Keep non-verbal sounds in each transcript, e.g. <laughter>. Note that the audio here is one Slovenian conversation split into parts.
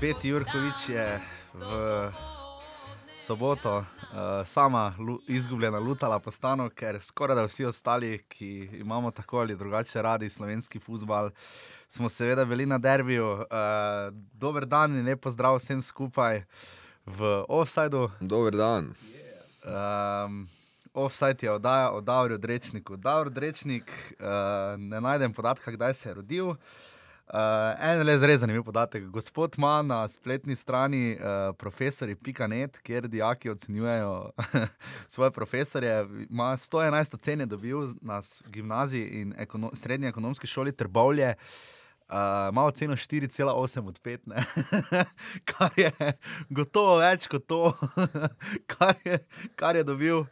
Beti Jurkovič je v soboto uh, sama lu izgubljena lutala po stanu, ker skoraj da vsi ostali, ki imamo tako ali drugače radi slovenski futbal, smo seveda bili na derbiju. Uh, dober dan in lepo zdrav vsem skupaj v Offsideu. Dober dan. Um, Offside je oddaja o Davrju Drečniku. Davor Drečnik, uh, ne najdem podatka, kdaj se je rodil. Uh, en le zelo zanimiv podatek. Gospod ima na spletni strani uh, profesori.net, kjer dijaki ocenjujejo <laughs> svoje profesorje. Ma 111 ocen je dobil na gimnaziji in ekono srednji ekonomski šoli Trbovlje. Uh, Malo ceno 4,8 od 5, <laughs> kar je gotovo več kot to, <laughs> kar, je, kar je dobil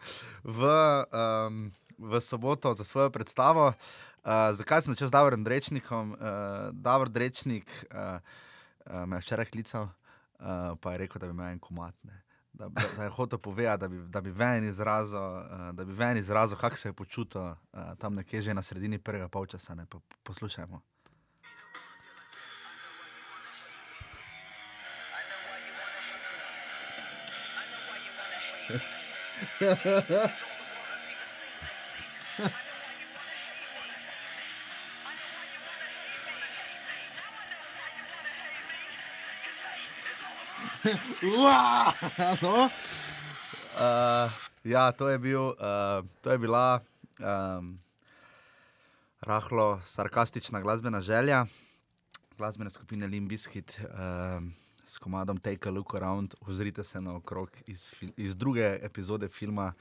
v, um, v soboto za svojo predstavo. Uh, zakaj sem začel z Davom Rečnikom? Uh, Davor Rečnik uh, uh, me je včeraj klical, uh, pa je rekel, da bi imel en komat. Ne? Da, da, da je hotel povedati, da, da bi ven izrazil, uh, izrazil kako se je počutil uh, tam nekje že na sredini prvega polčasa. Po, poslušajmo. <laughs> <laughs> <laughs> no. uh, <laughs> ja, to je, bil, uh, to je bila um, rahlo sarkastična glasbena želja glasbene skupine Limbiskit uh, s komadom Take a Look Around. Ozrite se na okrog iz, iz druge epizode filma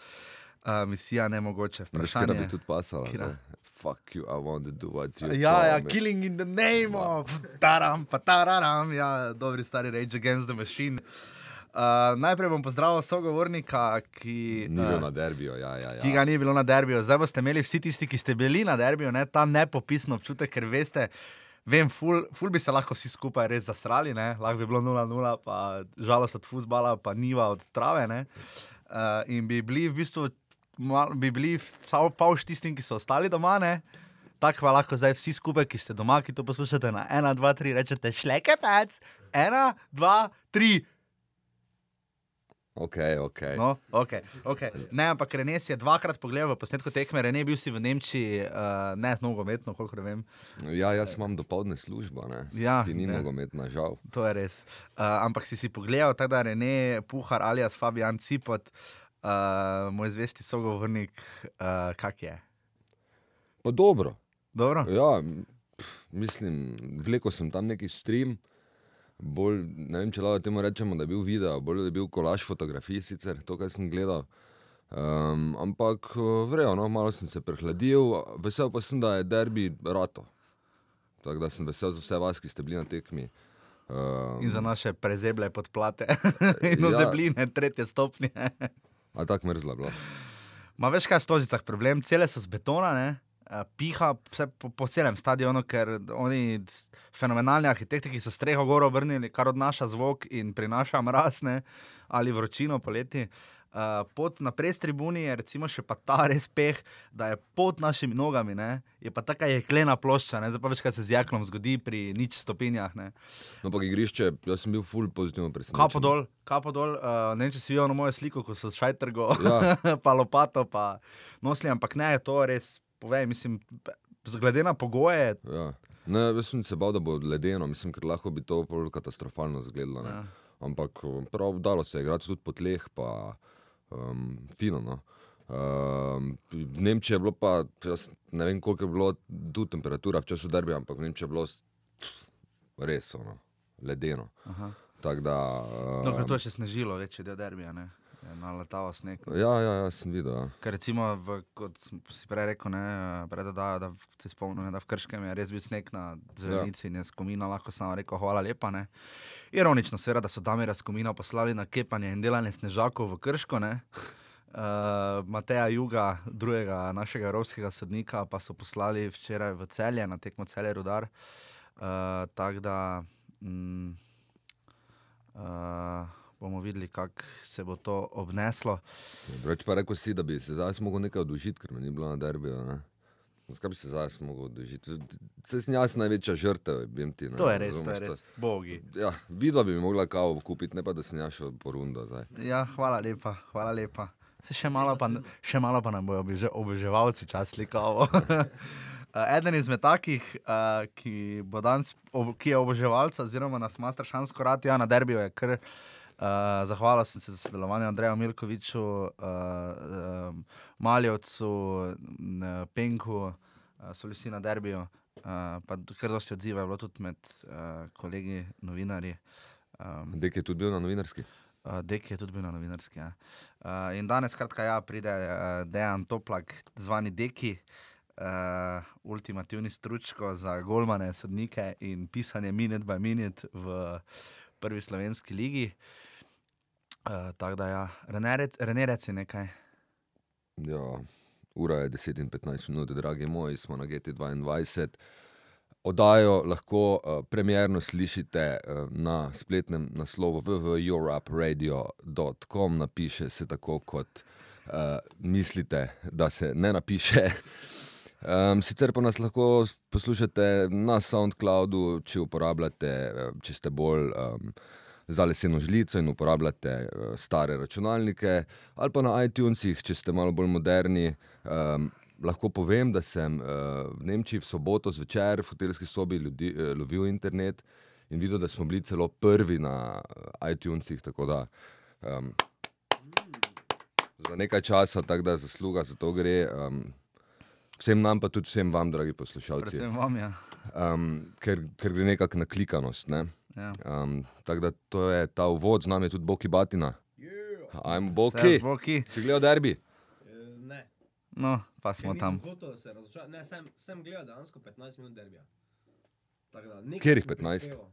uh, Misija Nemogoče. Vprašanje, da bi tudi pasala. Fuck you, I want to do what you Ja, ja, killing in the name of taram, pa tararam, ja, dobri stari Rage Against the Machine. Uh, najprej bom pozdravil sogovornika, ki, ni uh, na derbiju. Ja, ja, ja. Ki ga ni bilo na derbiju. Zdaj boste imeli vsi tisti, ki ste bili na derbiju, ne, ta nepopisno občutek, ker veste, vem, ful, ful bi se lahko vsi skupaj res zasrali, ne? lahko bi bilo 0-0, pa žalost od fusbala, pa niva od trave. Uh, in bi bili v bistvu mal, bi bili samo pavš tistim, ki so ostali doma. Ne? Tako pa lahko zdaj vsi skupaj, ki ste doma, ki to poslušate na 1, 2, 3, rečete šleke, pec, 1, 2, 3. Ok, ok. No, okay, okay. Ne, ampak Renes je dvakrat pogledal v posnetku tekme, Renes je bil si v Nemčiji, uh, ne z nogometno, koliko vem. Ja, jaz imam dopoledne službo, ja, ki ni nogometna, žal. To je res. Uh, ampak si si pogledal, da je Renes Puhar alias Fabian Cipot. Uh, moj zvesti sogovornik, uh, kak je. Pa dobro. dobro? Ja, mislim, vleko sem tam neki stream. Bolj, ne vem, če lahko temu rečemo, da je bil video, bolj da je bil kolaž fotografij, sicer to, kar sem gledal. Um, ampak vrejo, no, malo sem se prehladil, vesel pa sem, da je derbi rato. Tako da sem vesel za vse vas, ki ste bili na tekmi. Um, in za naše prezeble podplate <laughs> in ja. ozebline, tretje stopnje. <laughs> A tako mrzla bila. Ma veš, kaj je stožicah problem, cele so z betona, ne? piha vse po, po celem stadionu, ker oni fenomenalni arhitekti, ki so streho gor obrnili, kar odnaša zvok in prinaša mrazne ali vročino poleti. Uh, pot na prestribuni je recimo še pa ta res peh, da je pod našimi nogami, ne? je pa taka jeklena plošča, ne zdaj pa veš, kaj se z jaklom zgodi pri nič stopinjah. Ne? No, pa igrišče, jaz sem bil full pozitivno presenečen. Kapo dol, kapo dol, uh, ne vem, če si videl mojo sliko, ko so šajtrgo, ja. <laughs> pa lopato, pa nosili, ampak ne, to res, povej, mislim, glede na pogoje. Ja. Ne, jaz sem se bal, da bo ledeno, mislim, ker lahko bi to katastrofalno izgledalo. Ja. Ampak prav dalo se je igrati tudi po tleh. Pa, um, fino. No. Um, v Nemčiji je bilo pa, jaz ne vem, koliko je bilo tu temperatura v času derbija, ampak v Nemčiji je bilo res ono, ledeno. Da, um, no, ker to je še snežilo, večji del derbija. Ne? Naletava sneg. Ja, ja, ja, sem videl. Ja. Ker recimo, v, kot si prej rekel, ne, predodajo, da se spomnim, da v Krškem je res bil sneg na zelenici ja. in je skomina, lahko samo rekel, hvala lepa. Ne. Ironično, seveda, da so Damir Skomina poslali na kepanje in delanje snežakov v Krško. Uh, Mateja Juga, drugega našega evropskega sodnika, pa so poslali včeraj v celje, na tekmo celje Rudar. Uh, Tako da mm, uh, bomo videli, kako se bo to obneslo. Reč pa rekel si, da bi se zdaj lahko nekaj odužil, ker mi ni bilo na derbiju. Zakaj bi se zdaj mogel dožiti? Se sem jaz največja žrtev, vem ti. Ne, To je res, to razumeš je res. Bogi. Ja, vidva bi mi mogla kavo kupiti, ne pa da sem jaz šel po rundo. Zdaj. Ja, hvala lepa, hvala lepa. Se še malo pa, še malo pa nam bojo obože, oboževalci čas slikavo. <laughs> Eden izmed takih, uh, ki, danes, ob, ki je oboževalec, oziroma nas ima strašansko rad, ja, na derbiju je kar. Uh, zahvalil sem se za sodelovanje Andreju Milkoviču, uh, uh, Maljovcu, n- Penku, uh, so vsi na derbiju. Uh, pa kar dosti odziva je bilo tudi med uh, kolegi novinarji. Um, Dek je tudi bil na novinarski. Uh, Dek je tudi bil na novinarski. Ja. Uh, in danes, skratka, ja, pride uh, Dejan Toplak, zvani Deki, uh, ultimativni stručko za golmane, sodnike in pisanje minute by minute v prvi slovenski ligi. Uh, Tako da, ja, Rene, reci nekaj. Ja, ura je 10 in 15 minut, dragi moji, smo na GT2. Odajo lahko uh, premjerno slišite uh, na spletnem naslovu www.europeradio.com, napiše se tako, kot uh, mislite, da se ne napiše. <laughs> Um, sicer pa nas lahko poslušate na SoundCloudu, če uporabljate, eh, če ste bolj um, za leseno žlico in uporabljate uh, stare računalnike, ali pa na iTunesih, če ste malo bolj moderni. Um, lahko povem, da sem uh, v Nemčiji v soboto zvečer v hotelski sobi ljudi, uh, lovil internet in videl, da smo bili celo prvi na uh, iTunesih. Tako da um, za nekaj časa, tako da zasluga za to gre. Um, Vsem nam, pa tudi vsem vam, dragi poslušalci, Predvsem vam, ja. um, ker, ker gre nekako na klikanost. Ne? Ja. Um, tako da to je ta uvod, z nami je tudi Boki Batina. Ajmo, Servus, Boki. Boki. Si gledal derbi? Eh, Ne. No, pa smo tam. hotel se razočarati. Ne, sem, sem gledal dejansko 15 minut derbija. Sem 15? prispeval.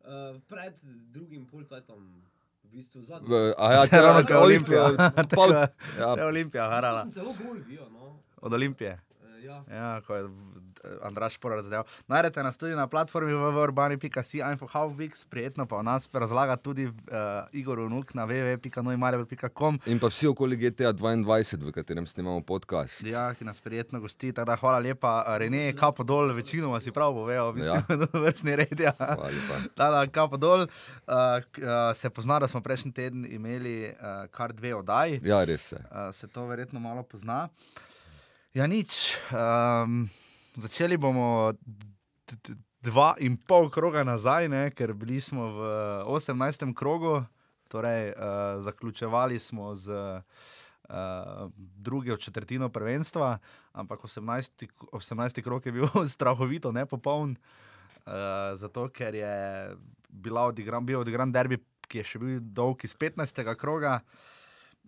Uh, pred drugim polcajtom, v bistvu zadnji. Ja, <laughs> <laughs> To je ravno te- kot Olimpija. pol, ja, Je Olimpija, harala. Celo gol vijo, no. Od Olimpije. Uh, ja. Ja, ko je Andraš Porar zadeval. Najdete nas tudi na platformi www.urbani.si, info halfbix, prijetno pa nas razlaga tudi uh, Igor Unuk na www.noimarjev.com. in pa vsi okoli GTA 22, v katerem snemamo podcast. Ja, ki nas prijetno gosti, tako da hvala lepa. Rene, kapo dol, večinoma si prav povejo, mislim, Ja. da <laughs> je vrstni red. Ja. Hvala lepa. Da, da, kapo dol. Uh, k- uh, se pozna, da smo prejšnji teden imeli uh, kar dve oddaji. Ja, res je. Uh, se to verjetno malo pozna. Ja, nič. Um, začeli bomo dva in pol kroga nazaj, ne, ker bili smo v 18. krogu, torej uh, zaključevali smo z uh, drugo četrtino prvenstva, ampak 18. k- 18. krog je bil <laughs> strahovito nepopoln, uh, zato ker je odigran, bil odigran derbi, ki je še bil dolg iz 15. kroga.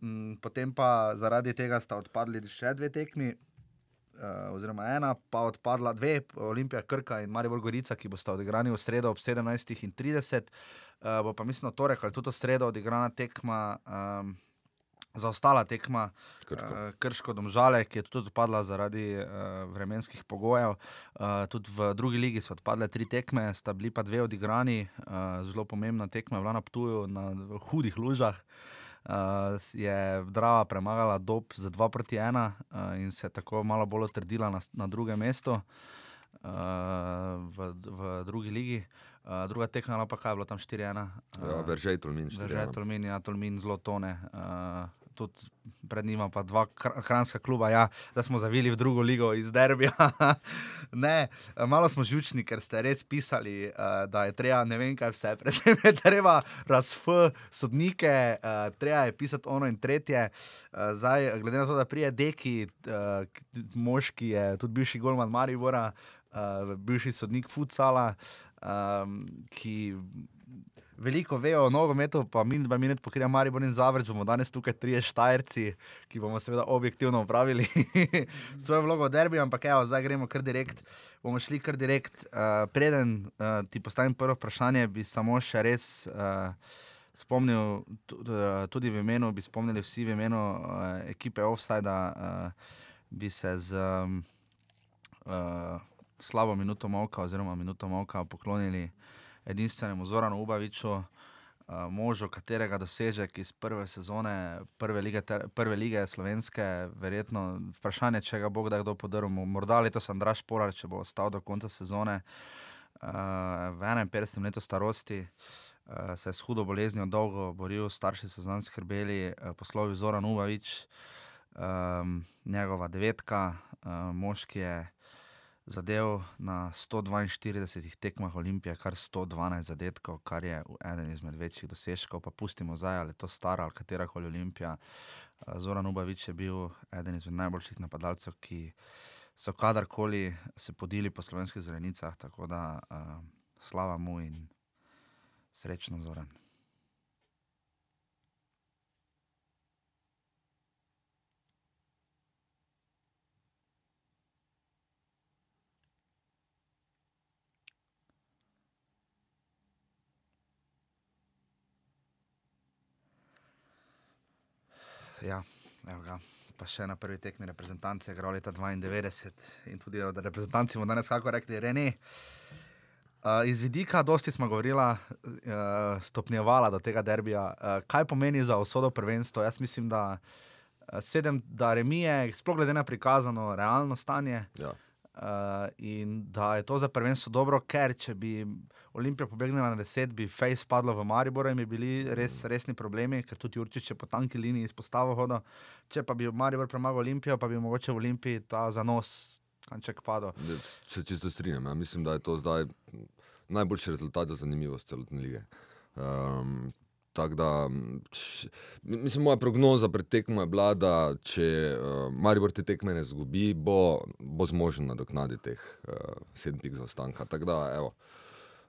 Mm, Potem pa zaradi tega sta odpadli še dve tekmi, uh, oziroma ena, pa odpadla dve, Olimpija Krka in Maribor Gorica, ki bosta odigrani v sredo ob 17.30. Uh, bo pa mislim, v torek ali tudi sredo odigrana tekma, um, zaostala tekma Krško. uh, Krško Domžale, ki je tudi odpadla zaradi uh, vremenskih pogojev. Uh, tudi v drugi ligi so odpadle tri tekme, sta bili pa dve odigrani, uh, zelo pomembna tekma bila na Ptuju na hudih lužah. Uh, je Drava premagala Dob za 2 proti 1 uh, in se tako malo bolj utrdila na, na drugem mestu uh, v, v drugi ligi. Uh, druga tekma, no pa kaj je bilo tam 4-1. Ja, Veržej, Tolmin, ja. Tolmin, ja, Tolmin zelo tone. Uh, tudi pred njima pa dva kranjska kluba, ja, zdaj smo zavili v drugo ligo iz Derbija. <laughs> ne, malo smo žučni, ker ste res pisali, uh, da je treba ne vem kaj vse, <laughs> predvsem je treba razf sodnike, uh, treba je pisati ono in tretje. Uh, zdaj, glede na to, da prije Deki, uh, mož, ki je tudi bivši golman Maribora, uh, bivši sodnik Futsala, um, ki veliko vejo o nogometu, pa min, dva minut pokrija Maribor in Zavrč, bomo danes tukaj trije štajerci, ki bomo seveda objektivno upravili <laughs> svojo vlogo v derbi, ampak evo, zdaj gremo kar direkt. Bomo šli kar direkt. Uh, preden uh, ti postavim prvo vprašanje, bi samo še res uh, spomnil, tudi, v imenu, bi spomnili vsi v imenu uh, ekipe Offside, uh, bi se z um, uh, slabo minuto molka, oziroma minuto molka poklonili edinstvenemu Zoranu Ubaviču, uh, možo, katerega dosežek iz prve sezone, prve lige, ter, prve lige slovenske, verjetno vprašanje, če ga bo kdo podaril. Morda letos Andraš Polar, če bo ostal do konca sezone uh, v 51 letu starosti. Uh, se je s hudo boleznijo dolgo boril, starši so zanj skrbeli, uh, poslovil Zoran Uvavič, um, njegova devetka, uh, moški je zadev na 142 tekmah Olimpije, kar 112 zadetkov, kar je eden izmed večjih dosežkov. Pa pustimo zdaj, ali je to stara ali katera koli Olimpija. Zoran Ubavič je bil eden izmed najboljših napadalcev, ki so kadarkoli se podili po slovenskih zelenicah. Tako da uh, slava mu in srečno Zoran. Ja, ga. Pa še na prvi tekmi reprezentance, igral leta 92 in tudi od reprezentanci bomo danes kako rekli, Rene. Uh, iz vidika, dosti smo govorili, uh, stopnjevala do tega derbija. Uh, kaj pomeni za usodo prvenstva? Jaz mislim, da uh, sedem, da remije, sploh glede na prikazano realno stanje. Ja. Uh, in da je to za prvenstvo dobro, ker če bi Olimpija pobegnila na deset, bi Face padlo v Mariboru in bi bili res resni problemi, ker tudi Jurčič je po tanki liniji izpostavil hodo. Če pa bi Maribor premagal Olimpijo, pa bi mogoče v Olimpiji ta zanos, kanček padel. Se čisto strinjam. Ja. Mislim, da je to zdaj najboljši rezultat za zanimivost celotne lige. Um, Tako da, č, mislim, moja prognoza pred tekmo je bila, da če uh, Maribor te tekme ne zgubi, bo, bo zmožen nadoknaditi teh uh, sedem pik zaostanka. Da,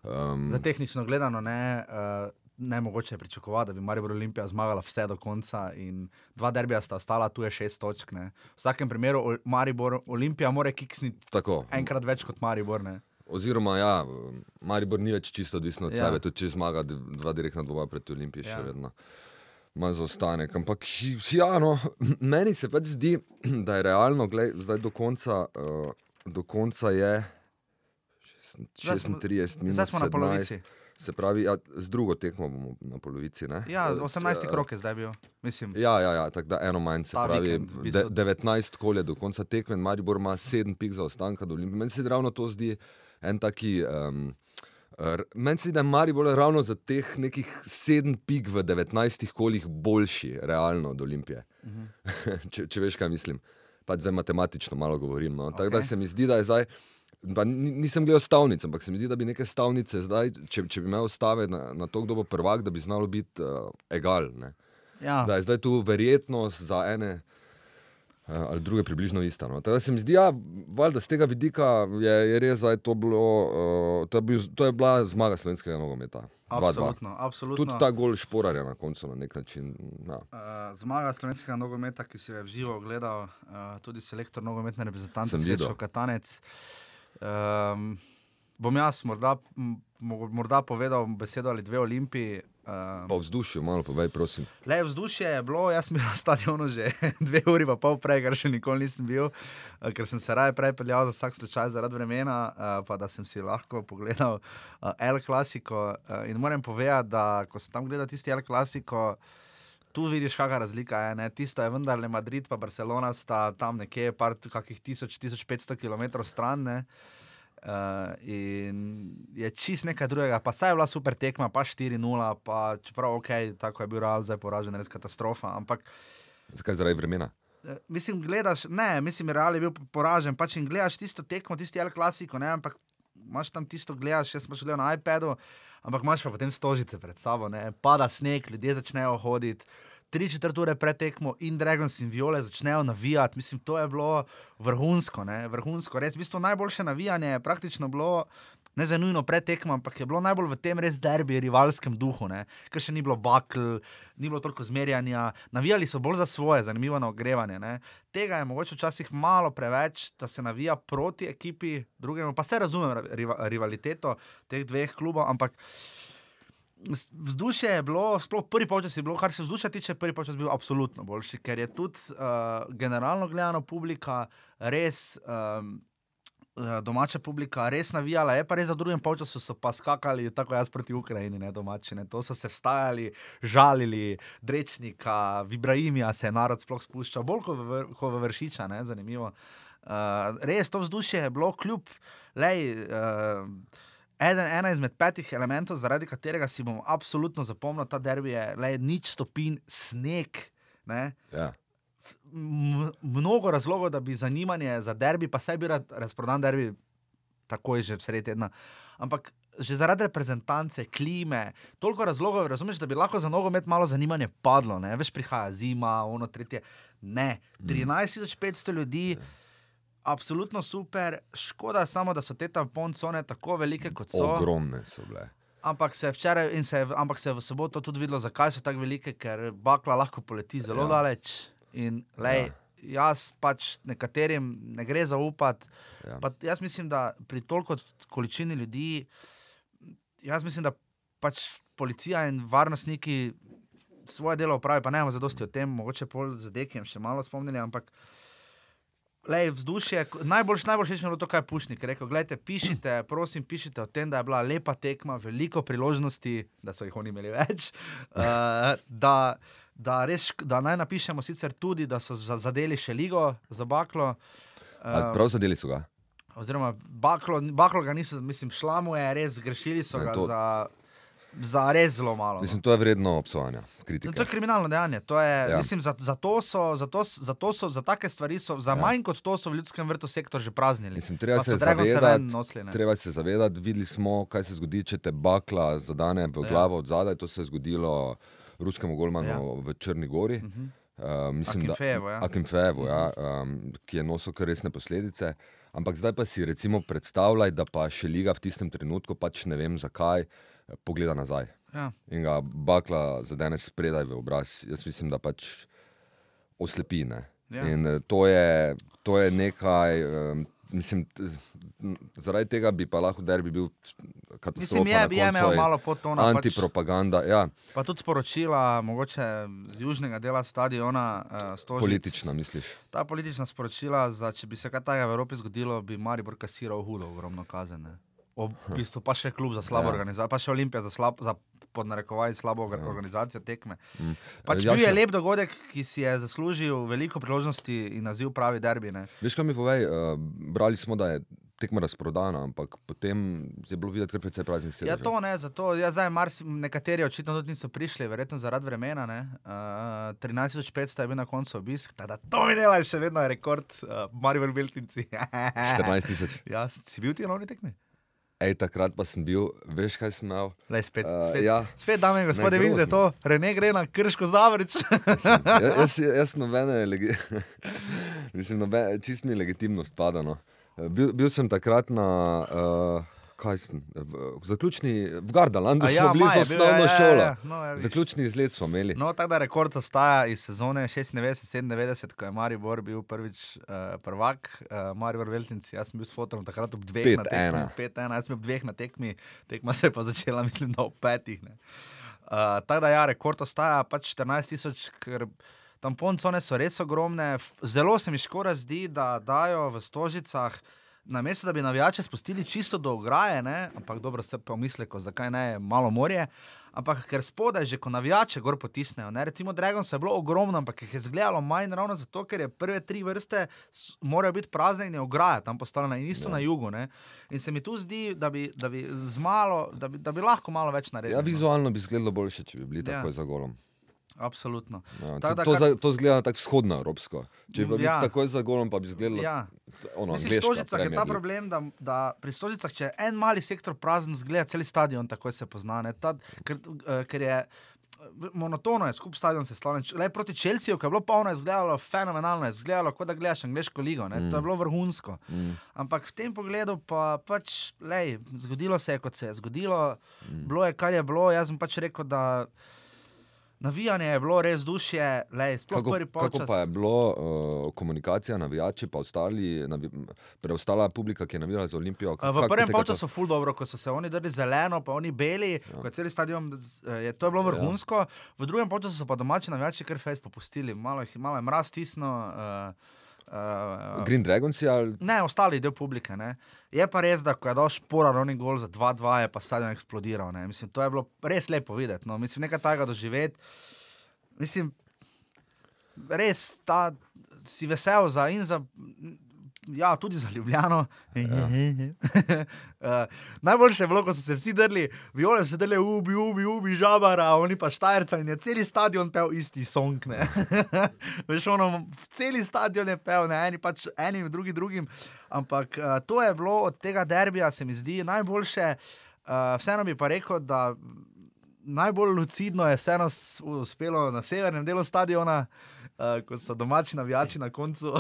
um, za tehnično gledano, ne, uh, ne mogoče pričakovati, da bi Maribor Olimpija zmagala vse do konca. Dva derbija sta ostala, tu je šest točk. Ne. V vsakem primeru Maribor Olimpija mora kiksniti enkrat več kot Maribor. Ne. Oziroma, ja, Maribor ni več čisto odvisen od ja. sebe, tudi če zmaga dva direktna dvoboja pred Olimpijo, ja. še vedno ima zaostanek. Ampak, ja, no, meni se pač zdi, <clears throat> da je realno, gled, zdaj do konca, uh, do konca je 36 minut. Zdaj smo 17, na polovici. Se pravi, ja, z drugo tekmo bomo na polovici. Ne? Ja, 18 krok je zdaj bil, mislim. Ja, ja, ja tako da eno manj, se Ta pravi, vikend, de, 19 kolje do konca tekme, Maribor ima 7 pik za ostanka do Olimpije. Meni se ravno to zdi en taki. Um, Meni se zdi, da je Maribor ravno za teh nekih sedem pik v 19 kolih boljši, realno od Olimpije. Uh mhm. -huh. <laughs> če, če veš, kaj mislim. Pač zdaj matematično malo govorim. No. Okay. Tako da se mi zdi, da je zdaj. Pa nisem gledal stavnic, ampak se mi zdi, da bi neke stavnice zdaj, če, če bi imel stave na, na to, kdo bo prvak, da bi znalo biti uh, egal. Ja. Da je zdaj tu verjetnost za ene. Eh, ali druge približno ista. No. Tako se mi zdi, da ja, z tega vidika je, je res, da je to, bilo, uh, to, je bil, to je bila zmaga slovenskega nogometa. Absolutno, absolutno. Tudi ta gol šporarja na koncu na nek način. Ja. Uh, zmaga slovenskega nogometa, ki si je v živo ogledal, uh, tudi selektor nogometne reprezentance, Srečo Katanec. Um, bom jaz morda, morda povedal besedo ali dve olimpiji. Um, pa vzdušje, malo povej, prosim. Le vzdušje je bilo, jaz sem bil na stadionu že <laughs> dve uri, pa pol prej, ker še nikoli nisem bil, uh, ker sem se raje prej peljal za vsak slučaj zaradi vremena, uh, pa da sem si lahko pogledal uh, El Clasico. Uh, in moram povedati, da ko sem tam gledal tisti El Clasico, tu vidiš, kakšna razlika je. Ne? Tisto je vendar le Madrid, pa Barcelona sta tam nekje, par kakih 1000-1500 km stran. Ne? Uh, in je čist nekaj drugega, pa saj je bila super tekma, pa 4-0, pa čeprav ok, tako je bil Real zdaj poražen, res katastrofa. Ampak, Zakaj zaradi vremena? Uh, mislim, gledaš, ne, mislim, Real je bil poražen, pač in gledaš tisto tekmo, tisti L klasiko, ne, ampak imaš tam tisto, gledaš, jaz sem pač gledal na iPadu, ampak imaš pa potem stožice pred sabo, ne, pada sneg, ljudje začnejo hoditi tri četrt ure pred tekmo in Dragons in Viole začnejo navijati. Mislim, to je bilo vrhunsko, ne? vrhunsko. Res, v bistvu najboljše navijanje je praktično bilo. Ne za nujno pred tekmo, ampak je bilo najbolj v tem res derbi, rivalskem duhu, ne? ker še ni bilo bakl, ni bilo toliko zmerjanja. Navijali so bolj za svoje, zanimivo na ogrevanje. Ne? Tega je mogoče včasih malo preveč, da se navija proti ekipi, drugemu. Pa se razumem rivaliteto teh dveh klubov, ampak vzdušje je bilo, sploh prvi počas je bilo, kar se vzdušja tiče, prvi počas je bil absolutno boljši, ker je tudi uh, generalno gledano publika res. Um, domača publika res navijala, je pa res za drugim polčasu so pa skakali, tako jaz proti Ukrajini, ne domači. Ne. To so se vstajali, žalili, Drečnika, Vibrahimija se je narod sploh spuščal, bolj kot v, kot v Vršiča, ne, zanimivo. Uh, res to vzdušje je bilo kljub, lej, uh, eden, ena izmed petih elementov, zaradi katerega si bom absolutno zapomnil ta derbi, je lej, nič stopinj, sneg. Ne. Ja. M- mnogo razlogov, da bi zanimanje za derbi, pa se bi rad razprodan derbi, takoj že sredi tedna. Ampak že zaradi reprezentance, klime, toliko razlogov, razumeš, da bi lahko za nogomet malo zanimanje padlo. Ne? Veš, prihaja zima, ono, tretje. Ne, 13.500 ljudi. Absolutno super, škoda samo, da so te tampon cone tako velike, kot so. Ogromne so bile. Ampak se je včeraj in se je, ampak se je v soboto tudi videlo, zakaj so tako velike, ker bakla lahko poleti zelo Ja. daleč. In lej, ja. jaz pač nekaterim ne gre zaupati. Ja. Pa jaz mislim, da pri toliko količini ljudi, jaz mislim, da pač policija in varnostniki svoje delo opravijo, pa ne vemo zadosti o tem, mogoče pol za dekem še malo spomnili, ampak. Lej, vzdušje, najboljš, najbolj všeč mi je bilo to, kaj je Pušnik rekel. Glejte, pišite, prosim, pišite o tem, da je bila lepa tekma, veliko priložnosti, da so jih oni imeli več. Uh, <laughs> da, da, res, da naj napišemo sicer tudi, da so za- zadeli še ligo za baklo. Uh, prav zadeli so ga? oziroma, baklo, baklo ga niso, mislim, šla mu je, res zgrešili so Ne, ga to- za, za res zelo malo. no. Mislim, to je vredno obsojanja, No, kritike. to je kriminalno dejanje. To je, Ja. mislim, za, za, to so, za, to, za, to so, za take stvari, so, za Ja. manj kot to so v ljudskem vrtu sektor že praznili. Mislim, treba Pa se zavedati, nosili, ne. treba se zavedati, videli smo, kaj se zgodi, če te bakla zadane v Ja. glavo od zadaj. To se je zgodilo ruskemu golmanu Ja. v Črni Gori. Uh -huh. Uh, mislim, Akinfejevu, ja. Akinfejevu, ja, um, ki je nosil kar resne posledice. Ampak zdaj pa si recimo predstavljaj, da pa še liga v tistem trenutku, pač ne vem zakaj, eh, pogleda nazaj ja. in ga bakla zadene spredaj v obraz. Jaz mislim, da pač oslepine. Ja. In eh, to je, to je nekaj. Um, Mislim, zaradi tega bi pa lahko derbi bil katastrofa. Mislim, je, na je imel malo potona. Pač, Antipropaganda, ja, pa tudi sporočila, mogoče z južnega dela stadiona. Uh, Stožic, politična, misliš. Ta politična sporočila, za, če bi se kaj takega v Evropi zgodilo, bi Maribor kasiral hudo, ogromno kazen. Ob, v bistvu pa še klub za slabo Ja. organizacijo, pa še Olimpija za, slab, za podnarekovaj slabo ja. organizacijo tekme. Mm. Pač Ja, bil je še- lep dogodek, ki si je zaslužil veliko priložnosti in naziv pravi derbi. Ne? Veš, kaj mi povej? Uh, brali smo, da je tekma razprodana, ampak potem je bilo videti kar precej praznih sedežev. Ja, to ne, zato ja, zdaj marsi, nekateri očitno tudi niso prišli, verjetno zaradi vremena. ne. Uh, 13.500 je bil na koncu obisk, tada to mi dela, še vedno rekord, uh, Marijo Beltinci. 14 tisoč. <laughs> Ja, si bil ti na novni tekmi? Ej, takrat pa sem bil, veš, kaj sem imel? Lej, spet, Uh, spet, ja. spet, dame in gospodje, Ne, vidite grozno. to, Rene gre na krško zavrč. <laughs> Ja, jaz, jaz nobene, legi... <laughs> mislim, nobene, čist mi legitimnost pada. No. Bil, bil sem takrat na, uh, kaj sem, v, v zaključni, v Gardalandu, A ja, smo bili maj z je bil, ja, osnovno ja, ja, šolo. ja. No, ja. Zaključni izlet smo imeli. No, tako da rekord ostaja iz sezone 96-97, ko je Maribor bil prvič uh, prvak, uh, Maribor Veltinci. Jaz sem bil s fotom takrat ob dveh na 5:1. tekmi. 5-1, jaz sem bil ob dveh na tekmi, tekma se je pa začela, <laughs> mislim, da ob petih. ne. Uh, tako da ja, rekord ostaja pač 14 tisoč, ker tamponcone so res ogromne. Zelo se mi škoda zdi, da dajo v stožicah. Namesto da bi navijače spustili čisto do ograje, ne? ampak dobro se pomisleko, zakaj ne malo morje. Ampak ker spodaj, že ko navijače gor potisnejo. Ne? Recimo Dragon je bilo ogromno, ampak jih je izgledalo manj ravno zato, ker je prve tri vrste morajo biti prazne in je ograja tam postavljena in isto Ja. na jugu. Ne? In se mi tu zdi, da bi, da bi, malo, da bi, da bi lahko malo več naredili. Ja, no. vizualno bi izgledalo boljše, če bi bili Ja. takoj za golom. Absolutno. Ja, Tako to, da to, kar- to zgleda tako vzhodno evropsko. Če bi ja. Takoj za golom, pa bi izgledalo Ja. ono, Mislim, angleška Stožicah je ta problem, da, da pri Stožicah, če je en mali sektor prazen, zgleda cel stadion, takoj se pozna. ne. Ta, ker, eh, ker je monotono, je skup stadion sestavljen. Č- Le proti Čelsiju, ki je bilo polno, je izgledalo fenomenalno, je izgledalo, kot da gledaš angliško ligo. Ne. Mm. To je bilo vrhunsko. Mm, Ampak v tem pogledu pa pač, lej, zgodilo se je, kot se je zgodilo, mm. bilo je, kar je bilo. Jaz sem pač rekel, da navijanje je bilo res dušje, lej, sploh Kako, prvi kako polčas. pa je bilo uh, komunikacija, navijači, pa ostali, navi, preostala publika, ki je navijala za Olimpijo? Uh, Kako V prvem poteka to? času ful dobro, ko so se oni drli zeleno, pa oni beli, ja. ko je cel stadion, eh, je, to je bilo Ja. vrhunsko. V drugem času so pa domači navijači kar fejs popustili, malo, malo je mraz tisno. Uh, Uh, Green Dragons ali Ne, ostali del publike. Ne. Je pa res, da ko je dal špora Ronnie Gol za 2-2, je pa stadion eksplodiral. Ne. Mislim, to je bilo res lepo videti. No. Mislim, nekaj takega doživeti. Mislim, res ta, si vesel za in za. Ja, tudi za Ljubljano. Ja. uh, <laughs> najboljše je bilo, ko so se vsi drli, viole so se drli, ubi, ubi, ubi, žabara, oni pa štajerca in je celi stadion pel isti song. <laughs> Veš, ono, celi stadion je pel, ne eni pač enim, drugi drugim. Ampak uh, to je bilo od tega derbija, se mi zdi najboljše. Uh, vseeno bi pa rekel, da najbolj lucidno je vseeno uspelo na severnem delu stadiona, uh, ko so domači navijači na koncu,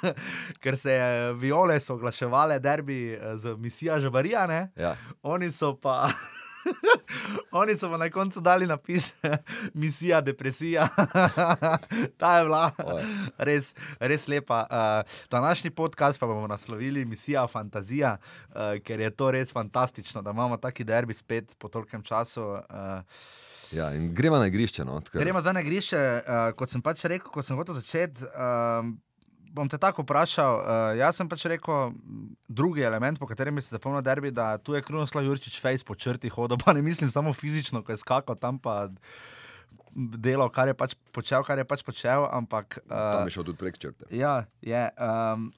<laughs> ker se je viole so oglaševale derbi eh, z misijo Žabarija, ja. oni so pa. <laughs> Oni so pa na koncu dali napis, <laughs> misija, depresija. Ta je bila Oj. res, res lepa. Uh, današnji podcast pa bomo naslovili Misija, fantazija, uh, ker je to res fantastično, da imamo taki derbi spet po tolkem času. Uh, ja, in gremo na igrišče. No, ker- Gremo zdaj na igrišče, uh, kot sem pač rekel, ko sem hotel začeti. Um, bom te tako vprašal. Uh, jaz sem pač rekel, m, drugi element, po katerem bi se zapomnil derbi, da tu je Krunoslav Jurčič face po črti hodil, pa ne mislim samo fizično, ko je skakal tam pa delal, kar je pač počel, kar je pač počel, ampak. Tam Uh, je šel tudi prek črte. Ja, je. Um,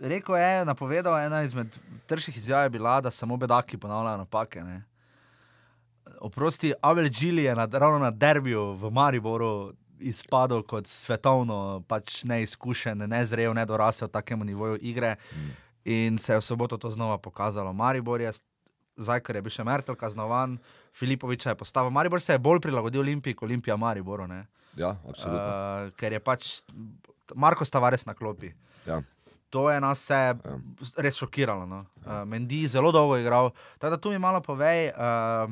rekel je, napovedal ena izmed trših izjav je bila, da samo bedaki ponavljajo napake. Ne. Oprosti, Abel Džili je na, ravno na derbiju v Mariboru izpadel kot svetovno pač neizkušen, nezrel, nedorasel takemu nivoju igre. In se je v soboto to znova pokazalo. Maribor je, zdaj, ker je bil še Mertel kaznovan, Filipoviča je postavil. Maribor se je bolj prilagodil Olimpiji kot Olimpija Mariboru. Ne. Ja, absolutno. Uh, ker je pač Marko Stavares na klopi. Ja. To je nas vse Ja. res šokiralo. No. Uh, Mendi je zelo dolgo igral. Tako da tu mi malo povej. Uh,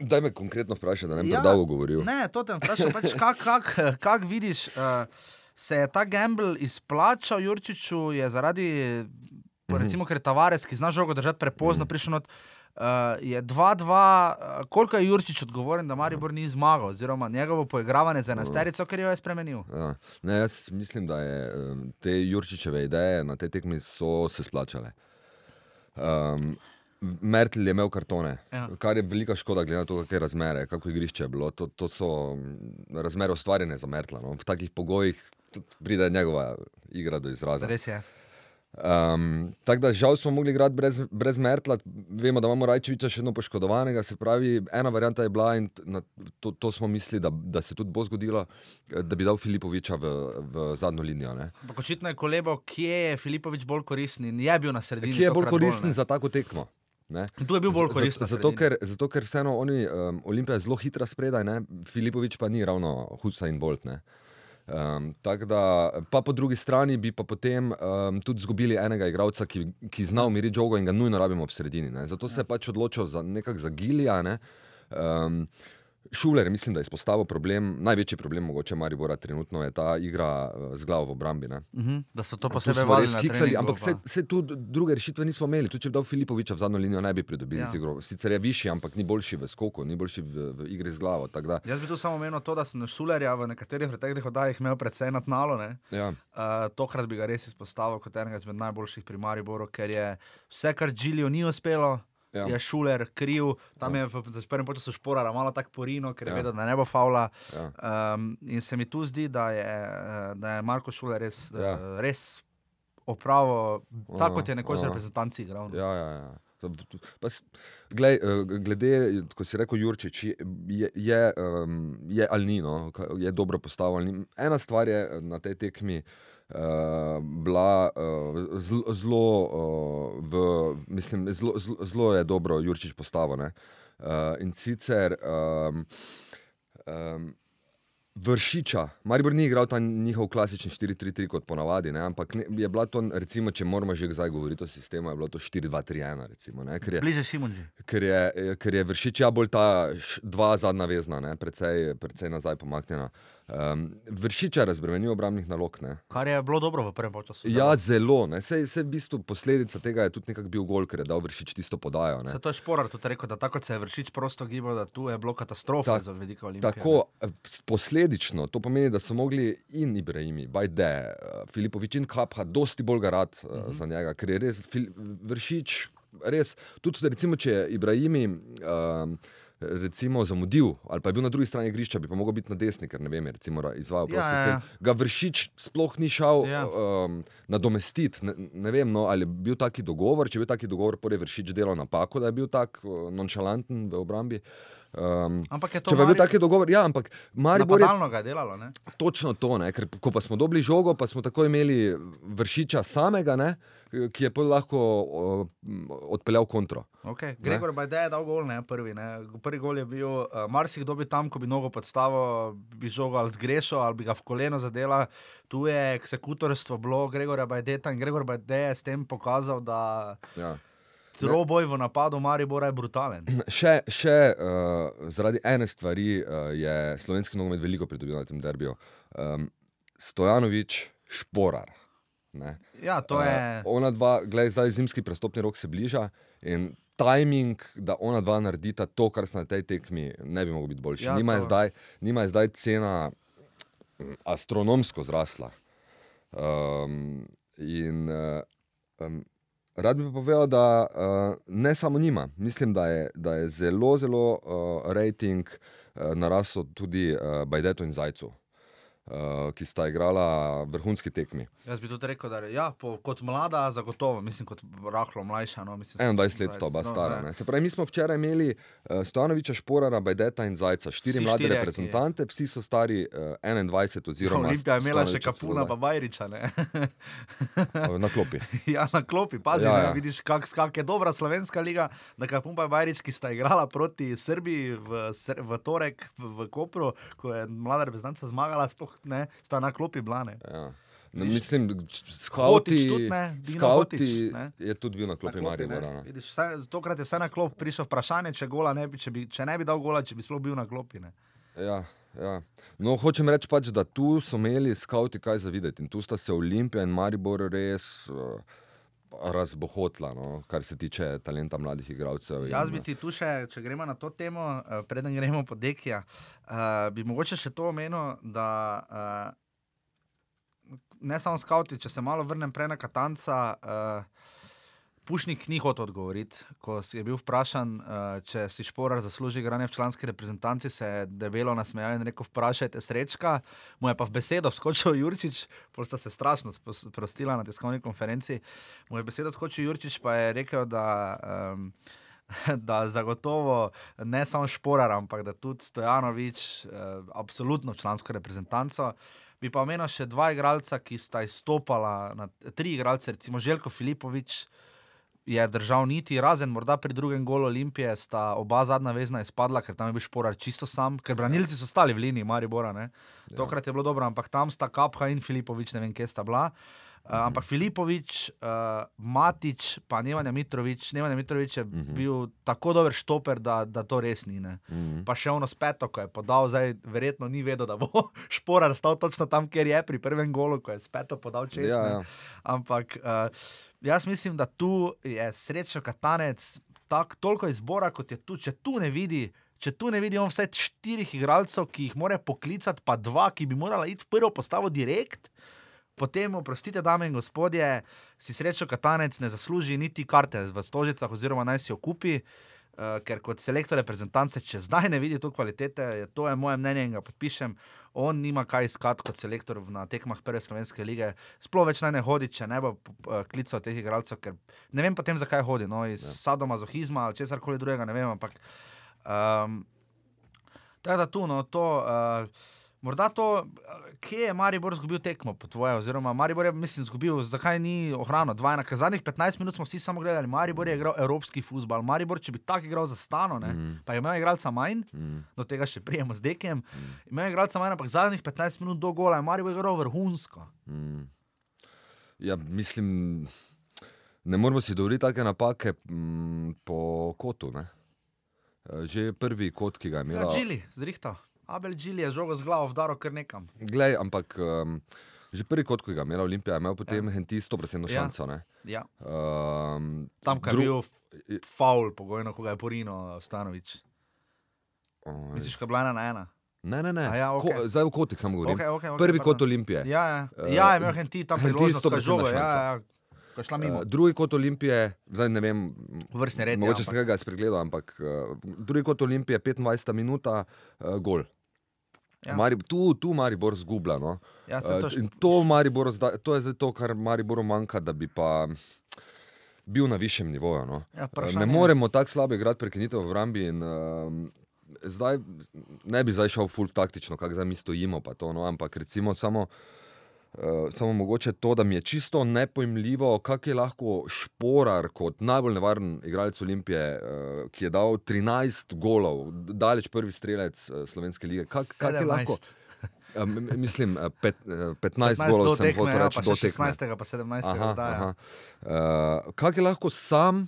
Daj me konkretno vprašaj, da ne bi Ja, predolgo govoril. ne, to te vprašam, pač, kako kak, kak <laughs> vidiš, uh, se je ta gamble izplačal Jurčiču, je zaradi, Mhm. recimo, ker Tavares, ki zna žogo držati prepozno, prišel not. Uh, je 2-2, uh, koliko je Jurčič odgovoren, da Maribor ni zmagal, oziroma njegovo poigravanje za enesterico, ker jo je spremenil. Ja. Ne, jaz mislim, da je, te Jurčičeve ideje na tej tekmi so se splačale. Um, Mertel je imel kartone, Ja. kar je velika škoda, glede na to, kakšne razmere, kako igrišče je bilo. To, to so mm, razmere ustvarjene za Mertla. No. V takih pogojih pride njegova igra do izraza. Res je. Um, Tako da žal smo mogli igrati brez, brez Mertla. Vemo, da imamo Rajčeviča še eno poškodovanega. Se pravi, ena varianta je bila in na, to, to smo mislili, da, da se tudi bo zgodilo, da bi dal Filipoviča v, v zadnjo linijo. Ampak očitno je kolebo, kje je Filipovič bolj koristen in je bil na sredini. Ki je bolj koristen ne. za tako tekmo. Ne. In Tu je bil bolj koristen. Zato, ker, zato, ker vseeno oni, um, Olimpija je zelo hitra spredaj, ne? Filipovič pa ni ravno Husa in Bolt. Ne? Um, da, pa po drugi strani bi pa potem um, tudi izgubili enega igralca, ki, ki zna umiriti žogo in ga nujno rabimo v sredini. Ne? Zato se je pač odločil za nekak za Gilija. Ne? Um, Šuler, mislim, da je izpostavil problem, največji problem mogoče Maribora trenutno je ta igra eh, z glavo v obrambi. Ne? Uh -huh, da so to posebej treningu, ampak pa- se, se tu druge rešitve nismo imeli. Tudi če bi dal Filipoviča v zadnjo linijo, ne bi pridobili Ja. ja. igro. Sicer je višji, ampak ni boljši v skoku, ni boljši v, v igri z glavo. Da, Jaz bi tu samo omenil to, da sem Šulerja v nekaterih preteklih oddajah imel precej na tnalu. ne. ja, Uh, tokrat bi ga res izpostavil kot enega izmed najboljših pri Mariboru, ker je vse, kar Džilijo ni uspelo, ja. Je Šuler kriv. Tam ja. je v prvem času šporara malo tako porino, ker je ja. Vedel, da ne bo faula. ja. Um, in se mi tu zdi, da je, eh, da je Marko Šuler res, ja. Uh, res opravil, tako kot je nekoč aha. reprezentanci igral. no. Ja, ja, ja. Pa, glej, eh, glede, ko si rekel, Jurčič je, je, um, je ali ni, no, ka- je dobro postavljen. Ena stvar je eh, na tej tekmi uh, bila uh, zelo, uh, v, mislim, zelo, zelo- zelo je dobro Jurčič postavil. ne. Uh, in sicer um, um, Vršiča, Maribor ni igral ta njihov klasični 4-3-3 kot ponavadi, ne, ampak ne, je bila to, recimo, če moramo že zdaj govoriti o sistemu, je bilo to 4-2-3-1, recimo, ne, ker, je, Bliže Šimunži. ker, je, ker je Vršič ja bolj ta dva zadnja vezna, ne, precej, precej nazaj pomaknjena. Um, vršiča razbremenijo obrambnih nalog. Ne. Kar je bilo dobro v prvem času. Ja, zelo. Ne. Sej, sej v bistvu posledica tega je tudi nekako bil gol, ker je dal vršič tisto podajo. Ne. Zato je šporar tudi rekel, da tako se je vršič prosto gibal, da tu je bilo katastrofa Tak- za veliko olimpije. Tako, eh, posledično to pomeni, da so mogli in Ibrahimi, Bajde, eh, Filipovič in Kapha, dosti bolj garati uh Mhm. -huh. za njega, ker je res fil, vršič, res. Tudi recimo, če je Ibrahimi. Um, Recimo zamudil, ali pa je bil na drugi strani igrišča, bi pa mogel biti na desni, ker ne vem, je recimo izvajal Ja, prosti ja, ja. Ga vršič sploh ni šel Ja. um, nadomestiti. Ne, ne vem, no, ali je bil taki dogovor. Če je bil taki dogovor, je vršič delal napako, da je bil tak uh, nonšalanten v obrambi. Um, Ampak je to Če pa je bil Mari- taki dogovor, ja, ampak Maribor je Napadalno ga je delalo, ne? točno to, ne, ker ko pa smo dobili žogo, pa smo tako imeli vršiča samega, ne, ki je lahko m, odpeljal kontro. Okay. Gregor Bajde je dal gol, ne prvi. Ne. Prvi gol je bil, uh, marsikdo bi tam, ko bi nogo podstavil, bi žogo ali zgrešil ali bi ga v koleno zadela. Tu je eksekutorstvo bilo Gregorja Bajdeta in Gregor Bajde je s tem pokazal, da Ja. Troboj v napadu Maribora je brutalen. <clears throat> Še, še uh, zaradi ene stvari uh, je slovenski nogomet veliko pridobil na tem derbiju. Um, Stojanovič, šporar. Ne. Ja, to je. Uh, ona dva, gledaj, zdaj zimski prestopni rok se bliža in timing, da ona dva naredita to, kar sta na tej tekmi, ne bi mogel biti boljši. Ja, nima, je to- zdaj, nima je zdaj cena mm, astronomsko zrasla. Um, in um, rad bi pa povedal, da uh, ne samo njima, mislim, da je, da je zelo, zelo uh, rating uh, narasel tudi uh, Bajdetu in Zajcu. Uh, ki sta igrala vrhunski tekmi. Jaz bi tudi rekel, da je ja, po, kot mlada, zagotovo, mislim, kot rahlo mlajša. No, mislim, 21 let sta oba no, stara. ne. Ne. Se pravi, mi smo včeraj imeli uh, Stojanoviča, Šporara, Bajdeta in Zajca, štiri Vsi mlade štirje, ki- reprezentante, vsi so stari uh, 21 oziroma Olimpija je imela še Kapuna, pa Bajriča. ne. na klopi. <laughs> ja, na klopi, pazi, Ja, ja, ja. ja. vidiš, kak, kak je dobra slovenska liga, da Kapun pa Bajrič, ki sta igrala proti Srbiji v, v torek v, v Kopru, ko je mlada reprezentanca zmagala, sploh ne, sta na klopi blane. Ja. No, Viš, mislim, skauti, tudi, ne, skauti Hotić, ne. je tudi bil na klopi Maribora. no. Tokrat je vse na klop, prišel vprašanje, če, gola ne bi, če, bi, če ne bi dal gola, če bi sploh bil na klopi. Ne. Ja, ja. No, hočem reči, pač, da tu so imeli skauti kaj za videti in tu sta se Olimpija in Maribor res uh, razbohotla, no, kar se tiče talenta mladih igralcev. in, Jaz bi ti tu še, če gremo na to temo, uh, preden gremo po Dekija, uh, bi mogoče še to omenil, da uh, ne samo skauti, če se malo vrnem prej na Katanca. Uh, Pušnik ni hotel odgovoriti, ko je bil vprašan, uh, če si šporar zasluži igranje v članski reprezentanci, se je debelo nasmejal in rekel: Vprašajte srečka. Mu je pa v besedo skočil Jurčič, pol sta se strašno sprostila na tiskovni konferenci. Mu je v besedo skočil Jurčič, pa je rekel, da. Um, <laughs> Da zagotovo ne samo Šporar, ampak da tudi Stojanovič, eh, absolutno člansko reprezentanco. Bi pa omenil še dva igralca, ki sta izstopala, na, tri igralce, recimo Željko Filipovič je držal niti, razen morda pri drugem golu Olimpije, sta oba zadnja vezna izpadla, ker tam je bil Šporar čisto sam, ker branilci so stali v liniji Maribora. Ne? Tokrat je bilo dobro, ampak tam sta Kapha in Filipovič, ne vem, kje sta bila. Uh, ampak Filipovič, uh, Matič, pa Nevanja Mitrovič, Nevanja Mitrovič je uh -huh. bil tako dober štoper, da, da to res ni. Ne. Mhm. Pa še ono speto, ko je podal, zdaj verjetno ni vedel, da bo <laughs> šporar stal točno tam, kjer je pri prvem golu, ko je speto podal čez. Ja, ja. Ampak uh, jaz mislim, da tu je srečo katanec tak, toliko izbora, kot je tu, če tu ne vidi. Če tu ne vidimo vsaj štirih igralcev, ki jih mora poklicati, pa dva, ki bi morala iti v prvo postavo direkt, potem, oprostite, dame in gospodje, si srečo katanec ne zasluži niti karte v stožicah, oziroma naj si jo kupi. Uh, ker kot selektor reprezentance, če zdaj ne vidi to kvalitete, to je moje mnenje in ga podpišem. On nima kaj iskati kot selektor na tekmah prve slovenske lige. Sploh več naj ne hodi, če ne bo uh, klical teh igralcev, ker ne vem potem, zakaj hodi. No, iz ja. sadomazohizma ali česar koli drugega, ne vem. Ampak um, tako da tu, no, to. Uh, Morda to, eh, kje je Maribor izgubil tekmo, po tvoje, oziroma Maribor je, mislim, izgubil, zakaj ni ohranil dvajna. Ker zadnjih 15 minut smo vsi samo gledali, Maribor je igral evropski futbol. Maribor, če bi tako igral za stano, ne, Mhm. pa je imel igralca manj, Mm. do tega še prijemo z dekem, imel je igralca manj, ampak zadnjih 15 minut do gola je Maribor igral vrhunsko. Mm. Ja, mislim, ne moramo si dovoliti take napake mm, po kotu. Ne? Eh, Že prvi kot, ki ga je Ja, imela. Džili, zrihtal. Abel Džili je žogo z glavo vdaro kar nekam. Glej, ampak um, že prvi kot, ko ga je imela Olimpija, je imel potem Ja. ja. Henti 100% Ja. šanso. ne. Ja. Um, Tam, kjer je bil faul, pogojno, ko ga je Porino Stanovič. Oj. Misliš, da je bila ena na ena? Ne, ne, ne. A ja, okej. Ko, zdaj v kotik samo govorim. Okay, okay, okay, Prvi kot pardon. Olimpije. Ja, ja. Eh, ja, imel Henti Henty priložnost, ko je 100% žogo. Ja, ja, mimo. Uh, drugi kot Olimpije, zdaj ne vem, Vrstni red. mogoče ja, sem ga spregledal, ampak uh, drugi kot Olimpije, 25 minuta, uh, gol. Ja. Ja. Mari, tu, tu Maribor zgublja. No. Ja, saj to in to, Mariboru zdaj- to je to, kar Mariboru manjka, da bi pa bil na višjem nivoju. No. Ja, vprašanje ne moremo tako slabo igrati prekinitev v Rambi. In, um, zdaj ne bi zdaj šel full taktično, kako zdaj mi stojimo, to, no, ampak recimo samo. Uh, samo mogoče to, da mi je čisto nepojmljivo, kako je lahko Šporar kot najbolj nevaren igralec Olimpije, uh, ki je dal 13 golov, daleč prvi strelec uh, slovenske lige. Kak, kak je 17. lahko? Um, mislim, pet, uh, 15, 15 golov sem tekme, hotel ja, reči pa do še tekme. 16. pa 17. Aha, zdaj. ja. aha. Uh, kak je lahko sam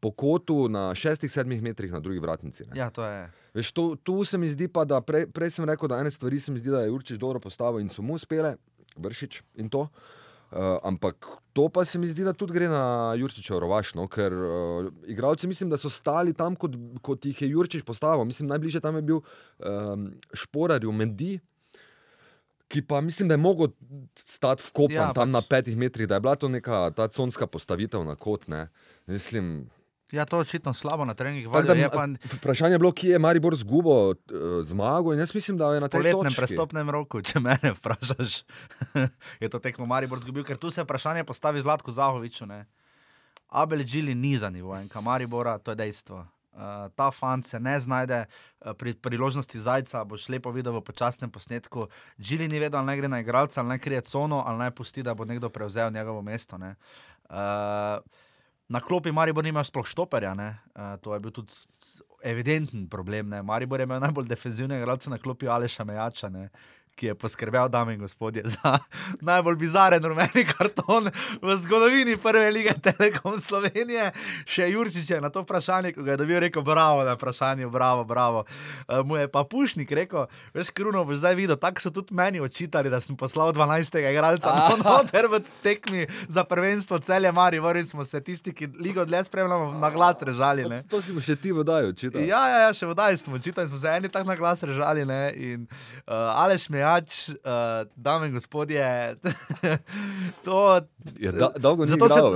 po kotu na 6-7 metrih na drugi vratnici? Ne? Ja, to je. Veš, to, tu se mi zdi pa, da prej, prej sem rekel, da ene stvari se mi zdi, da je Jurčič dobro postavil in so mu uspele, vršič in to. Uh, ampak to pa se mi zdi, da tudi gre na Jurčiča rovaš, no? ker uh, igralci mislim, da so stali tam, kot, kot jih je Jurčič postavil. Mislim, najbližje tam je bil um, Šporarju Mendi. Ki pa mislim, da je mogel stati v kopan ja, tam pač. na petih metrih, da je bila to neka ta conska postavitev na kot. Ne. Mislim, Ja, to je očitno slabo na treningih. tak, da, Je pa vprašanje je bilo, kje je Maribor zgubo zmago jaz mislim, da je na v tej poletnem točki. prestopnem roku, če mene vprašaš, <laughs> je to tekmo Maribor zgubil, ker tu se vprašanje postavi Zlatko Zahoviču. Ne? Abel Džili ni za nivojem, Maribora, to je dejstvo. Uh, ta fant se ne znajde uh, pri priložnosti zajca, boš lepo videl v počasnem posnetku. Džili ni vedel, ali naj gre na igralca, ali naj krije cono, ali naj pusti, da bo nekdo prevzel njegovo mesto. ne. Uh, na klopi Maribor ni imel sploh štoperja, ne. uh, to je bil tudi evidenten problem. Ne. Maribor je imel najbolj defenzivnega igralca na klopi Aleša Mejača. Ne. Ki je poskrbel, dame in gospodje, <laughs> za najbolj bizaren rumeni karton v zgodovini prve lige Telekom Slovenije. Še Jurčič je na to vprašanje, ko ga je dobil, rekel: Bravo, na vprašanje, bravo, bravo. Uh, mu je pa Pušnik rekel: Veš, Kruno, boš zdaj videl, tako so tudi meni očitali, da sem poslal 12. igralca na noter v tekmi za prvenstvo celje Mari, in smo se tisti, ki ligo dlje spremljamo, na glas režali. Ne? To si mu še ti vodajo, očitno. Ja, ja, ja, še vodaj smo čitali, smo se eni tako na glas režali. Ne? In uh, Aleš Mejač, uh, dame in gospodje, <laughs> to. Ja, da, dolgo ni zato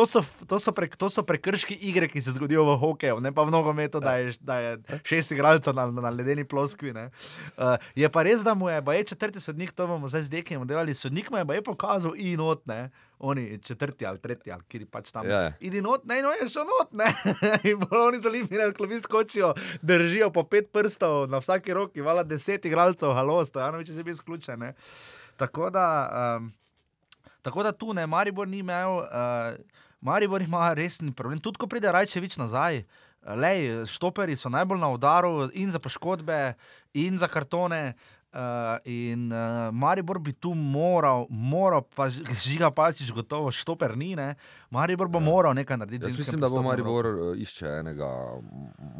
To so, to, so pre, to so prekrški igre, ki se zgodijo v hokeju, ne pa v nogometu, da je, da je šest igralcev na, na ledeni ploskvi. ne. Uh, je pa res, da mu je baje četrti sodnik, to bomo zdaj z dekem delali. Sodnik mu je baje pokazal in not, ne. Oni četrti ali tretji, ali kjer pač tam. Ja, ja. Idi not, ne, no je šel not, ne. <laughs> in oni z olimpijske klopi skočijo, držijo po pet prstov na vsaki roki, vala deset igralcev, halo, stojanovič je že bil izključen. Tako da. Um, Tako da tu ne, Maribor ni imel, uh, Maribor ima resen problem. Tudi ko pride Rajčevič nazaj, lej, štoperi so najbolj na udaru in za poškodbe, in za kartone. Uh, in uh, Maribor bi tu moral, moral pa žiga palčič, gotovo štoper ni, ne. Maribor bo ja. moral nekaj narediti. Jaz mislim, da bo Maribor roku. eh, išče enega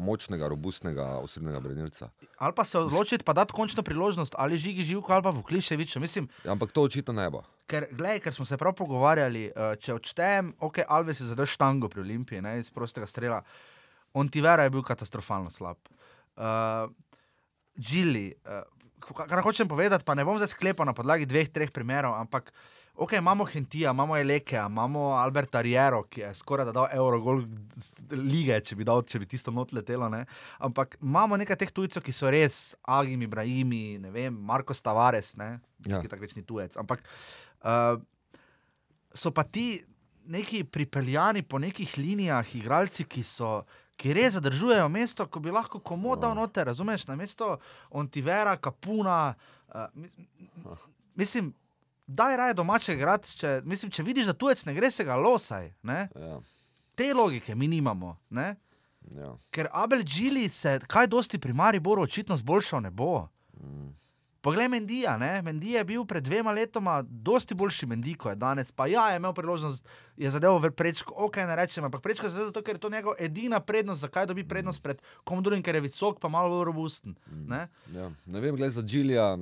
močnega, robustnega osrednjega branilca. Ali pa se odločiti, pa dati končno priložnost, ali žigi živko, ali pa v Kliševiču. Mislim, Ja, Ampak to očitno ne bo. Ker, glej, ker smo se prav pogovarjali, eh, če odštejem, ok, Alves je zadel štango pri Olimpiji, ne, iz prostega strela. On ti vera je bil katastrofalno slab. Uh, Džili, uh, kar hočem povedati, pa ne bom zdaj sklepal na podlagi dveh, treh primerov, ampak ok, imamo Hentija, imamo Elekea, imamo Alberta Riero, ki je skoraj da dal Eurogol lige, če bi, dal, če bi tisto not letelo. Ne? Ampak imamo nekaj teh tujcev, ki so res Agimi, Ibrahimi, ne vem, Marko Tavares, ne, Ja. ki tako več ni tujec. Ampak uh, so pa ti neki pripeljani po nekih linijah, igralci, ki so. Ki res zadržujejo mesto, ko bi lahko komu dal noter, razumeš, na mesto Ontivera, Kapuna. Uh, mislim, daj raje domače igrati. Če, mislim, če vidiš, da tujec ne gre, se ga losaj. Ne? Ja, Te logike mi nimamo. Ne? ja. Ker Abel Džili se kaj dosti pri Mariboru očitno zboljšal ne bo. Mm. Poglej, Mendija, ne? Mendija je bil pred dvema letoma dosti boljši Mendi, kot je danes. Pa ja, je imel priložnost, je zadeval v prečko, ok, ne rečem, ampak prečko je zadeval zato, ker je to njegova edina prednost, zakaj dobi prednost pred komodorjem, ker je visok, pa malo bolj robusten. Ne? Ja. Ne vem, gled za Džilija.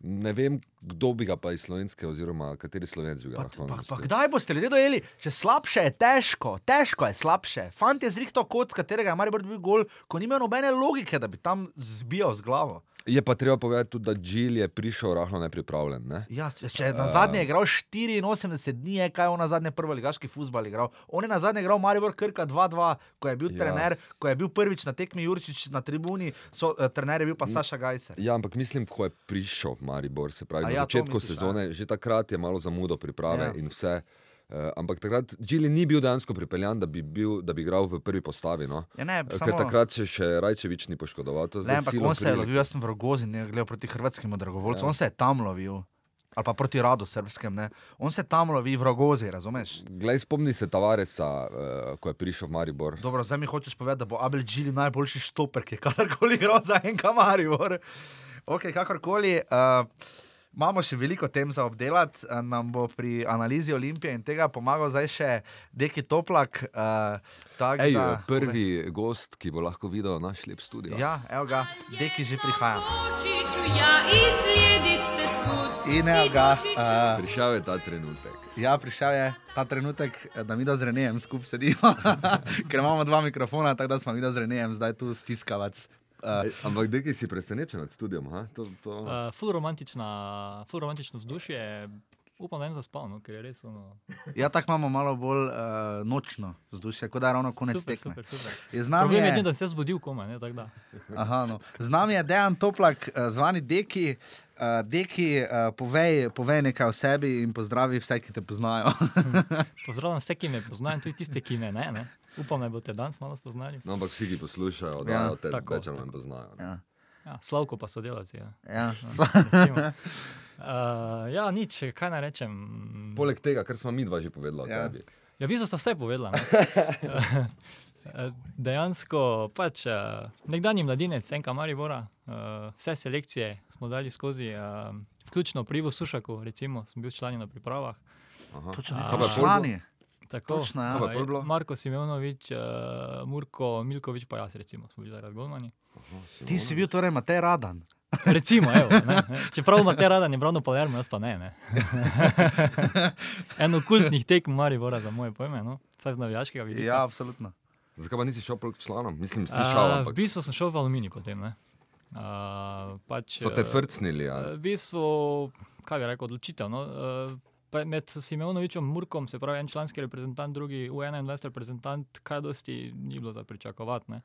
Ne vem, kdo bi ga pa iz slovenske, oziroma kateri slovenc bi ga Pa, lahko namestil. kdaj boste ljudje dojeli, če slabše je težko, težko je slabše. Fant je zrihtal kot, z katerega je Maribor dobil gol, ko nima nobene logike, da bi tam zbijal z glavo. Je pa treba povedati tudi, da Džil je prišel rahlo nepripravljen. Ne? Ja, če je na zadnje igral 84 dni, je kaj on na zadnje prvo ligaški futbal igral. On je na zadnje igral Maribor Krka 2-2, ko je bil Ja. ja. trener, ko je bil prvič na tekmi Jurčič na tribuni, so, eh, trener je bil pa Saša Gajser. Ja, ampak mislim, ko je prišel Maribor, se pravi A na ja, začetku misliš, sezone, že takrat je malo zamudo priprave Ja. ja. in vse. Uh, ampak takrat Džili ni bil dejansko pripeljan, da bi, bil, da bi igral v prvi postavi. No? Ja, ne, Ker samo- takrat se še Rajčevič ni poškodoval. Ne, ampak on se je lovil, jaz sem v Rogozi, ne gledal proti hrvatskim dragovoljcem, Ja. on se je tam lovil. Ali pa proti radu srpskem, ne. On se tam lovi v Rogozi, razumeš? Glej, spomni se Tavaresa, uh, ko je prišel v Maribor. Dobro, zdaj mi hočeš povedati, da bo Abel Džili najboljši štoper, ki je kadarkoli igral za en kamarivor. Ok, kakorkoli. Uh, Imamo še veliko tem za obdelati, eh, nam bo pri analizi Olimpije in tega pomagal zdaj še Deki Toplak. Uh, tak, Ej, da, prvi gost, ki bo lahko videl naš lep studio. Ja, evo ga, Deki že prihaja. Ja. In evo ga. Uh, Prišel je ta trenutek. Ja, prišel je ta trenutek, eh, da mi da z Renejem skupaj sedimo, <laughs> ker imamo dva mikrofona, tako da smo mi da z Renejem zdaj tu stiskavac. Uh, ampak, dekaj si presenečen nad studiom? ha? To, to... Uh, ful, romantična, ful romantično vzdušje, upam, da ne bom zaspal, no, ker je res ono. ja, tako imamo malo bolj uh, nočno vzdušje, kot da je ravno konec super, tekme. super, super. Je Problem je, je, da se zbudil komaj, ne, da. aha, no. z nami je Dejan Toplak, uh, zvani Deki. Uh, Deki, uh, povej, povej nekaj o sebi in pozdravi vse, ki te poznajo. <laughs> Pozdravljam vse, ki me poznajo, tudi tiste, ki me ne. ne. Upam, da boste danes malo spoznali. No, ampak vsi, ki poslušajo, da Ja, te tako, več ali manj poznajo. ne. ja. Ja, Slavko pa sodelavci. Ja. Ja. <laughs> recimo. Uh, <laughs> ja, nič, kaj naj rečem. Poleg tega, kar smo mi dva že povedali o Ja. tebi. Ja, v bistvu sta vse povedala. ne. <laughs> Eh, Dejansko pač eh, nekdanji mladinec, enka Maribora, eh, vse selekcije smo dali skozi, eh, vključno pri Ivo Sušaku, recimo, sem bil član na pripravah. Aha. Točno, A, ti pa si pol bo- člani. Tako, Točno, ja. Pol bilo? Marko Simeonovič, uh, Murko Milkovič, pa jaz, recimo, smo bili zaradi Golmani. Ti si bil torej Matej Radan. <laughs> Recimo, evo, ne, čeprav ima te rada, ne Brano Palermo, jaz pa ne. ne. <laughs> Eno kultnih tekm Maribora za moje pojme, no? vsaj z navijaškega vidika. Ja, absolutno. Zakaj pa nisi šel proti članom? Mislim, si A, šel, v ampak bistvu sem šel v Alumini potem. ne. A, pač, so te eh, frcnili. eh, ali? V bistvu, kaj bi rekel, odločitev. No? eh, pa Med Simeonovičem Murkom, se pravi en članski reprezentant, drugi U21 reprezentant, kaj dosti ni bilo za pričakovati. ne.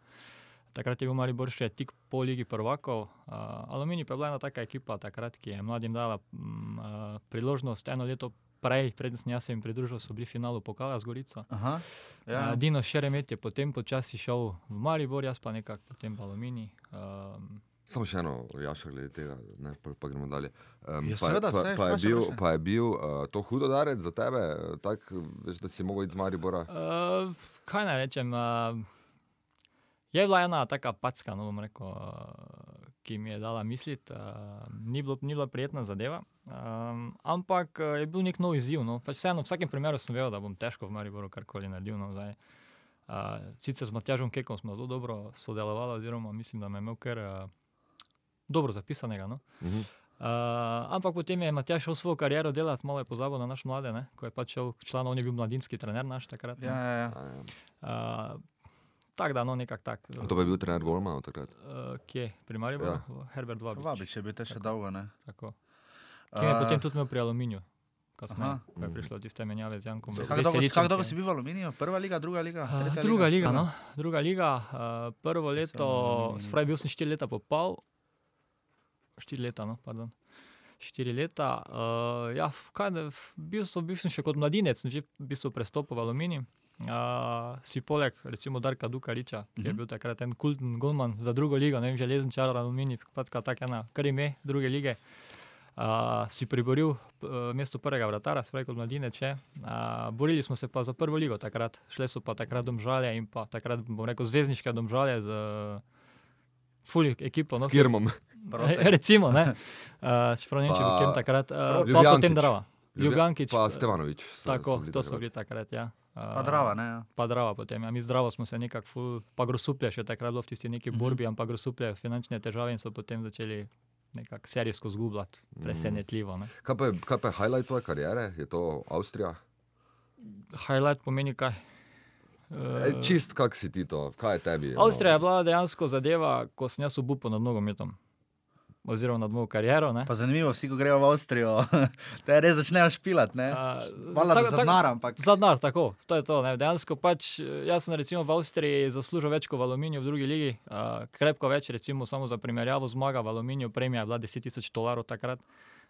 Takrat je bil Maribor še tik po Ligi prvakov. Uh, Alumini pa je bila ena taka ekipa, takrat, ki je mladim dala mm, uh, priložnost eno leto prej, preden sem jaz se jim pridružil, so bili v finalu pokala z Gorico. Aha. Ja. Uh, Dino Šeremet je potem počasi šel v Maribor, jaz pa nekako potem v Alumini. Um, Samo še eno, Jaša, glede tega, ne, pa, pa gremo dalje. Um, Ja, pa, seveda, pa, saj, pa, je bil, vprašaj. pa je bil uh, to hudo darec za tebe, tak, veš, da si mogel iti z Maribora. uh, kaj naj rečem? Uh, je bila ena taka packa, no bom rekel, uh, ki mi je dala misliti. Uh, ni, bilo, ni bila prijetna zadeva. Um, ampak uh, je bil nek nov izziv. No. Pač vseeno, v vsakem primeru sem vedel, da bom težko v Mariboru karkoli naredil. No, zdaj. Uh, sicer z Matjažom Kekom smo zelo dobro sodelovali, oziroma mislim, da me je imel kar uh, dobro zapisanega. No. Uh -huh. Uh, ampak potem je Matjaš šel svojo kariero delati, malo je pozabil na naš mlade, ne? ko je pač šel član, on je bil mladinski trener naš takrat. ne. Ja, ja, ja. Uh, Tako da, no, nekako tak. To pa je bil trener Golmanov takrat. Uh, kje, pri Mariboru, Ja. ja. Herbert Vabič. Vabi, če bi te še dolgo, ne. Tako. Ki je A, potem tudi imel pri Aluminiju, kasneje, ko je prišlo do tiste menjave z Jankom. Kako dolgo, kak dolgo si bil v Aluminiju? Prva liga, druga liga? Uh, druga liga, no, druga liga. Uh, prvo Ja, leto, spravi bil sem štiri leta po pol, štiri leta, no, pardon. Štiri leta. Uh, ja, kaj, v bistvu, bil sem še kot mladinec, sem že v bistvu prestopil v Aluminij. Uh, si poleg, recimo, Darka Dukariča, ki je Mhm. bil takrat en kulten golman za drugo ligo, ne vem, železen čar Aluminij, skratka, tako ena, kar ime druge lige. Uh, si priboril uh, mesto prvega vratara, pravi kot mladinec. še. Uh, borili smo se pa za prvo ligo takrat, šle so pa takrat domžalje in pa takrat, bom rekel, zvezdniške domžalje z uh, fulj ekipo. No, Kirmom. <laughs> Recimo, ne. Uh, <laughs> čeprav ne vem, če bi kjem takrat. Uh, pa potem Drava. Ljubljankič. Pa Stevanovič. so- Tako, so to so bili takrat, ja. Uh, Pa drava, ne? Ja. Pa Drava potem. Ja. Mi zdravo smo se nekako, ful, pa grosuplje še takrat bilo v tisti Mhm. neki borbi, ampak grosuplje finančne težave in so potem začeli nekako serijsko zgubljati. Mhm. Presenetljivo. Ne. Kaj pa, je, kaj pa je highlight tvoje kariere? Je to Avstrija? Highlight pomeni kaj? Uh, čist kak si ti to, kaj je tebi? Avstrija je no, bila dejansko zadeva, ko sem jaz obupal nad nogometom. Oziroma nad mojo kariero. ne. Pa zanimivo, vsi, ko grejo v Avstrijo, <laughs> te res začnejo špilati, Hvala, da tako- za tako- denar, ampak. Za denar, tako, to je to. Ne. Dejansko pač, eh, jaz sem recimo v Avstriji zaslužil več kot v Aluminiju v drugi ligi, uh, krepko več, recimo samo za primerjavo zmaga v Aluminiju, premija je bila 10 tisoč dolarjev takrat,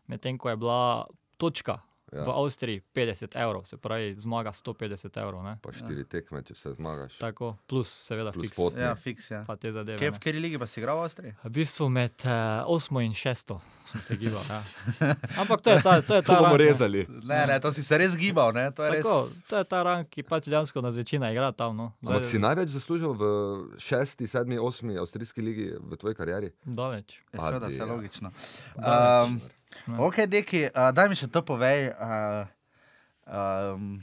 medtem ko je bila točka Ja. v Avstriji 50 evrov, se pravi zmaga 150 evrov. Ne. Pa štiri tekme, če se zmagaš. Tako, plus seveda Plus fiks. pot. Ja, fiks, ja. Pa te zadeve. Kje, v kateri ligi pa si igral v Avstriji? V bistvu med uh, 8 in 6 sem se gibal. Ja. Ampak to je ta, to je ta To bomo rang, ne. rezali. Ne, ne, to si se res gibal, ne? To je res. Tako, to je ta rang, ki pač dejansko nas večina igra tam. No. Ampak si največ zaslužil v šesti, sedmi, osmi avstrijski ligi v tvoji karieri? Daleč. Je, seveda, vse ja. logično. Daleč. Um, ok, deki, uh, daj mi še to povej. Uh, um,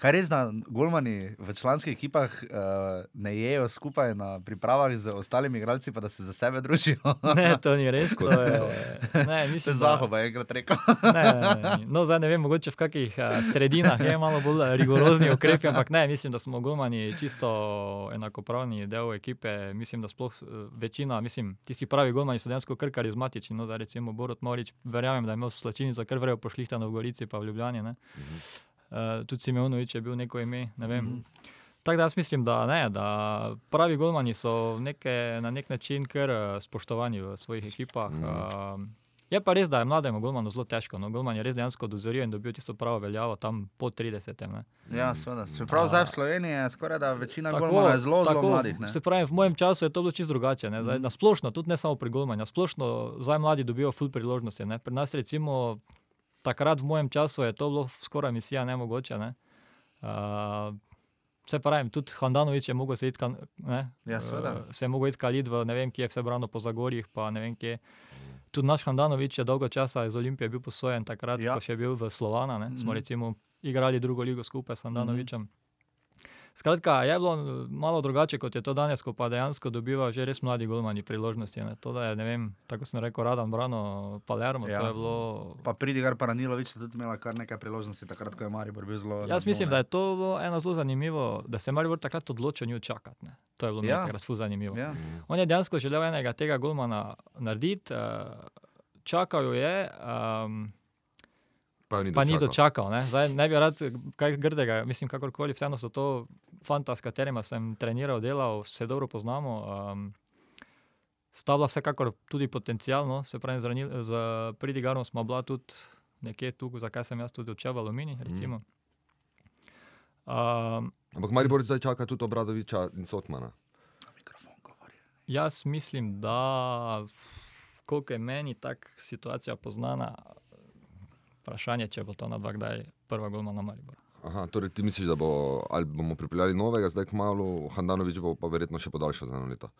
kaj res, da golmani v članskih ekipah uh, ne jejo skupaj na pripravah z ostalimi igralci, pa da se za sebe družijo? <laughs> Ne, to ni res. To je, ne, mislim, da, zahoba je enkrat rekel. ne, ne, ne. No, zdaj ne vem, mogoče v kakih uh, sredinah je malo bolj rigorozni ukrepi, ampak ne, mislim, da smo golmani čisto enakopravni del ekipe. Mislim, da sploh eh, večina, mislim, tisti pravi golmani so dejansko kar karizmatični. No, zdaj recimo Borod Morič, verjamem, da je imel slačilnico kar vrejo pošlihtano v Gorici pa v Ljubljani. Ne. Uh, tudi Simeonovič je bil neko ime, ne vem. Mhm. Tako da jaz mislim, da, ne, da pravi golmani so neke, na nek način kar eh, spoštovani v svojih ekipah. Mm. Uh, je pa res, da je mlademu golmanu zelo težko. No, golman je res dejansko dozoril in dobil tisto pravo veljavo tam po 30. Ne. Ja, seveda. Čeprav zdaj v Sloveniji je skoraj da večina Tako, golmanov je zelo, zelo tako, mladih. Ne? Se pravi, v mojem času je to bilo čisto drugače. Ne, zdaj, Mhm. na splošno, tudi ne samo pri golmanju, na splošno zdaj mladi dobijo full priložnosti. Ne. Pri nas recimo takrat v mojem času je to bilo skoraj misija nemogoče. Ne. Uh, Se pravi, tudi Handanovič je mogel se iti, ne, Ja, seveda. eh, se je mogel iti kalit v ne vem, kje je vse brano po Zagorjih, pa ne vem kje. Tudi naš Handanovič je dolgo časa iz Olimpije bil posojen takrat, Ja. ko še je bil v Slovana. Ne. Smo Mhm. recimo igrali drugo ligo skupaj s Handanovičem. Skratka, je bilo eh, malo drugače, kot je to danes, ko pa dejansko dobiva že res mladi golmani priložnosti. Ne. To, je, ne vem, tako sem rekel, Radan Brano, Palermo, Ja. to je bilo. Pa pridi, kar Paranilovič sta tudi imela kar nekaj priložnosti, takrat, ko je Maribor bil zelo. Jaz mislim, da je to bilo eno zelo zanimivo, da se Maribor takrat odločil nju čakati. Ne. To je bilo Ja. takrat ful zanimivo. Ja. On je dejansko želel enega tega golmana narediti, uh, čakal jo je, um, Pa, ni pa ni dočakal. dočakal. Ne. Zdaj, ne bi rad kaj grdega, mislim, kakorkoli, vseeno so to fanta, s katerima sem treniral, delal, se dobro poznamo. Um, Stavlja vsekakor tudi potencialno, se pravi, z, z pridigarom smo bila tudi nekje tu, zakaj sem jaz tudi odšel v Alumini. recimo. Um, Ampak Maribor zdaj čaka tudi Obradoviča in Sotmana. Mikrofon govori. Jaz mislim, da koliko je meni ta situacija poznana, vprašanje, če bo to na dva kdaj prva golma na Maribor. Aha, torej ti misliš, da bo, ali bomo pripeljali novega, zdaj k malu, Handanovič bo pa verjetno še podaljšal za eno leto.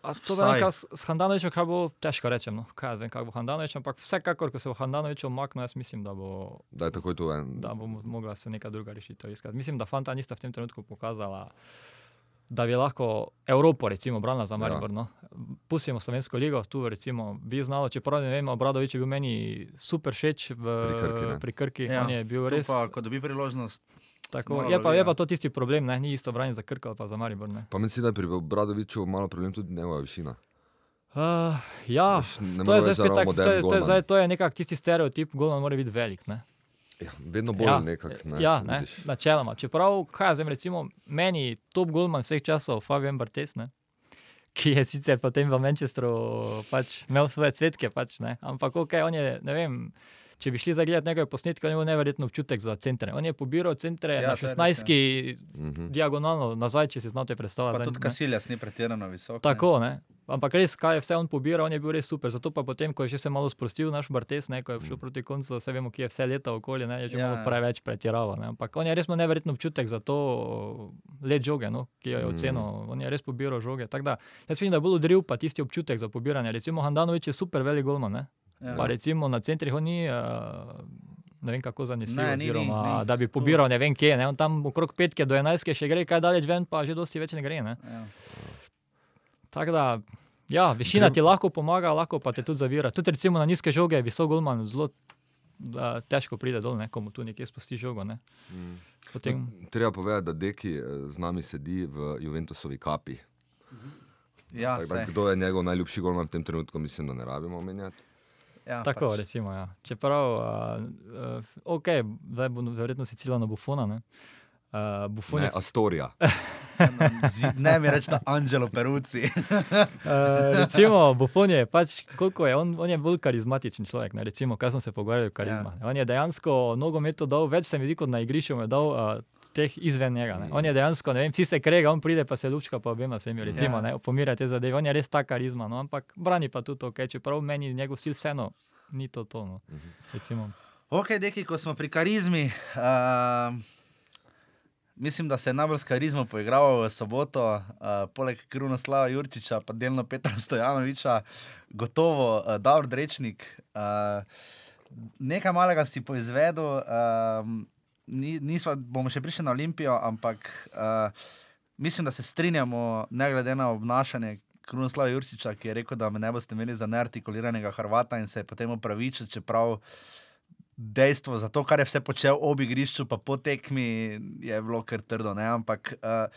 A to Vsaj. vem, kaj s Handanovičem, kaj bo težko rečem. No. Kaj vem, kako bo Handanovič, ampak vsekakor, ko se bo Handanovič omaknil, jaz mislim, da bo, Da je takoj tu en. da bo mo- mogla se neka druga rešitev iskati. Mislim, da Fanta nista v tem trenutku pokazala, da bi lahko Evropo recimo branila za Maribor. Ja. No. Pustimo Slovensko ligo, tu recimo bi znalo, čeprav ne vem, Obradovič je bil meni super všeč v, Pri Krki, ne. pri Krki. Ja, Ja. On je bil Tu res. Pa, ko dobi priložnost, Tako, je, pa, je ja. pa to tisti problem, ne? ni isto branje za Krko ali pa za Maribor. Ne? Pa mislim, da je pri Obradoviču malo problem tudi njegova višina. Uh, ja, Veš, ne to je zdaj spet ravno tak, to je, to je, to je nekak tisti stereotip, golman mora biti velik. Ne? Ja, vedno bolj ja, nekako. Ne, ja, ne, vidiš. načeloma. Čeprav, kaj jaz vem, recimo, meni top golman vseh časov, Fabian Bartes, ne? ki je sicer potem v Manchesteru pač imel svoje cvetke, pač, ne? ampak ok, on je, ne vem. Če bi šli zagledati njegove posnetke, on je imel neverjetno občutek za centre. On je pobiral centre Ja, ja, na to je res, 16, Mhm. diagonalno nazaj, če si znate pa predstavljati. tudi zdaj, ne. Kasiljas ni pretirano visok. ne. Tako, ne. ampak res, kaj je vse on pobiral, on je bil res super. Zato pa potem, ko je že se malo sprostil naš Bartes, ne, ko je šel proti koncu, vse vemo, ki je vse leta okoli, ne, je že Ja, ja, malo ja. preveč pretiraval. Ne. Ampak on je res imel neverjetno občutek za to let žoge, no, ki jo je Mm. ocenil. On je res pobiral žoge. Tako Da, jaz vidim, da je bolj udril pa tisti občutek za pobiranje. Recimo Handanovič je super velik golman. Ne. Ja. Pa recimo na centrih on ni. Uh, Ne vem, kako zanesljivo, Ne, ni, ni, oziroma ni. da bi pobiral ne vem kje. Ne? On tam okrog petke do enajstke še gre, kaj daleč ven, pa že dosti več ne gre. Ne? Ja. Tako da, ja, višina ti lahko pomaga, lahko pa te tudi zavira. Tudi recimo na nizke žoge je visok golman zelo da, težko pride dol, ne, ko mu tu nekje spusti žogo. Ne. Mm. Potem, Treba povedati, da Deki eh, z nami sedi v Juventusovi kapi. Ja, Tako da, kdo je njegov najljubši golman v tem trenutku, mislim, da ne rabimo omenjati. Ja, tako, pač. recimo. Ja. Čeprav, uh, ok, zdaj bo verjetno si cilja na bufona. Ne. Uh, bufon Ne, je Astorija. <laughs> Ne mi reči, da Angelo Peruci. Uh, <laughs> recimo, Buffon je pač, koliko je, on, on je bolj karizmatičen človek. Ne? Recimo, kaj smo se pogovarjali o karizma. Ja. On je dejansko nogometu dal več, se mi zdi, kot na igrišču je dal uh, teh izven njega. Ne? On je dejansko, ne vem, vsi se krega, on pride pa se lučka po obema vsemi, recimo, Ja. ne, pomirja te zadeve. On je res ta karizma, no? ampak brani pa tudi to, okay? čeprav meni njegov stil vseeno ni to to. No? Recimo. Ok, deki, ko smo pri karizmi. Uh, mislim, da se je najbolj s karizmo poigral v soboto, uh, poleg Krunoslava Jurčiča, pa delno Petra Stojanoviča, gotovo uh, Davor Drečnik. Uh, nekaj malega si poizvedel, um, ni, nisva, bomo še prišli na Olimpijo, ampak uh, mislim, da se strinjamo, ne glede na obnašanje. Krunoslava Jurčiča, ki je rekel, da me ne boste imeli za neartikuliranega Hrvata in se je potem upravičil, čeprav dejstvo, za to, kar je vse počel ob igrišču, pa po tekmi, je bilo kar trdo. Ne? Ampak uh,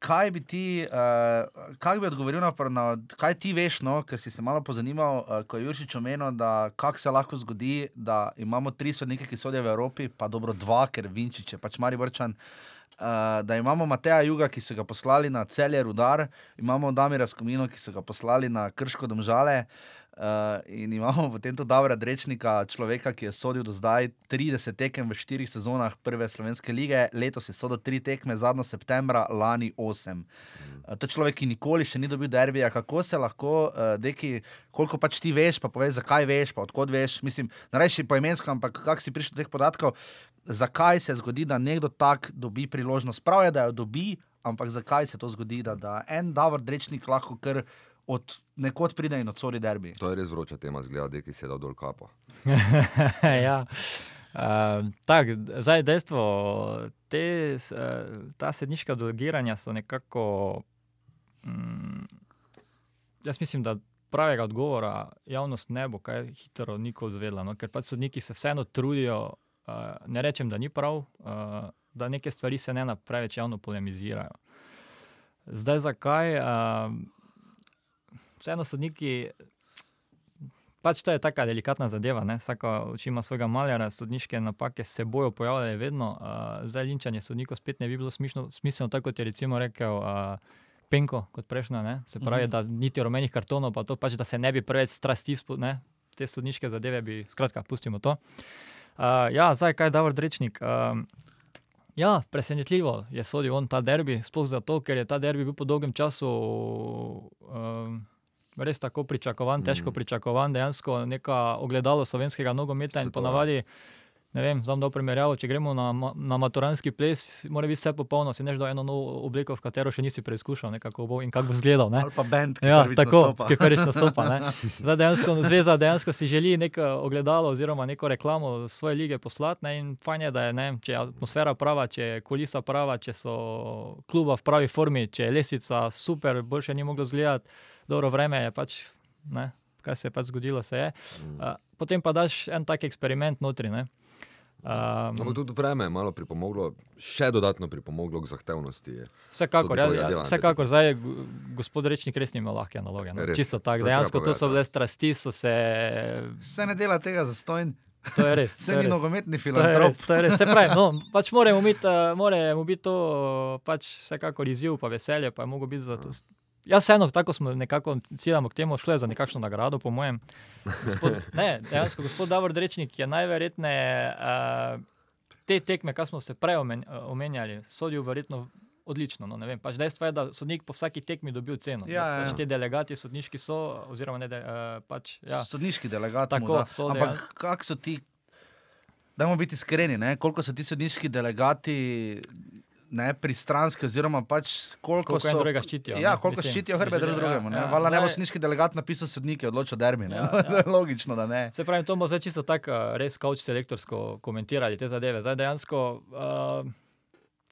kaj bi ti, uh, kaj bi odgovoril na, na kaj ti veš, no? ker si se malo pozanimal, uh, ko je Jurčič omenil, da kako se lahko zgodi, da imamo tri sodnike, ki sodijo v Evropi, pa dobro dva, ker Vinčič je pač Mari Vrčan. Uh, da imamo Mateja Juga, ki so ga poslali na celje Rudar, imamo Damira Skomino, ki so ga poslali na Krško domžale, uh, in imamo <laughs> potem tudi Davora Drečnika, človeka, ki je sodil do zdaj 30 tekem v štirih sezonah prve slovenske lige, letos je sodil tri tekme, zadnjo septembra, lani 8. Uh, to je človek, ki nikoli še ni dobil derbija. Kako se lahko, uh, deki, koliko pač ti veš, pa poveš, zakaj veš, pa odkot veš. Mislim, narejši poimensko, ampak kako si prišel do teh podatkov, zakaj se zgodi, da nekdo tak dobi priložnost. Prav je, da jo dobi, ampak zakaj se to zgodi, da, da en Davor Drečnik lahko kar od nekod pride in odsori derbi. To je res vroča tema, zgleda, si je dal dol kapo. <laughs> ja. Uh, tak, zdaj dejstvo, te, eh, ta sedniška delegiranja so nekako. Mm, jaz mislim, da pravega odgovora javnost ne bo kaj hitro nikoli zvedela, no? ker pač sodniki se vseeno trudijo. Uh, ne rečem, da ni prav, uh, da neke stvari se ne na preveč javno polemizirajo. Zdaj, zakaj? Uh, vseeno sodniki Pač to je tako delikatna zadeva. Ne? Vsaka oči ima svojega maljara, sodniške napake se bojo pojavljale vedno. Uh, zdaj linčanje sodnikov spet ne bi bilo smišno, smiselno, tako kot je recimo rekel uh, Penko, kot prejšnja. Ne? Se pravi, Mhm. da niti rumenih kartonov, pa to pač, da se ne bi preveč strasti, ne? te sodniške zadeve bi, skratka, pustimo to. Uh, ja, zdaj kaj je Davor Drečnik. Um, Ja, presenetljivo je sodil on ta derbi, sploh zato, ker je ta derbi bil po dolgem času um, res tako pričakovan, težko Mm. pričakovan, dejansko neka ogledalo slovenskega nogometa in ja. ponavadi. Ne vem, znam dal primerjavo, če gremo na, na maturanski ples, mora biti vse popolno, si neš da eno novo obleko, v katero še nisi preizkušal, ne, kako bo in kako bo izgledal. Ne. Ali pa bend, ki Ja, prvič tako, nastopa. ki prvič nastopa. ne. <laughs> Zdaj dejansko zveza dejansko si želi neko ogledalo oziroma neko reklamo svoje lige poslati ne, in fajn je, da je, ne, če je atmosfera prava, če je kulisa prava, če so kluba v pravi formi, če je lesvica super, boljše ni moglo zgledati, dobro vreme je pač, ne, kaj se je pač zgodilo, se je. Mm. Uh, potem pa daš en tak eksperiment notri. Ne. Ampak Um, tudi vreme je malo pripomoglo, še dodatno pripomoglo k zahtevnosti. Vsekakor, ja, ja, vsekakor zdaj go- gospod Rečnik res ni imel lahke naloge. No. Res, Čisto to tako, je dejansko to so bile strasti, so se. Se ne dela tega za stojn, To je res. <laughs> se je ni nogometni To je filantrop. res, to je res. Se pravi, no, <laughs> pač moramo biti, uh, moramo biti to uh, pač vsekakor izziv, pa veselje, pa je mogo biti za to. Jaz vseeno, tako smo nekako ciljamo k temu, šlo je za nekakšno nagrado, po mojem. Gospod, <laughs> ne, dejansko gospod Davor Drečnik je najverjetneje uh, te tekme, kar smo se prej omen, omenjali, sodil verjetno odlično. No, ne vem, pač dejstvo je, da sodnik po vsaki tekmi dobil ceno. Ja, Da ja, pač ja. Ti delegati sodniški so, oziroma ne, de, uh, pač, ja. Sodniški delegat. Tako, mu da. so Ampak kak so ti, dajmo biti iskreni, ne? koliko so ti sodniški delegati ne, pristranski, oziroma pač koliko, Koliko so. drugega ščitijo, Ja, ne, koliko mislim, ščitijo hrbe mislim, drug ja, drugemu. ja, Ja, Vala ne bo sodniški delegat napisal sodnike, odločil derbi. Ne? Ja, <laughs> Ja. Logično, da ne. Se pravi, to bomo zdaj čisto tako uh, res kauč selektorsko komentirali te zadeve. Zdaj dejansko, uh,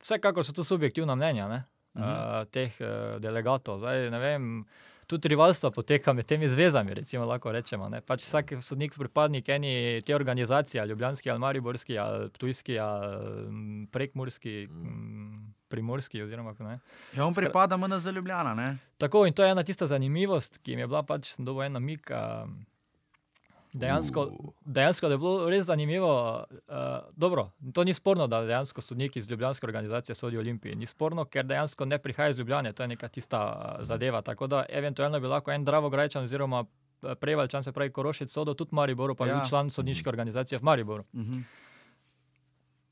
vsekakor so to subjektivna mnenja ne, uh, teh uh, delegatov. Zdaj, ne vem, tudi rivalstvo poteka med temi zvezami, recimo lahko rečemo. Ne. Pač vsak sodnik pripadnik eni te organizacije, ali ljubljanski, ali mariborski, ali tujski, ali mm, prekmurski, mm, primorski oziroma kako ne. Ja, on pripada MN za Ljubljana. Ne? Tako in to je ena tista zanimivost, ki mi je bila pač sem dobil en namik. Uh, Dejansko, dejansko je bilo res zanimivo. Uh, dobro, to ni sporno, da dejansko sodniki iz Ljubljanske organizacije sodijo Olimpiji. Ni sporno, ker dejansko ne prihaja iz Ljubljane, to je neka tista uh, zadeva. Tako da eventualno bi lahko en Dravograjčan oziroma eh, Prevaljčan, se pravi Korošec, sodel tudi Mariboru, pa ja. Ja. bil član sodniške organizacije v Mariboru, Uh -huh.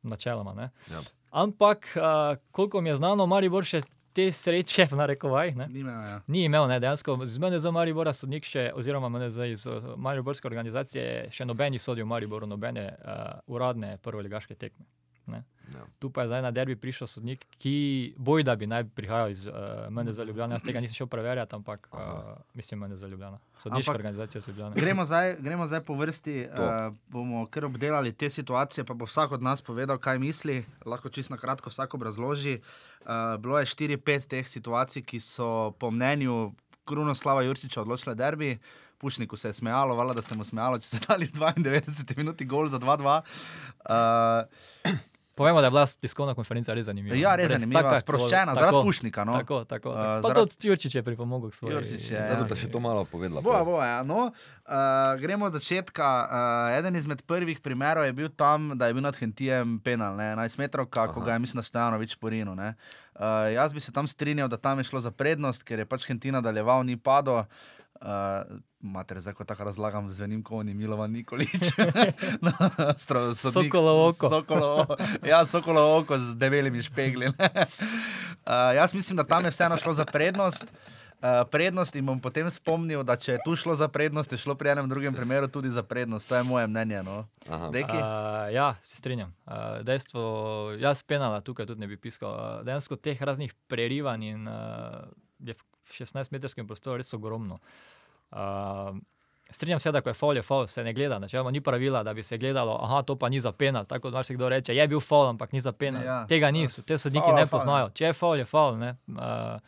načeloma. Ne? Ja. Ampak, uh, koliko mi je znano, Maribor še te sreče, v narekovaj, ne? Nima, ja. Ni imel, ne, dejansko z mene za Maribora sodnik še, oziroma mene za iz uh, Mariborske organizacije še nobeni sodijo v Mariboru, nobene uh, uradne prvoligaške tekme. Ne. Ja. Tu pa je zdaj na derbi prišel sodnik, ki boj, da bi naj prihajal iz uh, mene za Ljubljana. Jaz tega nisem šel preverjati, ampak uh, mislim mene za Ljubljana. Sodniška Ampak- organizacija iz Ljubljana. Gremo zdaj, gremo zdaj po vrsti, To. uh, bomo kar obdelali te situacije, pa bo vsak od nas povedal, kaj misli. Lahko čisto na kratko vsak obrazloži. Uh, bilo je 4-5 teh situacij, ki so po mnenju Krunoslava Jurčiča odločile derbi. Pušniku se je smejalo, vala, da se mu smejalo, če so dali v 92 minuti gol za 2-2. Uh, Povemo, da je bila tiskovna konferenca res zanimiva. ja, res zanimiva, taka, sproščena, tako, zaradi Pušnika. No. Tako, tako. Uh, tako. Pa zaradi- tudi Jurčič je pripomogel k svojemu. Jurčič je, Da ja. boste še to malo povedala. Bo, bo, ja. no, uh, gremo od začetka. Uh, eden izmed prvih primerov je bil tam, da je bil nad Hentijem penal, ne, 11 metrov, ko Aha. ga je, mislim, Stojanovič porino. ne. Uh, jaz bi se tam strinjal, da tam je šlo za prednost, ker je pač Hentina nadaljeval, ni padel. Uh, Mater, zdaj ko tako razlagam, zvenim kot oni Milovan Nikolič. <laughs> no, Sokolovo oko. Sokolovo, ja, sokolovo oko z debelimi špegli. uh, jaz mislim, da tam je vseeno šlo za prednost. Uh, prednost in bom potem spomnil, da če je tu šlo za prednost, je šlo pri enem drugem primeru tudi za prednost. To je moje mnenje. No. Aha. Deki? Uh, ja, se strinjam. Uh, dejstvo, jaz penala tukaj tudi ne bi piskal. Uh, dejansko teh raznih prerivanj in uh, je v 16-metrskem prostoru res ogromno. Uh, strinjam se, da ko je fol, je fol, se ne gleda. Načeloma ni pravila, da bi se gledalo, aha, to pa ni za penal. Tako da marsikdo reče, je bil fol, ampak ni za penal. Ja, Tega ni, ja. so- te sodniki Foul, ne foul, poznajo. Če je fol, je fol. ne. Uh,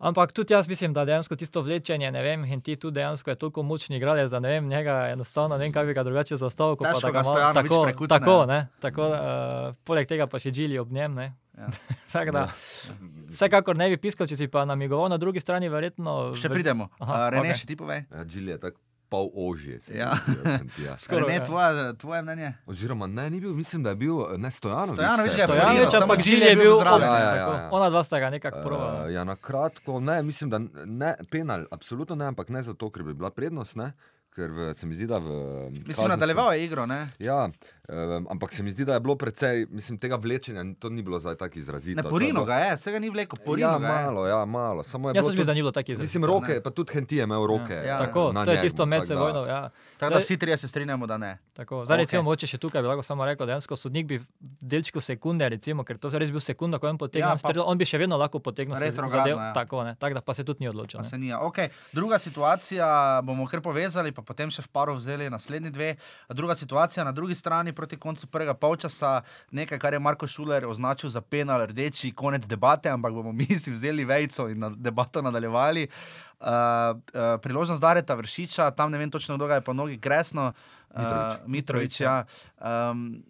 Ampak tudi jaz mislim, da dejansko tisto vlečenje, ne vem, in ti tudi dejansko je toliko močni igralec, da ne vem, njega enostavno ne vem, kaj bi ga drugače zastavil. kot pa Težko da ga malo- Stojanović tako, prekucne. tako, ne, tako, uh, poleg tega pa še Džili ob njem. Ne. Ja. <laughs> Da, vsekakor ne bi piskal, če si pa namigoval na drugi strani, verjetno. Še pridemo. Aha, uh, Rene, okej. še ti povej. Ja, Džil je tako pol ožje. Ja. Hentija. Skoraj, Rene, ja. tvoje, tvoje mnenje? Oziroma, ne, ni bil, mislim, da je bil ne Stojanovič. Stojanović se ga je Stojanovič, ampak Džili Džili je bil zraven. zraven. Ja, ja, ja. Ona dva sta ga nekako Uh, prova. ja, na kratko, ne, mislim, da ne, penal, absolutno ne, ampak ne zato, ker bi bila prednost, ne, ker v, se mi zdi, da v. Mislim, nadaljeval je igro, ne? Ja, um, ampak se mi zdi, da je bilo precej, mislim, tega vlečenja, to ni bilo zdaj tako izrazito. Ne, porino bilo- ga je, vsega ni vleko, porino Ja, ga je. malo, ja, malo. Samo je Jaz bilo sem bil to- za njilo taki izraz. Mislim, roke, pa tudi Henti je imel roke. Ja, Tako, na to je njemu, tisto tako medsebojno. Ja. Tako da vsi trije se strinjamo, da ne. Tako. Zdaj, recimo, Okej. mogoče še tukaj bi lahko samo rekel, da dejansko sodnik bi v delčku sekunde, recimo, ker to je res bil sekunda, ko je on potegnil Ja, ja, pa- strel, on bi še vedno lahko potegnil zadev. ja. Tako, ne, tako da pa se tudi ni odločil. Ne. ni. Okay. Druga situacija, bomo kar povezali, pa potem še v paru vzeli naslednji dve. Druga situacija na drugi strani proti koncu prvega polčasa, nekaj, kar je Marko Šuler označil za penal, rdeči konec debate, ampak bomo <laughs> mi si vzeli vejco in na debato nadaljevali. Uh, uh, priložnost Dareta Vršiča, tam ne vem točno, kdo ga je po nogi kresno. Mitrović. Uh, Mitrovič, ja. um,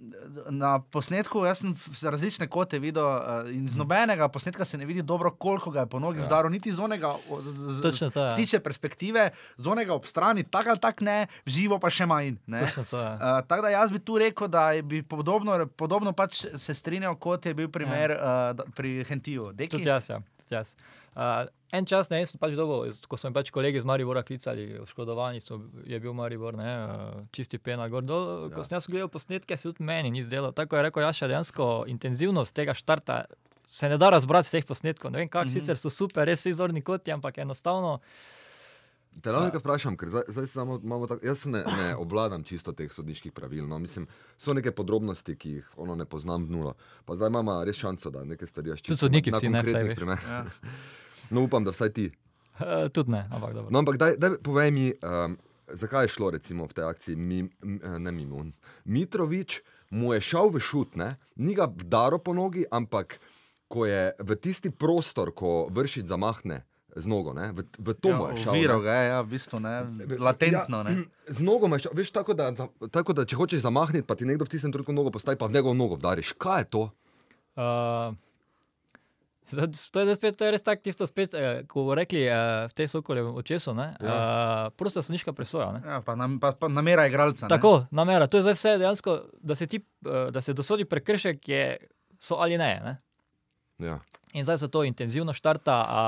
na posnetku sem z različne kote videl uh, in z nobenega posnetka se ne vidi dobro, koliko ga je po nogi Ja. vdaril, niti z onega z, z, to, ja. tiče perspektive, z onega ob strani, tako ali tako ne, v živo pa še manj. Točno to, ja. Uh, tako da jaz bi tu rekel, da bi podobno, podobno pač se strinjal, kot je bil primer ja. uh, pri Hentiju. Tudi jaz, ja. Jaz. Uh, en čas, ne, sem pač dobil, ko so mi pač kolegi iz Maribora klicali, oškodovani so, je bil Maribor, ne, uh, čisti penal gor dol. Ko Ja. sem jaz gledal posnetke, se tudi meni ni zdelo. Tako je rekel Jaša, dejansko intenzivnost tega štarta se ne da razbrati z teh posnetkov. Ne vem, kako mm -hmm. sicer so super, res vsi zorni koti, ampak enostavno. Te lahko nekaj vprašam, ker zdaj, zdaj samo imamo tako. Jaz ne, ne obvladam čisto teh sodniških pravil. No. Mislim, so neke podrobnosti, ki jih ono ne poznam v nulo. Pa zdaj imamo res šanso, da nekaj stvari Tudi čisto sodniki na vsi ne, vsaj veš. primerih. Ja. No, upam, da vsaj ti. Uh, tudi ne, ampak dobro. No, ampak daj, daj povej mi, um, zakaj je šlo recimo v tej akciji, mi, m, eh, ne Mimun. Mitrovič mu je šel v šut, ne? ni ga vdaro po nogi, ampak ko je v tisti prostor, ko vršič zamahne z nogo, ne? v, v to mu je šel. ne. Oviral ga je, ja, v bistvu ne, latentno. Ne. Z nogo me, veš, tako da, tako da če hočeš zamahniti, pa ti nekdo v tistem trenutku nogo postavi, pa v njegovo nogo vdariš. Kaj je to? Uh, zdaj- To je, spet, to je res tako, tisto spet, eh, ko bomo rekli eh, v tej sokolju očesu, ne, ja. uh, prosta sodniška presoja. Ne. Ja, pa, nam, pa, pa namera igralca. ne. Tako, namera. To je zdaj vse dejansko, da se, ti, eh, da se dosodi prekršek, je, so ali ne. ne. Ja. In zdaj se to intenzivno štarta. A,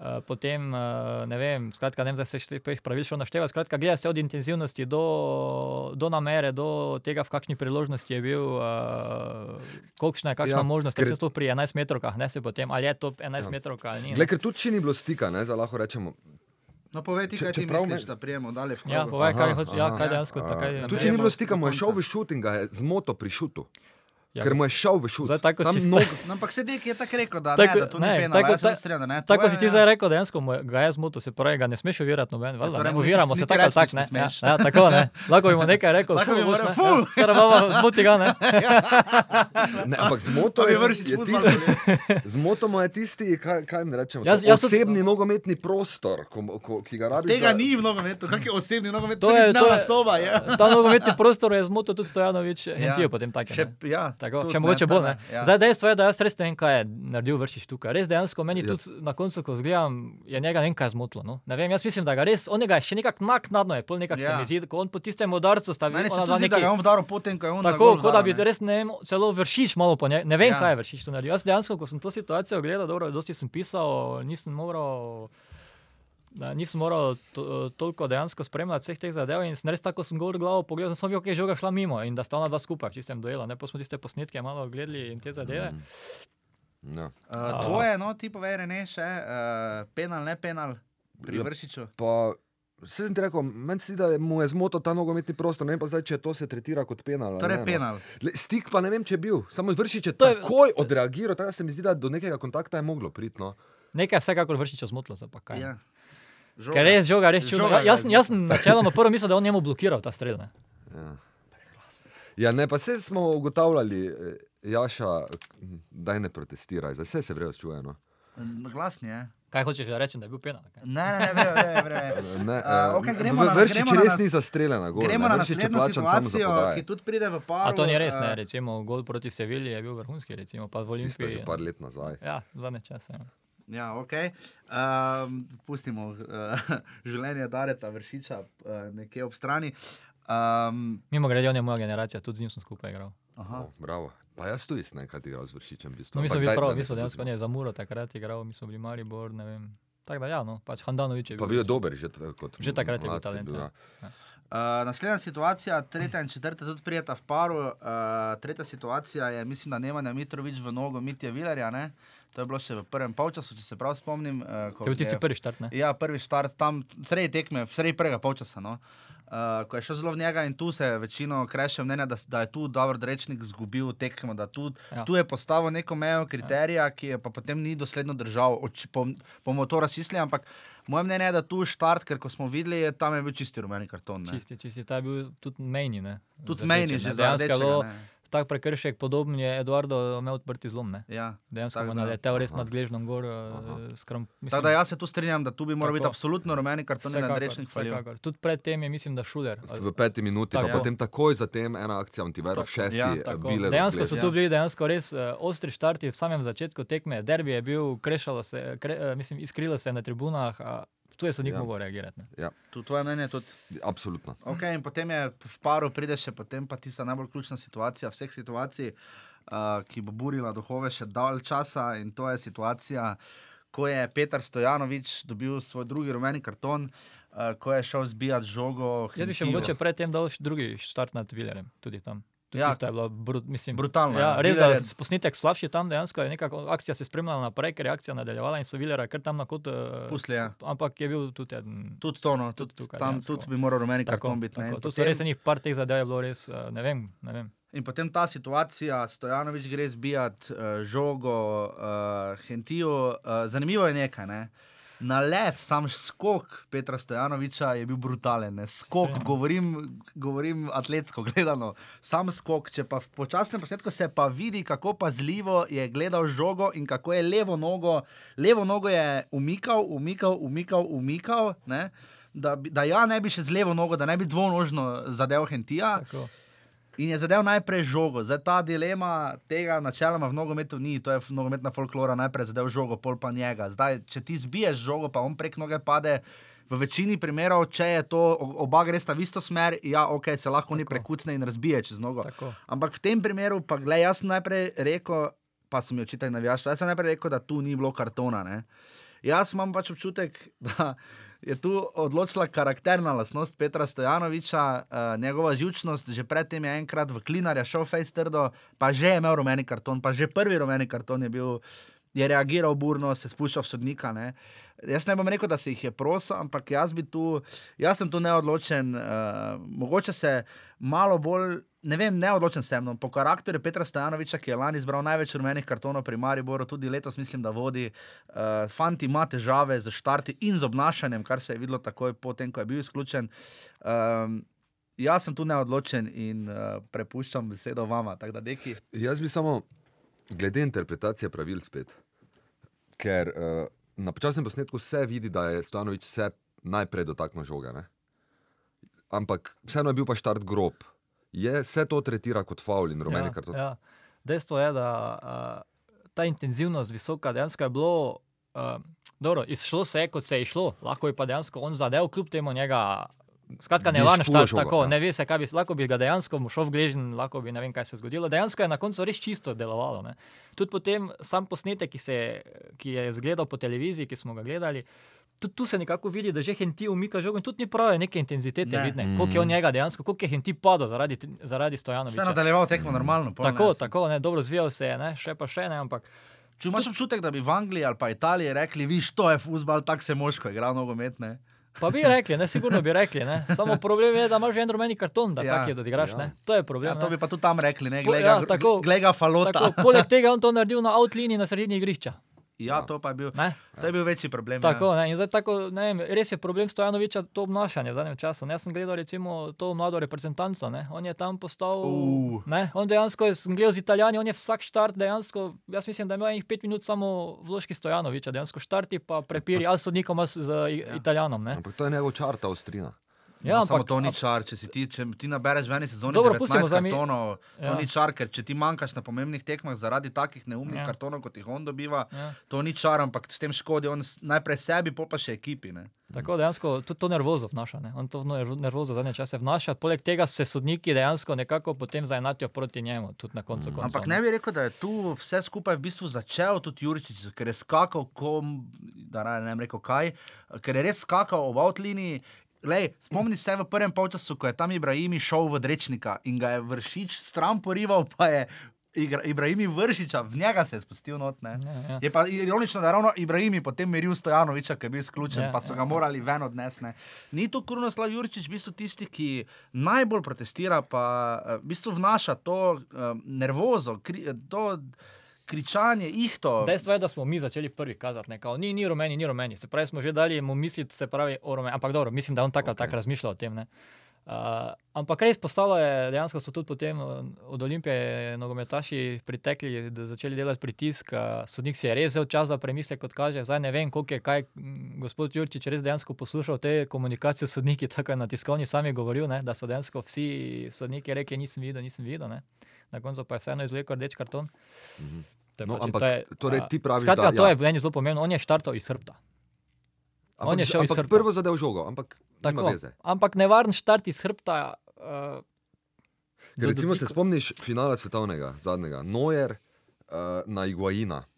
a, Potem, eh, ne vem, skratka, ne vem, zdaj se še teh pravil še našteva. Skratka, gleda se od intenzivnosti do, do namere, do tega, v kakšni priložnosti je bil, uh, kakšna je kakšna Ja, ja, možnost, ker- to pri 11 metrovkah, ne se potem, ali je to 11 Ja. ja. metrovka ali ni. ne. Glej, ker tudi če ni bilo stika, ne, zdaj lahko rečemo. No, povej ti, Če- kaj ti čeprav misliš, me- da prijemo dalje v Ja, krogu. povej, kaj, Aha, ja, aha. kaj dejansko A, tako je. Ne Tudi če ni bilo stika, mu je šel v šut in ga je zmoto pri šutu. Ja, Ker mu je šel v šut. Zdaj, tako Tam si nog, No, ampak sedek je tako rekel, da, Tako- ne, da to ni ne, penal. tako- ta- da ne. Tako Tvoje, si ti ja. zdaj rekel, dejansko mu je- ga je zmotil, se pravi, ga ne smeš ovirati noben. valjda, torej ne, Oviramo se tako ali tako. ne Ne, ja, ja, tako ne. Lahko bi mu nekaj rekel, Lahko fu, bi mu boš, ne, "Fu." ja, Stara baba, zmoti ga, ne. <laughs> ne, ampak zmoto je, je tisti, zmoto mu je tisti, kaj, kaj jim rečemo, Jaz- jaz osebni nogometni prostor, ko, ko, ki ga rabiš. Tega da- ni v nogometu, kak je osebni nogomet, To to je- je je- soba. Je. Ta nogometni prostor je zmotil tudi Stojanovič, Hentijo potem take. Tako, tudi še mogoče bolj. Ne. Ja. Zdaj, dejstvo je, da jaz res ne vem, kaj je naredil vršič tukaj. Res dejansko meni Ja. tudi na koncu, ko zgledam, je njega nekaj zmotilo. No. Ne vem, jaz mislim, da ga res, on ga je še nekako naknadno je, pol nekako ja. se mi zdi, ko on po tistem udarcu stavi Meni se zdi, da je on vdaril potem, ko je on Tako, kot da bi ne. res ne vem, celo vršič malo po njej. Ne vem, Ja. kaj je vršič tu naredil. Jaz dejansko, ko sem to situacijo gledal, dobro, dosti sem pisal, nisem moral. Da, nisem moral to, toliko dejansko spremljati vseh teh zadev in sem res tako sem gor glavo pogledal, sem videl, kaj je žoga šla mimo in da sta ona dva skupaj v tistem duelu. Ne, pa smo tiste posnetke malo gledali in te zadeve. Ja. Uh, tvoje, no, ti povej, ne še, uh, penal, ne penal, pri Ja. Vršiču. Pa, Vse sem ti rekel, meni se zdi, da mu je zmotil ta nogometni prostor. Ne vem pa zdaj, če to se tretira kot penal. Torej, ne, no. penal. Le, stik pa ne vem, če je bil. Samo vršič je je- takoj odreagiral, tako da se mi zdi, da do nekega kontakta je moglo priti. No. Nekaj vsekakor vršiča zmotilo, zdaj pa kaj. Ja. Žoga. Ker res žoga, res čudno. Žoga ga Ja, Jaz, jaz sem načeloma prvo mislil, da je on njemu blokiral ta strel. Ne. Ja. ja, ne, pa se smo ugotavljali, eh, Jaša, da ne protestiraj, zdaj vse se vrejo čuje. No. Glasni je. Kaj hočeš da reči, da je bil penal? kaj? Ne, ne, ne, vre, vre, vre. Ne, A, <laughs> eh, okej, gremo v- na- Vršič gremo res nas- ni zastreljena. Gol, Gremo ne. na naslednjo za situacijo, ki tudi pride v paru. A to ni res, ne, eh, recimo gol proti Sevilji je bil vrhunski, recimo pa v Tisto je Olimpiji. že par let nazaj. Ja, zadnje čase. Ja. Ja, ok. Um, pustimo uh, <laughs> življenje Dareta Vršiča uh, nekje ob strani. Um, Mimo grede, on je moja generacija, tudi z njim sem skupaj igral. aha. O, bravo. Pa jaz tudi sem nekaj igral z vršičem. v bistvu, No, mi smo bili prav, mi smo dejansko ne za Muro takrat igral, mi smo bili Maribor, ne vem. Tako da ja, no, pač Handanovič je bil. Pa bil je dober že kot Že takrat je bil talent, ja. Uh, naslednja situacija, tretja in četrta, tudi prijeta v paru. Uh, tretja situacija je, mislim, da Nemanja Mitrovič v nogo Mitja Vilerja. Ne? To je bilo še v prvem polčasu, če se prav spomnim. Uh, To je bil tisti prvi štart, ne? Ja, prvi štart tam, sredi tekme, sredi prvega polčasa. No. Uh, ko je šel zelo v njega in tu se je večino kreše mnenja, da, da je tu dobro rečnik izgubil tekmo, da tu, Ja. ja. tu je postavil neko mejo kriterija, ki je pa potem ni dosledno držal, oči, po, bomo to razčistili, ampak moje mnenje je, da tu štart, ker ko smo videli, je tam je bil čisti rumeni karton. Ne. Čisti, čisti, ta je bil tudi mejni? Tudi rdečim, že za Dejansko je tak prekršek podoben je Eduardo imel odprti zlom, ne? Ja. Dejansko da- naletel res nad gležnom gor, eh, skrom. Tako da jaz se tu strinjam, da tu bi moral biti absolutno rumeni karton in rečnik falil. Tudi predtem je, mislim, da Šuler. V peti minuti, Tako. pa potem takoj zatem ena akcija Antivera v šesti. Ja, eh, Tako. Viler Dejansko so tu Ja. bili dejansko res uh, ostri štarti v samem začetku tekme. Derbi je bil, krešalo se, kre, uh, mislim, iskrilo se na tribunah, a tu je sodnik Ja. ja. mogel reagirati. Ne. Tu tvoje mnenje tudi. Absolutno. Okay, in potem je v paru pride še potem pa tista najbolj ključna situacija vseh situacij, uh, ki bo burila duhove še dalj časa in to je situacija, ko je Petar Stojanovič dobil svoj drugi rumeni karton, uh, ko je šel zbijati žogo. Jaz bi še mogoče predtem dal drugi štart nad Villerjem, tudi tam. Tudi Ja. ja. je bilo brut, mislim, Brutalno, ja. Ja, res, Viler da je- je posnetek slabši tam dejansko, je nekako akcija se spremljala naprej, ker je akcija nadaljevala in so Vilera kar tam na kot. Pusli, ja. Ampak je bil tudi eden. Tudi to, no, Tudi tudi tukaj tam dejansko. tudi bi moral rumeni karton biti. tako, to so potem- res enih par teh zadev, je bilo res, eh, ne vem. Ne vem. In potem ta situacija, Stojanovič gre zbijati uh, žogo uh, Hentiju. Uh, zanimivo je nekaj. Ne? Na let, sam skok Petra Stojanoviča je bil brutalen. Ne? Skok, Strinjam. govorim, govorim atletsko gledano, sam skok. Če pa v počasnem posnetku se pa vidi, kako pazljivo je gledal žogo in kako je levo nogo, levo nogo je umikal, umikal, umikal, umikal. Ne? Da, da ja ne bi še z levo nogo, da ne bi dvonožno zadev Hentija. Tako. In je zadev najprej žogo. Zdaj ta dilema tega načeloma v nogometu ni, to je nogometna folklora, najprej zadev žogo, pol pa njega. Zdaj, če ti zbiješ žogo, pa on prek noge pade. V večini primerov, če je to, oba gresta v isto smer, ja, ok, se lahko ni prekucne in razbije čez nogo. Tako. Ampak v tem primeru, pa gledaj, jaz sem najprej rekel, pa sem jo čital navijaš, jaz sem najprej rekel, da tu ni bilo kartona. Ne? Jaz imam pač občutek, <laughs> da je tu odločila karakterna lastnost Petra Stojanoviča, uh, njegova živčnost. Že predtem je enkrat v Klinarja šel Face trdo, pa že je imel rumeni karton, pa že prvi rumeni karton je bil. Je reagiral burno, se spuščal v sodnika. Ne. Jaz ne bom rekel, da se jih je prosil, ampak jaz, tu, jaz sem tu neodločen. Uh, mogoče se malo bolj, ne vem, neodločen sem. No. Po karakteru Petra Stojanoviča, ki je lani izbral največ rumenih kartonov pri Mariboru, tudi letos mislim, da vodi. Uh, fanti ima težave z štarti in z obnašanjem, kar se je videlo takoj potem, ko je bil izključen. Um, jaz sem tu neodločen in uh, prepuščam besedo vama. Da. Jaz bi samo glede interpretacije pravil spet. Ker uh, na počasnem posnetku se vidi, da je Stanovič se najprej dotaknil žoge. Ne? Ampak vseeno je bil pa štart grob. Je, se to tretira kot faul in rumeni ja, karton. Ja. Dejstvo je, da uh, ta intenzivnost visoka dejansko je bilo. Uh, dobro, izšlo se je, kot se je išlo, lahko je pa dejansko on zadev, kljub temu njega. Skratka, ne varno štart, tako, ja. ne ve se, kaj bi, lahko bi ga dejansko šel v gležen, lahko bi ne vem, kaj se je zgodilo. Dejansko je na koncu res čisto delovalo. Ne. Tudi potem sam posnetek, ki, se, ki je zgledal po televiziji, ki smo ga gledali, tudi tu se nekako vidi, da že Henti umika žogo in tudi ni prav neke intenzitete Ne. vidne, koliko je on njega dejansko, koliko je Henti padel zaradi, zaradi Stojanoviča. nadaljeval tekmo normalno. pol, Tako, ne, tako, ne, dobro zvijal se je, ne, še pa še ne, ampak Če imaš občutek, da bi v Angliji ali pa Italiji rekli, viš, to je futbal, tako se moško igra nogomet. Ne? pa bi rekli, ne, sigurno bi rekli, ne. Samo problem je, da imaš že en rumeni karton, da Ja, ja, tak je, da odigraš, ja. ne. To je problem. Ja, to bi pa tudi tam rekli, ne glej ja, ga, tako. glej ga falota. Tako, poleg tega je on to naredil na outliniji na sredini igrišča. Ja, to pa je bil, Ne? to je bil večji problem. Tako, ja. ne, in zdaj tako, ne vem, res je problem Stojanoviča to obnašanje v zadnjem času. Ne, Jaz sem gledal recimo to mlado reprezentanco, ne, on je tam postal, Uh. ne, on dejansko, sem gledal z Italijani, on je vsak štart dejansko, jaz mislim, da je imel enih pet minut samo vložki Stojanoviča, dejansko štarti pa prepiri ali sodnikom ali z Ja. Italijanom, ne. Ampak to je njegov čar, ta ostrina. Ja, no, samo ampak- to ni čar, če, ti, če ti nabereš v eni sezoni Dobro, 19 pustimo zdaj mi- kartonov, to Ja. ni čar, ker če ti manjkaš na pomembnih tekmah zaradi takih neumnih Ja. kartonov, kot jih on dobiva, Ja. to ni čar, ampak s tem škodi on najprej sebi, pa še ekipi. Ne. Tako dejansko tudi to nervozo vnaša. Ne? On to nervo- nervozo zadnje čase vnaša, poleg tega se sodniki dejansko nekako potem zaenatijo proti njemu, tudi na koncu. koncev, Ampak ne bi rekel, da je tu vse skupaj v bistvu začel tudi Juričič, ker je skakal, ko, da raje ne bi rekel kaj, ker je res skakal ob outliniji. Lej, spomni se v prvem polčasu, ko je tam Ibrahim šel v Drečnika in ga je vršič stran porival, pa je Igra- Ibrahim Vršiča, v njega se je spustil not. Ne. Ja, ja. Je pa ironično, da je ravno Ibrahim potem meril Stojanoviča, ki je bil izključen, Ja, pa so ja, ga morali ven odnesti. ne. Ni to Krunoslav Juričič, v bistvu tisti, ki najbolj protestira, pa eh, v bistvu vnaša to uh, nervozo, kri, to kričanje, ihto. Dejstvo je, da smo mi začeli prvi kazati, nekaj, ni, ni rumeni, ni rumeni. Se pravi, smo že dali mu misliti, se pravi, o rumeni. Ampak dobro, mislim, da on tako okay. tak razmišlja o tem. Ne? Uh, ampak res postalo je, dejansko so tudi potem uh, od Olimpije nogometaši pritekli, da začeli delati pritisk. Uh, sodnik si je res vzel čas za premislek, kot kaže. Zdaj ne vem, koliko je kaj mm, gospod Jurčič res dejansko poslušal te komunikacije s sodniki, tako je na tiskovni sami govoril, ne, da so dejansko vsi sodniki rekli, nisem videl, nisem videl. Ne. Na koncu pa je vseeno izvlekel rdeč karton. Mhm. To je No, pač- ampak to je, torej ti praviš, skratka, da- to ja. je meni zelo pomembno. On je štartal iz hrbta. On Ampak, je šel iz srca. prvo zadev žogo, ampak Tako, ampak nevaren štart iz hrbta. Uh, recimo se spomniš finala svetovnega, zadnjega, Nojer uh, na Iguaina.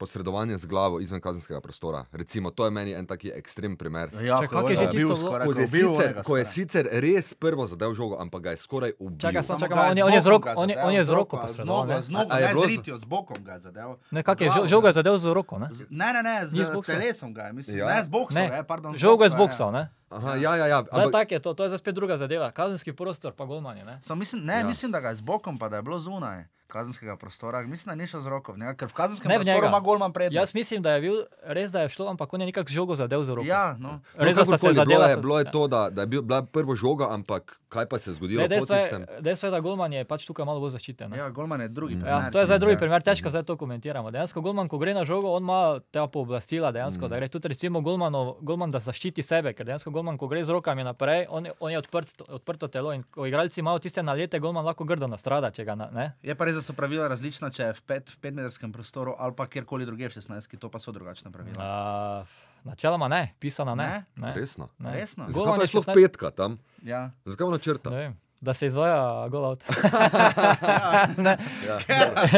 Posredovanje z glavo izven kazenskega prostora. Recimo, to je meni en taki ekstrem primer. Ja, Čakaj, ko kak je tisto bil skoraj, Ko je, sicer, ko je sicer res prvo zadev žogo, ampak ga je skoraj ubil. Čakaj, Samo čakaj, je on je, on je roko, ga on je, on je z roko posredoval. z nogo, je ne z ritjo, z bokom ga je zadel. Ne, kak je, Glavo, žo- žogo je zadev z roko, ne? Z- Ne, ne, ne, z z telesom ga je, mislim, Ja. ne z boksom, Ne, je, pardon. žogo je z boksom, boksov, ne? Aha, ja, ja, ja. Zdaj Ampak, tak je to, to je zdaj spet druga zadeva. Kazenski prostor, pa golmanje, ne? Samo mislim, ne, Ja. ja. mislim, da ga je z bokom, pa da je bilo zunaj kazenskega prostora. Mislim, da ni šel z roko, njega, ker v kazenskem Ne v prostoru ima golman prednost. Jaz mislim, da je bil res, da je šlo, ampak on je nekako žogo zadev z roko. Ja, no. Res, da sta se kakorkoli, zadela. Bilo je, bilo je to, da, da je bil, bila prvo žoga, ampak kaj pa se je zgodilo Ne, Dejstvo je, dejstvo je, da golman je pač tukaj malo bolj zaščiten. ne. Ja, golman je drugi. Mm. Ja, primer, to je zdaj drugi ja. primer, težko zdaj to komentiramo. Dejansko golman, ko gre na žogo, on ima ta pooblastila, dejansko, Mm. da gre tudi recimo golmanov, golman, da zaščiti sebe, ker dejansko golman, ko gre z rokami naprej, on, je- on je odprt, odprto telo in ko igralci imajo tiste nalete, golman lahko grdo nastrada, če ga ne. Je pa res, da so pravila različna, če je v, pet, v petmetrskem prostoru ali pa kjerkoli drugje v 16, to pa so drugačna pravila. Uh, načeloma ne, pisana ne. ne. Resno. ne. Resno? Zakaj Golman pa je šlo 16 petka tam? Ja. Zakaj je načrta? Ne vem, da se izvaja gol out. <laughs> ne, Ja.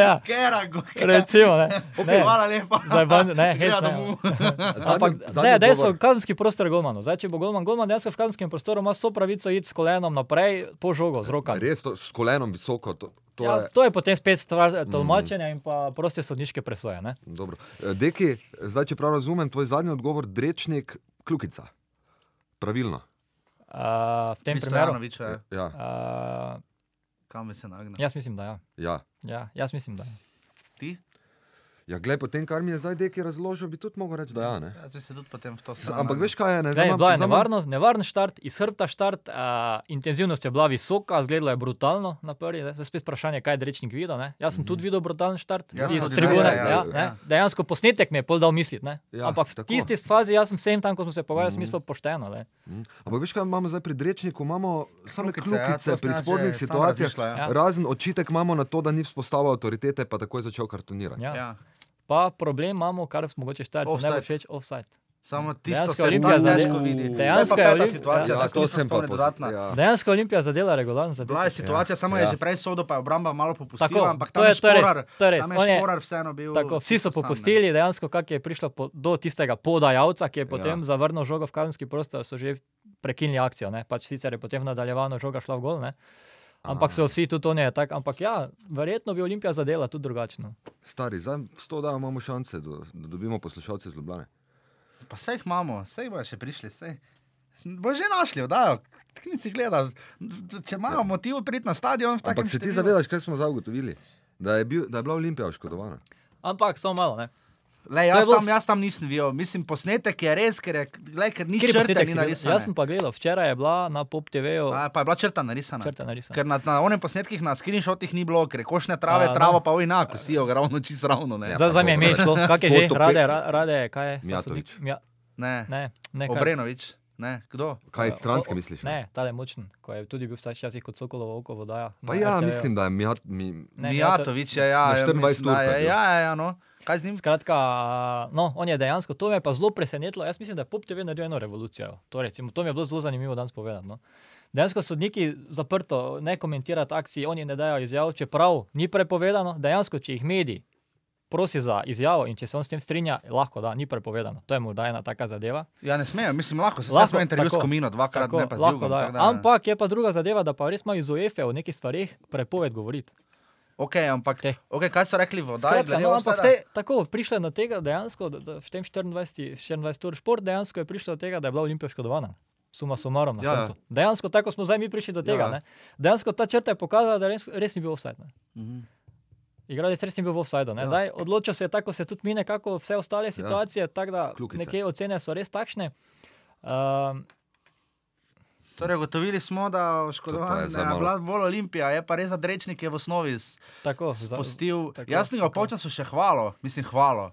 ja, Kera, go, recimo, ne. Okay, ne. hvala lepa. Zdaj ban, ne, <laughs> hec, ne. Ampak, ne, dejstvo, kazenski prostor je golmanov. Zdaj, če bo golman, golman dejansko v kazenskem prostoru ima vso pravico iti s kolenom naprej po žogo, z rokami. Res, to, s kolenom visoko. To, to Ja, je, to je potem spet stvar tolmačenja in pa proste sodniške presoje. Ne? dobro. Eh, Deki, zdaj, če prav razumem, tvoj zadnji odgovor, drečnik, kljukica. Pravilno. Uh, v tem primeru. Stojanovič, ja. Ja, Uh, kam bi se nagnil? jaz mislim, da ja. ja. ja. Jaz mislim, da ja. Ti? Ja glej, po tem, kar mi je zdaj Deki razložil, bi tudi mogel reči, da ja. Ne? Jaz bi se tudi potem v to stran. Ampak veš kaj je? Ne, Zdaj, Zdaj bila je nevarno, nevaren štart, iz hrbta štart, uh, intenzivnost je bila visoka, zgledalo je brutalno na prvi. Zdaj se spet vprašanje, kaj je rečnik videl. Ne? Jaz sem tudi videl brutalen štart Jaz iz tribune. ja, Ja, ja, ja, ja. ne. Dejansko posnetek mi je pol dal misliti. ne. Ja, Ampak v tisti fazi jaz sem vsem tam, ko smo se pogovarjali, mm. mislil pošteno. Ne. Mm. Ampak veš kaj imamo zdaj pri Drečniku? Imamo same Kljukice, ja, kljukice sem pri spornih situacijah. ja. Ja. Razen očitek imamo na to, da ni vzpostavil avtoritete, pa takoj začel kartonirati. Ja. Ja. Pa problem imamo, kar mogoče štajrci ne bo všeč, offside. Samo tisto se Olimpija tako zade- težko vidi. Dejansko je je pa peta Olimp- situacija, Ja, zdaj to nisem sem pa dodatna. ja. Dejansko je Olimpija zadela regularno zadev. Bila je situacija, samo Ja. je že prej sodo, pa je obramba malo popustila, Tako, ampak to tam je- šporar, to res. tam On je šporar vseeno bil. Tako, vsi so čisto sam, popustili, dejansko, kak je prišlo po, do tistega podajalca, ki je potem Ja. ja. zavrnil žogo v kazenski prostor, so že prekinili akcijo. Ne? Pač sicer je potem v nadaljevanju žoga šla v gol, ne? Ampak so vsi tudi oni tako. Ampak ja, verjetno bi Olimpija zadela tudi drugačno. Stari, zdaj s to da imamo šanse, da, da dobimo poslušalce iz Ljubljana. Pa sej jih imamo, sej bojo še prišli, sej. Bo že našli, da ti si gledal. Če imajo motiv priti na stadion, v takem Ampak se ti številu- zavedaš, kaj smo zdaj ugotovili? Da je, bil, da je bila Olimpija oškodovana. Ampak samo malo. Ne? Lej, jaz, tam, jaz tam nisem videl, mislim, posnetek je res, ker, je, glej, ker ni Kjer je črte posnetek? ni si gledal? narisane. Jaz sem pa gledal, včeraj je bila na Pop TV-u Pa, pa je bila črta narisana. črta narisana. Ker na, na onem posnetkih, na screenshotih ni bilo, ker je košne trave, A, no. travo pa ojna, kosijo ga ravno čisto ravno. Ne, Ja. Zdaj je ime šlo, kak je že, rade, ra- rade, kaj je? Sodnik? Mja, ne. ne, ne? Obrenovič, ne, kdo? Kaj O- stranske misliš? Ne, ta je močen, ko je tudi bil včasih kot Sokolovo oko vodaja. Pa ja, RTV-ju. mislim, da je Mijat, mi, Ne, Mijatovič je, ja, Na ja, 24 mislim, da ur pa je je, bil. ja, ja, ja, no. Kaj z njim? Skratka, no, on je dejansko, to me je pa zelo presenetilo. Jaz mislim, da je Pop TV naredil eno revolucijo. To, recimo, to mi je bilo zelo zanimivo danes povedati. No. Dejansko sodniki zaprto ne komentirati akcij, oni ne dajo izjav, čeprav ni prepovedano. Dejansko, če jih mediji prosi za izjavo in če se on s tem strinja, lahko da, ni prepovedano. To je mu da ena taka zadeva. Ja, ne smejo, mislim, lahko se Lahko, lahko intervju s tako, komino, dvakrat Tako, ne pa z jugom. tako da- Ampak je pa druga zadeva, da pa res ima iz UEFA o nekih stvarih prepoved govoriti. Ok, ampak okay, kaj so rekli v oddaji? Skratka, no, ampak te, tako prišlo je do tega dejansko, da, da v tem 24, 24 ur šport dejansko je prišlo do tega, da je bila Olimpija škodovana. Suma sumarom na Ja, ja. koncu. Dejansko tako smo zdaj mi prišli do tega. Ja. Ja. Dejansko ta črta je pokazala, da res, res ni bil offside. Ne. Mhm. Igralec res ni bil v offsideu. Ja. Ja. Odločil se je tako, se tudi mi nekako vse ostale situacije, ja. tako da Kljukice. nekje ocene so res takšne. Um, Torej, gotovili smo, da oškodovanje je malo- bila bolj Olimpija, je pa res za Drečnik je v osnovi spustil. tako, Jaz sem ga v polčasu še hvalo, mislim hvalo.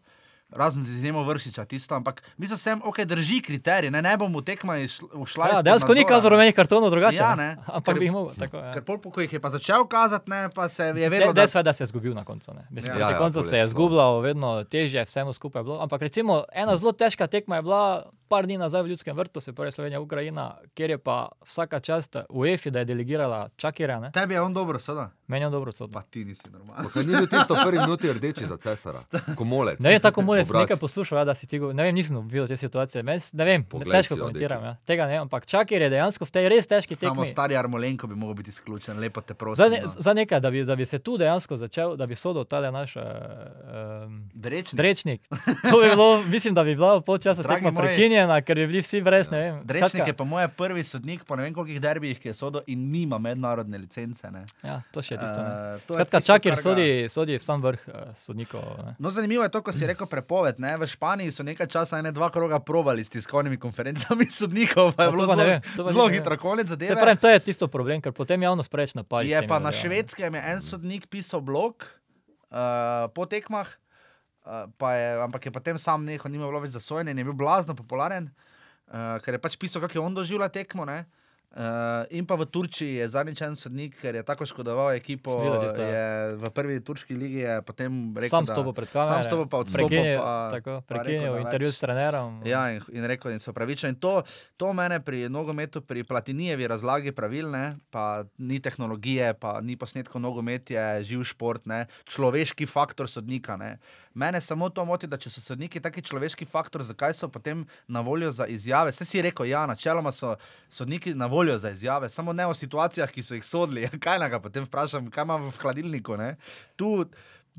Razen z izjemo vršiča, tisto, ampak mislim, sem, ok, drži kriterij, ne, ne bom v tekma išl- ušla. Ja, dejansko ni nadzora, kazal ne. rumenih kartonov drugače. Ja, ne. <laughs> Ampak Ker- bi jih mogel. Tako, ja. Ker pol, ko jih je pa začel kazati, ne, pa se je De, vedelo, da Dejstvo je, da se je izgubil na koncu. ne. Mislim, Ja. ja, Ja, koncu ja, se je izgubljal, vedno težje, vsemu skupaj je bilo. Ampak recimo ena zelo težka tekma je bila par dni nazaj v Ljudskem vrtu, se pravi Slovenija, Ukrajina, kjer je pa vsaka čast UEFA, da je delegirala Čakira, ne? Tebi je on dobro, sada. meni je dobro sodno. Pa ti nisi normalen. Pa ni bil tisto v prvi minuti rdeči za cesara, <laughs> komolec. Ne tako moraš Obraz. nekaj poslušati, ja, da si ti, ne vem, nisem videl te situacije, Meni ne vem, Poglej težko si jo, komentiram, ja. tega ne, vem, ampak Čakir je dejansko v tej res težki Samo tekmi. stari Armolenko bi mogel biti izključen, lepo te prosim. Za, ne, no. za nekaj, da bi, da bi se tu dejansko začel, da bi sodel tale naš uh, um, Drečnik. Drečnik. To bi bilo, <laughs> mislim, da bi bila polčasa tekma moji. prekinjena, ker bi bili vsi brez, ne vem. Drečnik je skratka, pa moj prvi sodnik po ne vem koliko derbijih, ki je sodel in nima mednarodne licence. Ne. Ja, to še je tisto. ne. To je Skratka, tisto, Čakir sodi, sodi v sam vrh uh, sodnikov. Ne. No, zanimivo je to, ko si <clears throat> rekel prepoved. Ne? V Španiji so nekaj časa ene dva kroga provali s tiskovnimi konferencami <laughs> sodnikov, pa je bilo pa ne zelo, pa zelo ne hitro konec zadeve. Se pravi, to je tisto problem, ker potem javnost preveč napali. s Je pa na švedskem je en sodnik pisal blog uh, po tekmah, uh, je, ampak je potem sam nehal, nima bilo več zasvojen in je bil blazno popularen, uh, ker je pač pisal, kako je on doživljal tekmo. Ne? Uh, in pa v Turčiji je zadnjič en sodnik, ker je tako škodoval ekipo. Tisto. Je v prvi turški ligi je potem rekel, Sam stopil pred kamero. Sam stopil pa odstopil. Prekinil, pa, tako, pa prekinil rekel, da intervju s trenerom. Ja, in, in rekel, da se opravičujem. In to, to mene pri nogometu, pri Platinijevi razlagi pravil, ne, pa ni tehnologije, pa ni posnetkov nogomet, je živ šport, ne, človeški faktor sodnika. Ne. Mene samo to moti, da če so sodniki taki človeški faktor, zakaj so potem na voljo za izjave. Vse si rekel, ja, načeloma so sodniki na voljo za izjave, samo ne o situacijah, ki so jih sodili. <laughs> Kaj naj ga potem vprašam, kaj imam v hladilniku. Ne. Tu,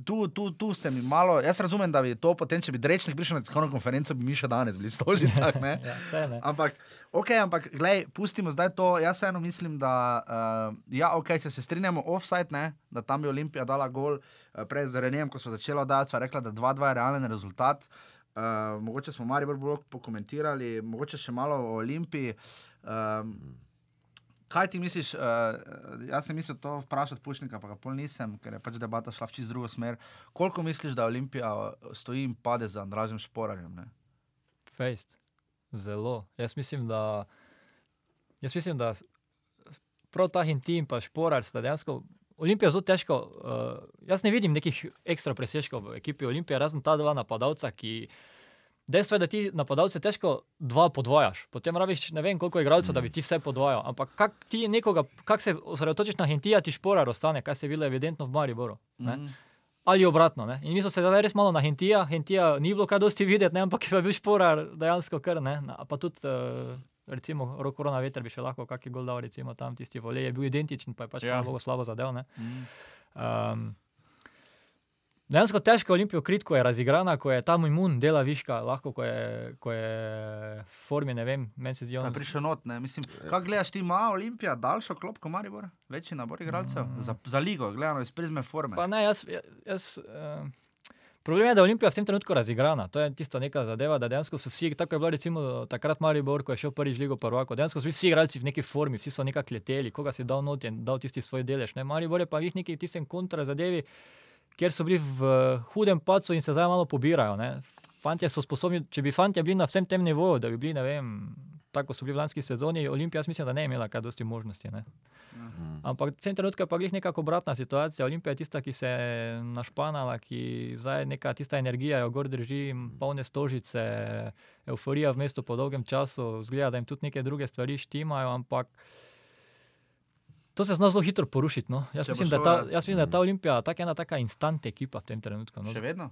Tu, tu, tu se mi malo, jaz razumem, da bi to potem, če bi Drečnik prišel na tiskovno konferenco, bi mi še danes bili stolžicah. <laughs> Ja, saj ne. Ampak, ok, ampak glej, pustimo zdaj to. Jaz vseeno mislim, da uh, ja, okay, če se strinjamo, offside, ne, da tam bi Olimpija dala gol, uh, prej z Renem, ko smo začeli oddajati, sva rekla, da 2-2 je realen rezultat. Uh, mogoče smo Maribor bolj pokomentirali, mogoče še malo o Olimpiji. Um, Kaj ti misliš? Uh, jaz sem mislil to vprašati Pušnika, pa ga pol nisem, ker je pač debata šla v čisto drugo smer. Koliko misliš, da Olimpija eh, stoji in pade za Andražem Šporarjem? Ne? Fejst. Zelo. Jaz mislim, da, jaz mislim, da prav ta Hinti in Šporar sta dejansko. Olimpija je zelo težko. Uh, jaz ne vidim nekih ekstra presežkov v ekipi Olimpije, razen ta dva napadalca, ki. Dejstvo je, da ti napadalce težko dva podvajaš. Potem rabiš ne vem koliko igralcev, da bi ti vse podvajal. Ampak kak ti nekoga, kak se osredotočiš na Hintija, ti Šporar ostane, kaj se je bilo evidentno v Mariboru. Ne? Mhm. Ali obratno. Ne? In mi smo se zdaj res malo na Hintija, Hintija ni bilo kaj dosti videti, ne? ampak je bil šporar dejansko kar ne. Pa tudi, uh, recimo, Rokorona veter bi še lahko kakšen gol dal, recimo tam tisti volej je bil identičen, pa je pač Ja. malo slabo zadev. ne. Mhm. Um, Dejansko težko Olimpijo kriti, ko je razigrana, ko je tam imun, dela viška, lahko ko je, ko je v formi, ne vem, meni se zdi Je on. prišel not, ne. Mislim, kaj gledaš, ti ima Olimpija daljšo klopko Maribor, večji nabor igralcev za, za ligo, gledano iz prizme forme. Pa ne, jaz. jaz uh, problem je, da je Olimpija v tem trenutku razigrana. To je tista neka zadeva, da dejansko so vsi, tako je bilo recimo takrat Maribor, ko je šel prvič Ligo prvako, dejansko so vsi igralci v neki formi, vsi so nekako leteli, koga si dal not in dal tisti svoj delež. Ne? Maribor je pa jih neki tistem kontra zadevi, kjer so bili v hudem pacu in se zdaj malo pobirajo. Ne? Fantje so sposobni, če bi fantje bili na vsem tem nivoju, da bi bili, ne vem, tako so bili v lanski sezoni, Olimpija, mislim, da ne je imela kaj dosti možnosti. Ne? Ampak v tem trenutku je pa glih nekako obratna situacija. Olimpija je tista, ki se je našpanala, ki zdaj neka tista energija jo gor drži, polne stožice, euforija v mestu po dolgem času, zgleda, da jim tudi neke druge stvari štimajo, ampak to se zna zelo hitro porušiti. No. Jaz, Če mislim, da šlo, ta, ja. jaz mislim, da je ta Olimpija tak ena taka instant ekipa v tem trenutku. No. Še vedno?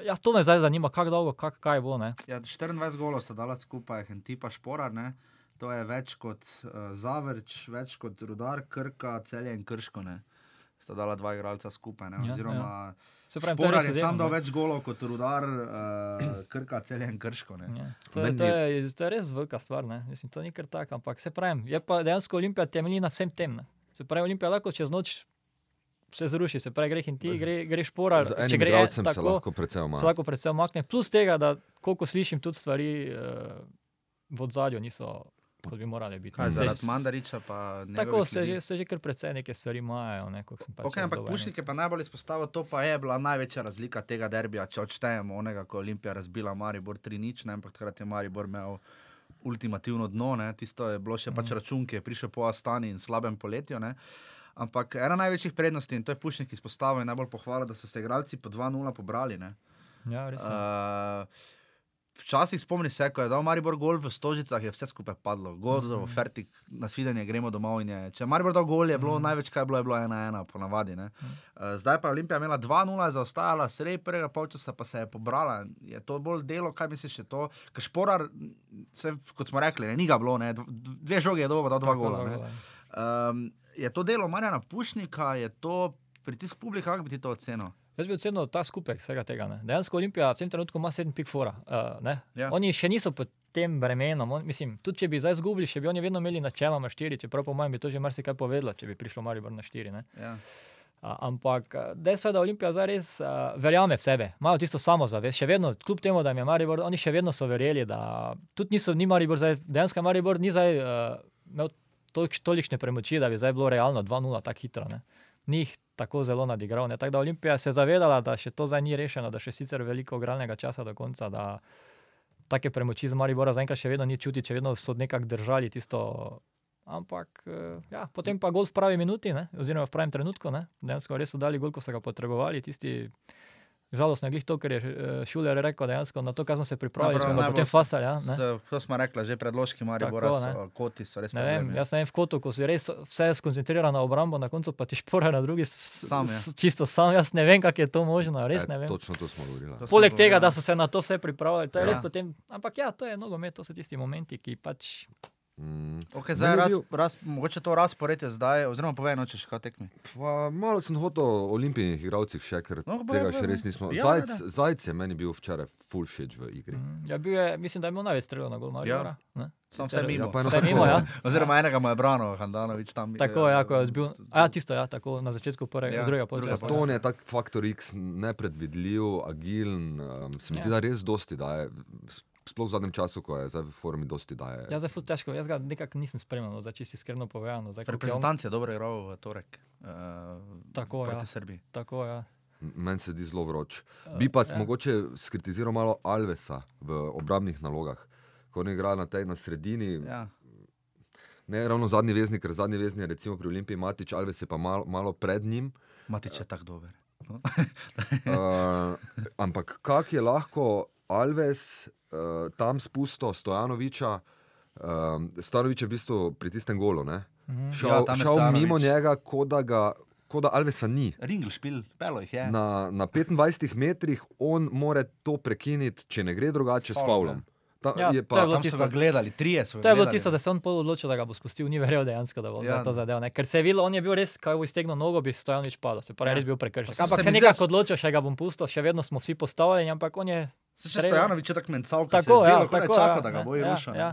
Ja, to me zdaj zanima, kako dolgo, kak, kaj bo. Ne. Ja, 24 golov sta dala skupaj, en tipa šporar, ne. To je več kot uh, Zavrč, več kot Rudar, Krka, Celje in Krško. Ne. Sta dala dva igralca skupaj. Ne. Ja, Oziroma, Se pravi, to je Šporar res je sam dal več golov kot Rudar, uh, Krka, Celje in Krško. Ne. Ja, to, je, to, je- je, to je res velika stvar. Ne? Mislim, to ni kar tako, ampak se pravi, je pa dejansko Olimpija temelji na vsem tem. Ne? Se pravi, Olimpija lahko čez noč se zruši, se pravi, greh in ti, gre, gre šporar. Z če enim gre igralcem se tako, lahko precej se omaja. lahko predvsem makne. Plus tega, da koliko slišim, tudi stvari uh, v odzadju niso, kot bi morali biti. Kaj, Se- zaradi Mandariča pa ne. Tako se že, se že kar precej neke stvari majajo. Ne, pač Okay, ampak. Pušnik je pa najbolj izpostavil, to pa je bila največja razlika tega derbija, če odštejemo onega, ko je Olimpija razbila Maribor 3-0, ne, ampak takrat je Maribor imel ultimativno dno, ne, tisto je bilo še pač račun, ki je prišel po Astani in slabem poletju. Ne. Ampak ena največjih prednosti, in to je Pušnik izpostavil in najbolj pohvalil, da so se igralci po 2-0 pobrali. Ne. Ja, res. je. Uh, Včasih spomni se, ko je dal Maribor gol v Stožicah, je vse skupaj padlo. Gol, mm. Mhm. fertik, na svidenje gremo domov. Je. Če je Maribor dal gol, je bilo mm. največ, kaj je bilo, je bilo 1-1, ponavadi. Mhm. Uh, zdaj pa je Olimpija imela 2-0, je zaostajala, sredi prvega polčasa pa se je pobrala. Je to bolj delo, kaj misliš, je to? Ker Šporar, se, kot smo rekli, ne, ni ga bilo, ne, dv- dve žoge je dobro, da dva gola. ne. Um, je to delo Marjana Pušnika, je to pritisk publika, kako bi ti to ocenil? Jaz bi ocenil ta skupek vsega tega. Ne. Dejansko Olimpija v tem trenutku ima 7 pik fora. Uh, ne. Ja. Oni še niso pod tem bremenom. On, mislim, tudi če bi zdaj izgubili, še bi oni vedno imeli načeloma 4, čeprav po mojem bi to že marsikaj povedalo, če bi prišlo Maribor na 4. Ne. Ja. A, ampak a, dejstvo je, da Olimpija zdaj res a, verjame v sebe, imajo tisto samozavest, še vedno, kljub temu, da jim je Maribor, oni še vedno so verjeli, da tudi niso, ni Maribor, zdaj, dejansko Maribor ni zdaj uh, imel tolik, tolikšne premoči, da bi zdaj bilo realno 2-0 tako hitro. Ne. Ni jih tako zelo nadigral. ne. Tako da Olimpija se je zavedala, da še to zdaj ni rešeno, da še sicer veliko igralnega časa do konca, da take premoči z Maribora zaenkrat še vedno ni čuti, če vedno so nekako držali tisto. Ampak eh, ja, potem pa gol v pravi minuti, ne? oziroma v pravem trenutku. Ne? Dejansko res so dali gol, ko so ga potrebovali. Tisti, žalostno je glih to, ker je eh, Šuler rekel, dejansko na to, kar smo se pripravili, Najbolj- smo potem fasali. Ja, to smo rekli, že predložki Maribora, Tako, so, koti so res Ne vem, problem, ja. jaz ne vem, v kotu, ko si res vse skoncentrira na obrambo, na koncu pa ti špora na drugi, Sam je. s- čisto sam. Jaz ne vem, kako je to možno, res E, ne vem. točno to smo govorili. To smo Poleg tega, ja. da so se na to vse pripravili, to je Ja. res potem. Ampak ja, to je nogomet, to so tisti momenti, ki pač. Mm. Okay, zdaj, raz, bil- raz, mogoče to razporedje zdaj, oziroma povej, nočeš, kaj tekmi. Pa, malo sem hotel o olimpijskih igralcih še, ker No, tega povej, še res nismo. Ja, Zajc, da, Zajc je meni bil včeraj full shit v igri. mm, Ja, bil je, mislim, da je imel največ strelov na gol, Maribora. Ja. Sam vse mimo. Ja, pa tako- mimo, ja. <laughs> Oziroma enega mu je branil, Handanovič tam. Tako je, ja, ko je zbil. A ja, tisto, ja, tako na začetku prvega, Ja, ja, drugega polčasa. To je tak faktor X, nepredvidljiv, agilen. Um, se mi zdi, Ja. da res dosti daje. Sploh v zadnjem času, ko je zdaj v formi, dosti daje. Ja, zdaj je težko, jaz ga nekako nisem spremljal, no, zdaj čisto iskreno povedano. Zdaj, je on- Reprezentanc je dobro igral v torek. Uh, Tako, proti ja. Srbiji. Tako, ja. Meni se zdi zelo vroč. Eh, Bi pa ja. ja. mogoče skritiziral malo Alvesa v obrambnih nalogah. Ko on igra na tej na sredini, ja. Ja. ne ravno zadnji veznik, ker zadnji veznik je recimo pri Olimpiji Matič, Alves je pa malo, malo pred njim. Matič je tako dober. Uh, ampak kak je lahko Alves uh, tam spustil Stojanoviča, um, Stojanovič je v bistvu pri tistem golu, ne? Mhm. šel, Ja, je šel mimo njega, kot da, ga- kot da Alvesa ni. Ringl špil, pelo jih je. Na, na 25 metrih on more to prekiniti, če ne gre drugače, s Favlom, faulom. Ta, Ja, je to je pa, bilo Tam so tisto- gledali, trije To je bilo tisto, da se je on pol odločil, da ga bo spustil, ni verjel dejansko, da bo Ja. to zadev. Ne? Ker se je videlo, on je bil res, kaj bo iztegnil nogo, bi Stojanovič padel, se pravi, Ja. ja. res bil prekršen. Pa Ampak se je nekako odločil, še ga bom pustil, še vedno smo vsi postavljeni, ampak on je Se še. Stojanovič je tako mencal, kot se tako, je zdelo, ja, da je tako, čakal, ja, da ga bo ja, rušil. ja.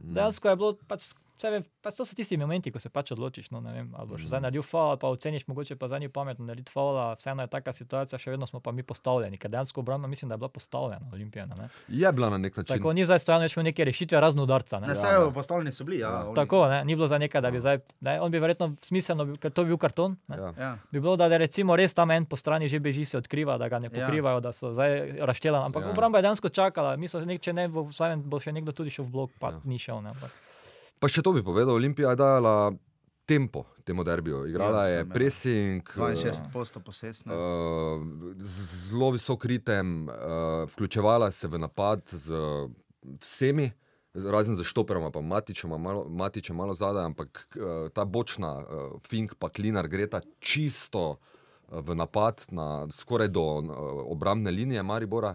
Dejansko je bilo pač. Vem, pač to so tisti momenti, ko se pač odločiš. No, ne vem, ali boš mm. zdaj naredil faul, pa oceniš, mogoče pa za njih pametno narediti faul, vseeno je taka situacija, še vedno smo pa mi postavljeni, ker dejansko obramba mislim, da je bila postavljena, olimpijana. Ne? je bila na nek način. Tako ni zdaj stojano več neke rešitve, razno udarca. Ne? Ne, Ja, vse ja. postavljeni so bili. Ja, Ja. oni- Tako, ne? ni bilo za nekaj, da bi zdaj, ne? on bi verjetno smiselno, ker to bi bil karton. Ne? Ja. Ja. Bi bilo, da je recimo res tam en po strani že beži, se odkriva, da ga ne Ja. pokrivajo, da so zdaj raštelani. Ampak Ja. ja. obramba je dejansko čakala, mislim, če ne bo, vsaj bo še nekdo tudi šel v blok, pa Ja. ja. ni šel. Ne? Ampak, Pa še to bi povedal, Olimpija je dala tempo temu derbiju. Igrala Ja, je pressing, eh, 62 posto posesne. Uh, zelo visok ritem, uh, vključevala se v napad z vsemi, razen za štoperoma, pa Matičem, malo, Matičem malo zadaj, ampak uh, ta bočna uh, Fink pa Klinar greta čisto uh, v napad, na, skoraj do uh, obrambne linije Maribora.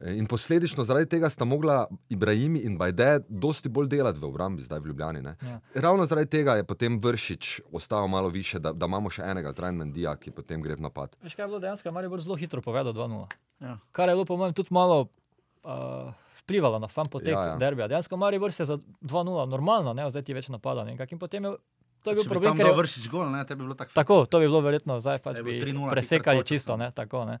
In posledično zaradi tega sta mogla Ibrahim in Bajde dosti bolj delati v obrambi, zdaj v Ljubljani. ne. ja. Ravno zaradi tega je potem Vršič ostal malo više, da, da imamo še enega zraven Mendija, ki potem gre v napad. Veš, kaj je bilo dejansko, Maribor zelo hitro povedal 2-0. Ja. Kar je bilo, po mojem, tudi malo uh, vplivalo na sam potek Ja, ja, ja. ja. derbija. Dejansko Maribor se je za 2-0 normalno, ne, zdaj ti več napada. Ne, in potem je, to je bil Če bi problem, tam ker je, vršič gol, ne, te bi bilo tako. tako, to bi bilo verjetno, zdaj pač Je bi bilo 3:0 tik presekali čisto. Ne, tako, ne.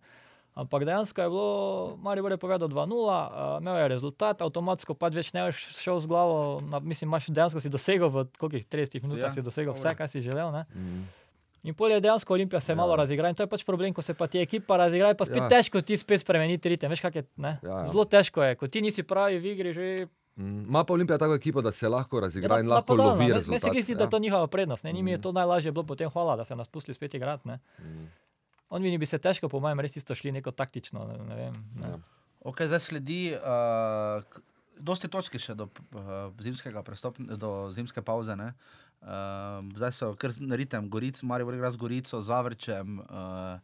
Ampak dejansko je bilo, Maribor je povedal 2-0, uh, imel je rezultat, avtomatsko pač več ne boš šel z glavo, na, mislim, imaš dejansko si dosegel v kolikih 30 minutah, Ja, ja, si dosegel vse, kar si želel. Ne. Mm. In pol je dejansko Olimpija se Ja. ja. malo razigra in to je pač problem, ko se pa ti ekipa razigra, pa spet Ja. ja. težko ti spet spremeniti ritem. Veš, kak je, ne? Ja, ja. Zelo težko je, ko ti nisi pravi v igri, že Mm. Ma pa Olimpija tako ekipo, da se lahko razigra in na- lahko lovi. Meni se zdi, da ja. je to njihova prednost. Ne? Njim je Mhm. to najlažje bilo potem hvala, da se nas pustili spet igrati. Mm. Oni bi se težko, po mojem, res isto šli neko taktično. Ne, ne vem, ne. Ja. Ok, zdaj sledi, uh, dosti točki še do, uh, zimskega prestop, do zimske pauze. ne. Uh, zdaj so kar na ritem, Goric, Marijo igra z Gorico, Zavrčem, uh,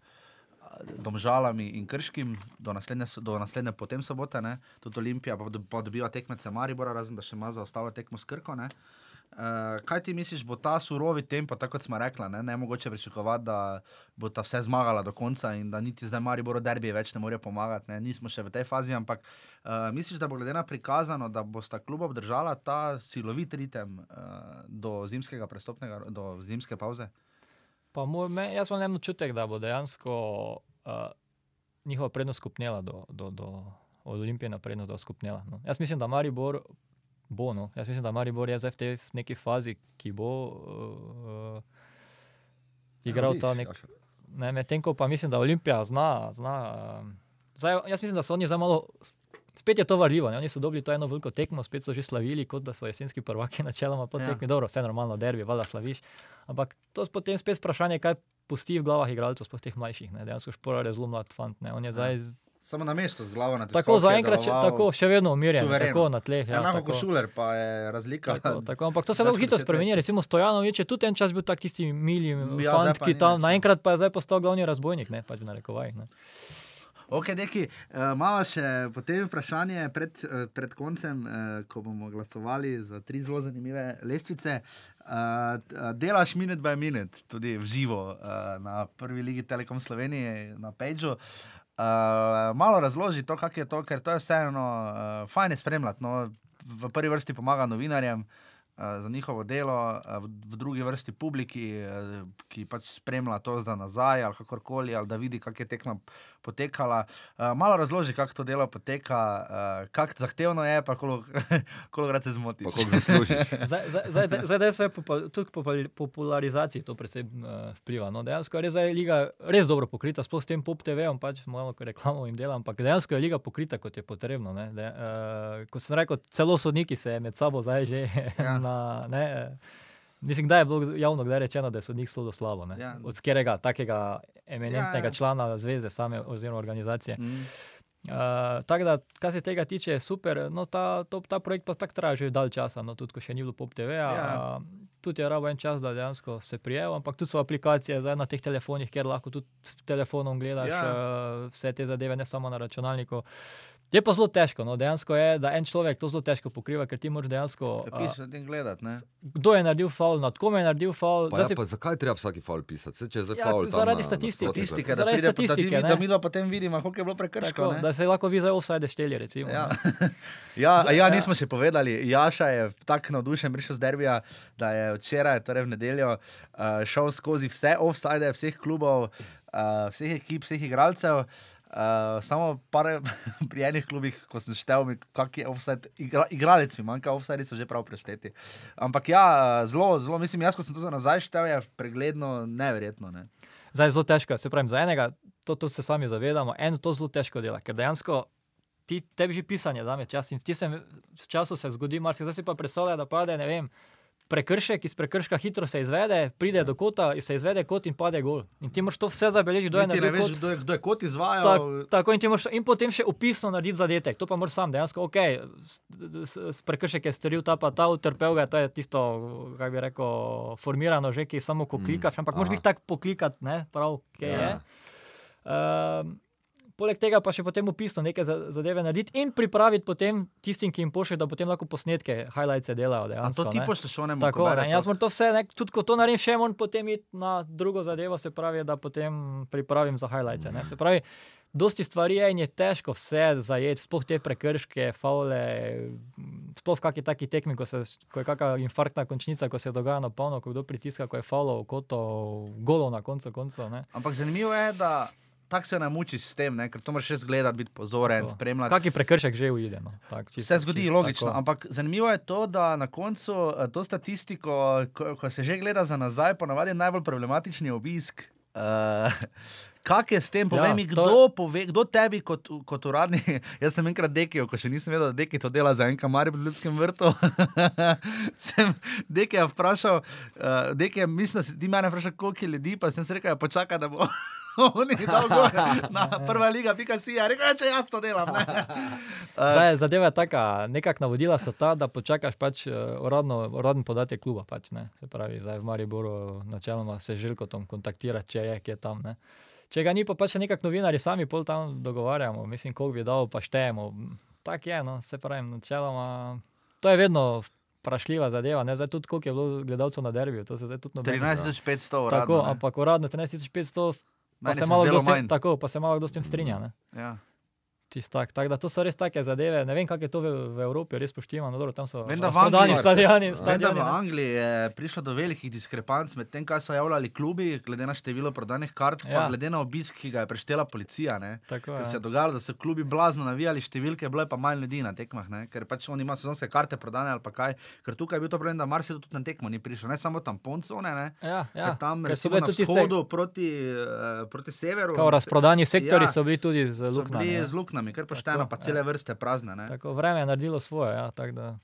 Domžalami in Krškim, do naslednje, do naslednje potem sobote, ne. tudi Olimpija pa, dob- pa dobiva tekmece Maribora, razen da še ima za ostalo tekmo s Krko. Ne. Uh, kaj ti misliš, bo ta surovi tempo, tako kot smo rekli, ne, ne mogoče pričakovati, da bo ta vse zmagala do konca in da niti zdaj Mariboru derbi več ne morejo pomagati. Ne. Nismo še v tej fazi, ampak uh, misliš, da bo glede na prikazano, da bo sta kluba obdržala ta silovit ritem uh, do zimskega prestopnega, do zimske pauze? Pa moj, me, jaz imam en občutek, da bo dejansko uh, njihova prednost skupnela do, do, do od Olimpije na prednost, da bo skupnela. No. Jaz mislim, da Maribor bo. No. Jaz mislim, da Maribor je zdaj v tej v neki fazi, ki bo uh, igral Ja, ta nek. Jaša. Ne, Medtem ko pa mislim, da Olimpija zna. zna um, zdaj, jaz mislim, da so oni zdaj malo. Spet je to varljivo, ne? oni so dobili to eno veliko tekmo, spet so že slavili, kot da so jesenski prvaki, <laughs> načeloma po Ja. tekmi. Dobro, vse normalno, derbi, valjda slaviš. Ampak to je potem spet vprašanje, kaj pusti v glavah igralcev, sploh teh mlajših. Ne? Dejansko šporar je zelo mlad fant. Ne? On je zdaj z- Samo na mestu z glavo na tiskovki tako zaenkrat še, tako, še vedno umirjen, suvereno. tako na tleh. Ja, Enako tako. kot šuler, pa je razlika. Tako, <laughs> tako, ampak to se lahko hitro spremeni. Recimo Stojanovič je tudi en čas bil tak tisti mili Ja, ja, fant, ki tam naenkrat pa je zdaj postal glavni razbojnik, ne pač v narekovajih. Ne. Ok, deki, uh, malo še potem vprašanje pred, uh, pred koncem, uh, ko bomo glasovali za tri zelo zanimive lestvice. Delaš minut by minut, tudi v živo na prvi ligi Telekom Slovenije, na Pageu. Uh, malo razloži to, kako je to, ker to je vseeno uh, fajn spremljati. No, v prvi vrsti pomaga novinarjem. uh, Za njihovo delo, uh, v, v drugi vrsti publiki, uh, ki pač spremlja to zdaj nazaj, ali kakorkoli, ali da vidi, kako je tekma potekala. Uh, malo razloži, kako to delo poteka, uh, kako zahtevno je, pa koliko <laughs> se zmotiš. <laughs> Zdaj, zdaj, zdaj, zdaj svoje popa, tudi popul- popularizaciji to predvsem uh, vpliva. No, dejansko je res zdaj liga res dobro pokrita, sploh s tem pop TV-om, pač malo ko reklamo jim delam, ampak dejansko je liga pokrita, kot je potrebno. Ne, De, uh, kot sem rekel, celo sodniki se med sabo zdaj že Ja. <laughs> na. Ne, Mislim, da je bilo javno kdaj rečeno, da je sodnik zelo slabo. ne. Ja. Od katerega takega eminentnega Ja, ja. člana zveze same oziroma organizacije. Mm. Uh, tako da, kar se tega tiče, je super. No, ta, to, ta projekt pa tako traja že dalj časa, no, tudi ko še ni bilo Pop TV. Ja. Uh, tudi je rabo en čas, da dejansko se prijel, ampak tudi so aplikacije zdaj na teh telefonih, kjer lahko tudi s telefonom gledaš Ja. uh, vse te zadeve, ne samo na računalniku. Je pa zelo težko, no, dejansko je, da en človek to zelo težko pokriva, ker ti moraš dejansko. Piš, in gledati. ne. kdo je naredil faul, nad kom je naredil faul. Pa, ja, si- pa zakaj treba vsaki faul pisati? Zdaj Ja, faul tam zaradi na statistike. Statistike, let. da, Zaradi pride, da, statistike, da, ne. da mi dva potem vidimo, koliko je bilo prekrškov. da se lahko vi za offside šteli. Recimo, Ja. <laughs> Ja, Zdaj, ja, ja. nismo še povedali. Jaša je tako navdušen, prišel z derbija, da je včeraj, torej v nedeljo, uh, šel skozi vse offside vseh klubov, uh, vseh ekip, vseh igralcev. Uh, samo par, <laughs> pri enih klubih, ko sem štel, mi, kak je offside, igra, igralec mi manjka, offside so že prav prešteti. Ampak ja, zelo, zelo, mislim, jaz, ko sem to za nazaj štel, je pregledno, neverjetno. Ne. Zdaj je zelo težko, se pravi, za enega, to, to se sami zavedamo, en to zelo težko dela, ker dejansko ti, tebi že pisanje da me čas in v tistem času se zgodi marsikaj. Zdaj si pa predstavlja, da pade, ne vem, prekršek, iz prekrška hitro se izvede, pride do kota, se izvede kot in pade gol. In ti moraš to vse zabeležiti, kdo je Niti ne naredil veš, kot. kdo je, kdo je kot izvajal. Tak, tako in, moraš, in potem še upisno narediti zadetek. To pa moraš sam dejansko, ok, s, s, s prekršek je storil ta pa ta, utrpel ga, je, to je tisto, kako bi rekel, formirano že, ki samo ko Mm, klikaš, ampak moraš aha. biti tak poklikat, ne, prav, kaj je. Ja. Um, Poleg tega pa še potem upisno neke za- zadeve narediti in pripraviti potem tistim, ki jim pošlje, da potem lahko posnetke, highlights delajo. Dejansko, to ti ne. pošlješ onemu, Tako, ko bere ne, to? jaz moram to vse, ne, tudi ko to naredim, še moram potem iti na drugo zadevo, se pravi, da potem pripravim za highlights. Ne. Se pravi, dosti stvari je in je težko vse zajeti, sploh te prekrške, faule, sploh v kakšni taki tekmi, ko, se, ko je kakšna infarktna končnica, ko se dogaja na polno, ko kdo pritiska, ko je faulov, kotov, golov na koncu koncev. ne. Ampak zanimivo je, da tako se namučiš s tem, ne? ker to moraš res gledati, biti pozoren, Tako. spremljati. Kaki prekršek že uide. No. Tak, čisto- Se zgodi, čisto logično. tako. Ampak zanimivo je to, da na koncu eh, to statistiko, ko, ko se že gleda za nazaj, ponavadi je najbolj problematični obisk. Uh, Kak je s tem, povej Ja, mi, to kdo, pove, kdo tebi kot, kot uradni? <laughs> Jaz sem enkrat dekil, ko še nisem vedel, da deki to dela za en kamar v ljudskem vrtu. <laughs> sem dekija vprašal, uh, dekija, mislim, da si ti mene vprašal, koliko je ljudi, pa sem si rekel, ja, počakaj, da bo. <laughs> oni dal gor na prva liga, pika si, ja, rekel, je, če jaz to delam. Ne. Uh, Zdaj, zadeva je taka, nekak navodila so ta, da počakaš pač eh, uradno, uradni podatek kluba. Pač, ne. se pravi, zdaj v Mariboru načeloma se želko tam kontaktira, če je, ki je tam. Ne. Če ga ni, pa pač nekak novinari sami pol tam dogovarjamo, mislim, koliko bi dal, pa štejemo. Tak je, no, se pravi, načeloma. To je vedno vprašljiva zadeva, ne zdaj tudi koliko je bilo gledalcev na derbiju, to se zdaj tudi noben. 13500 uradno. Tako, ne. ampak uradno 13500, pa se, malo tem, tako, pa se malo kdo s tem strinja. Ne. Ja. Tak, tak, da to so res take zadeve. Ne vem, kako je to v, v Evropi, res poštivano. Dobro, tam so Angliji- stadioni. Vem, da v. Angliji je prišlo do velikih diskrepanc med tem, kaj so javljali klubi, glede na število prodanih kart, ja. pa glede na obisk, ki ga je preštela policija. Tako, Ker se je ja. dogajalo, da so klubi blazno navijali številke, bilo je pa manj ljudi na tekmah, ne? ker pač oni imajo sezonske karte prodane ali pa kaj. Ker tukaj je bil to problem, da marsikdo tudi na tekmo ni prišel, ne samo tam poncone, ne? Ja, Ja, ker tam ker so na tudi tiste- vzhodu proti, uh, proti severu. Kao razprodani sektori Ja, so bili tudi z bili luknjami. Z luknami, ker pošteno, Tako, pa cele ja. vrste prazne. Ne? Tako vreme je naredilo svoje. Ja, tak da,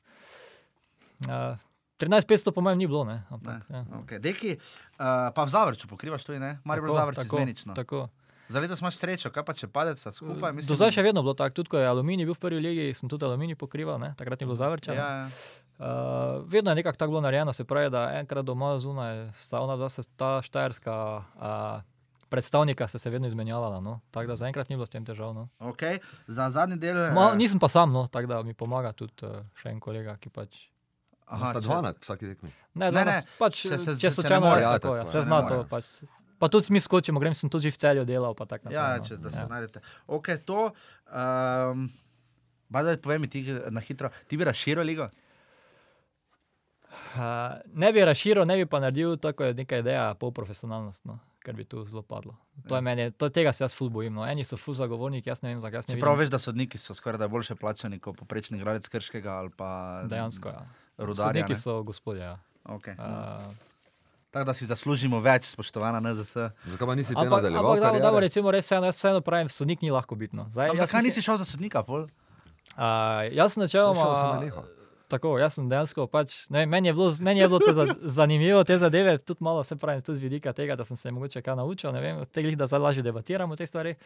uh, 13.500 po mojem ni bilo, ne? Ne, Ampak, ja. okay. Deki, uh, pa v Zavrču pokrivaš tudi, ne? Tako, Zavrč tako, izmenično. Tako. Za letos imaš srečo, kaj pa če padeš skupaj? Mislim, Do zdaj še vedno bilo tako, tudi ko je aluminij bil v prvi legi, sem tudi aluminij pokrival, ne? takrat ni bilo zavrčano. Ja, ja. Uh, vedno je nekako tako bilo narejeno, se pravi, da enkrat doma zunaj sta ona dva, se ta štajerska uh, predstavnika se, se vedno izmenjavala. No? Tako da zaenkrat ni bilo s tem težav. No? Okay. Za zadnji del. Ma, eh, nisem pa sam, no? tako da mi pomaga tudi uh, še en kolega, ki pač. Aha, sta dva na vsaki tekmi. Ne, Ne, ne, ne, ne pač, če se- se če slučajno ne more, more, ja, tako, tako, ja, ja, se ne zna more. to. Pač, pa tudi mi skočimo, grem sem tudi v celju delal. pa tako Ja, naprej, če no. da se Ja. najdete. Ok, to. Um, Bada, povej mi ti na hitro, ti bi razširil ligo? Uh, ne bi razširil, ne bi pa naredil tako je neka ideja, polprofesionalnost, no, ker bi tu zelo padlo. To Ja. je meni, to, tega se jaz ful bojim. No. Eni so ful zagovorniki, jaz ne vem, zakaj Čeprav veš, da sodniki so skoraj da boljše plačani kot poprečni igralec Krškega ali pa Dejansko, ja. rudarja. Sodniki ne. so gospodje. Ja. Okay. Uh, Tako da si zaslužimo več, spoštovana NZS. Zakaj pa nisi te ampak, nadaljeval? ampak da, da, kariere? recimo, res vseeno, jaz vseeno pravim, sodnik ni lahko bitno. Zdaj, Sam, zakaj nisi šel za sodnika? Pol? Uh, jaz sem Šel sem načeloma. Tako, jaz sem dejansko pač, ne, vem, meni je bilo, meni je bilo to za, zanimivo, te zadeve, tudi malo se pravim, tudi z vidika tega, da sem se mogoče kaj naučil, ne vem, tega, da zdaj lažje debatiramo o teh stvareh.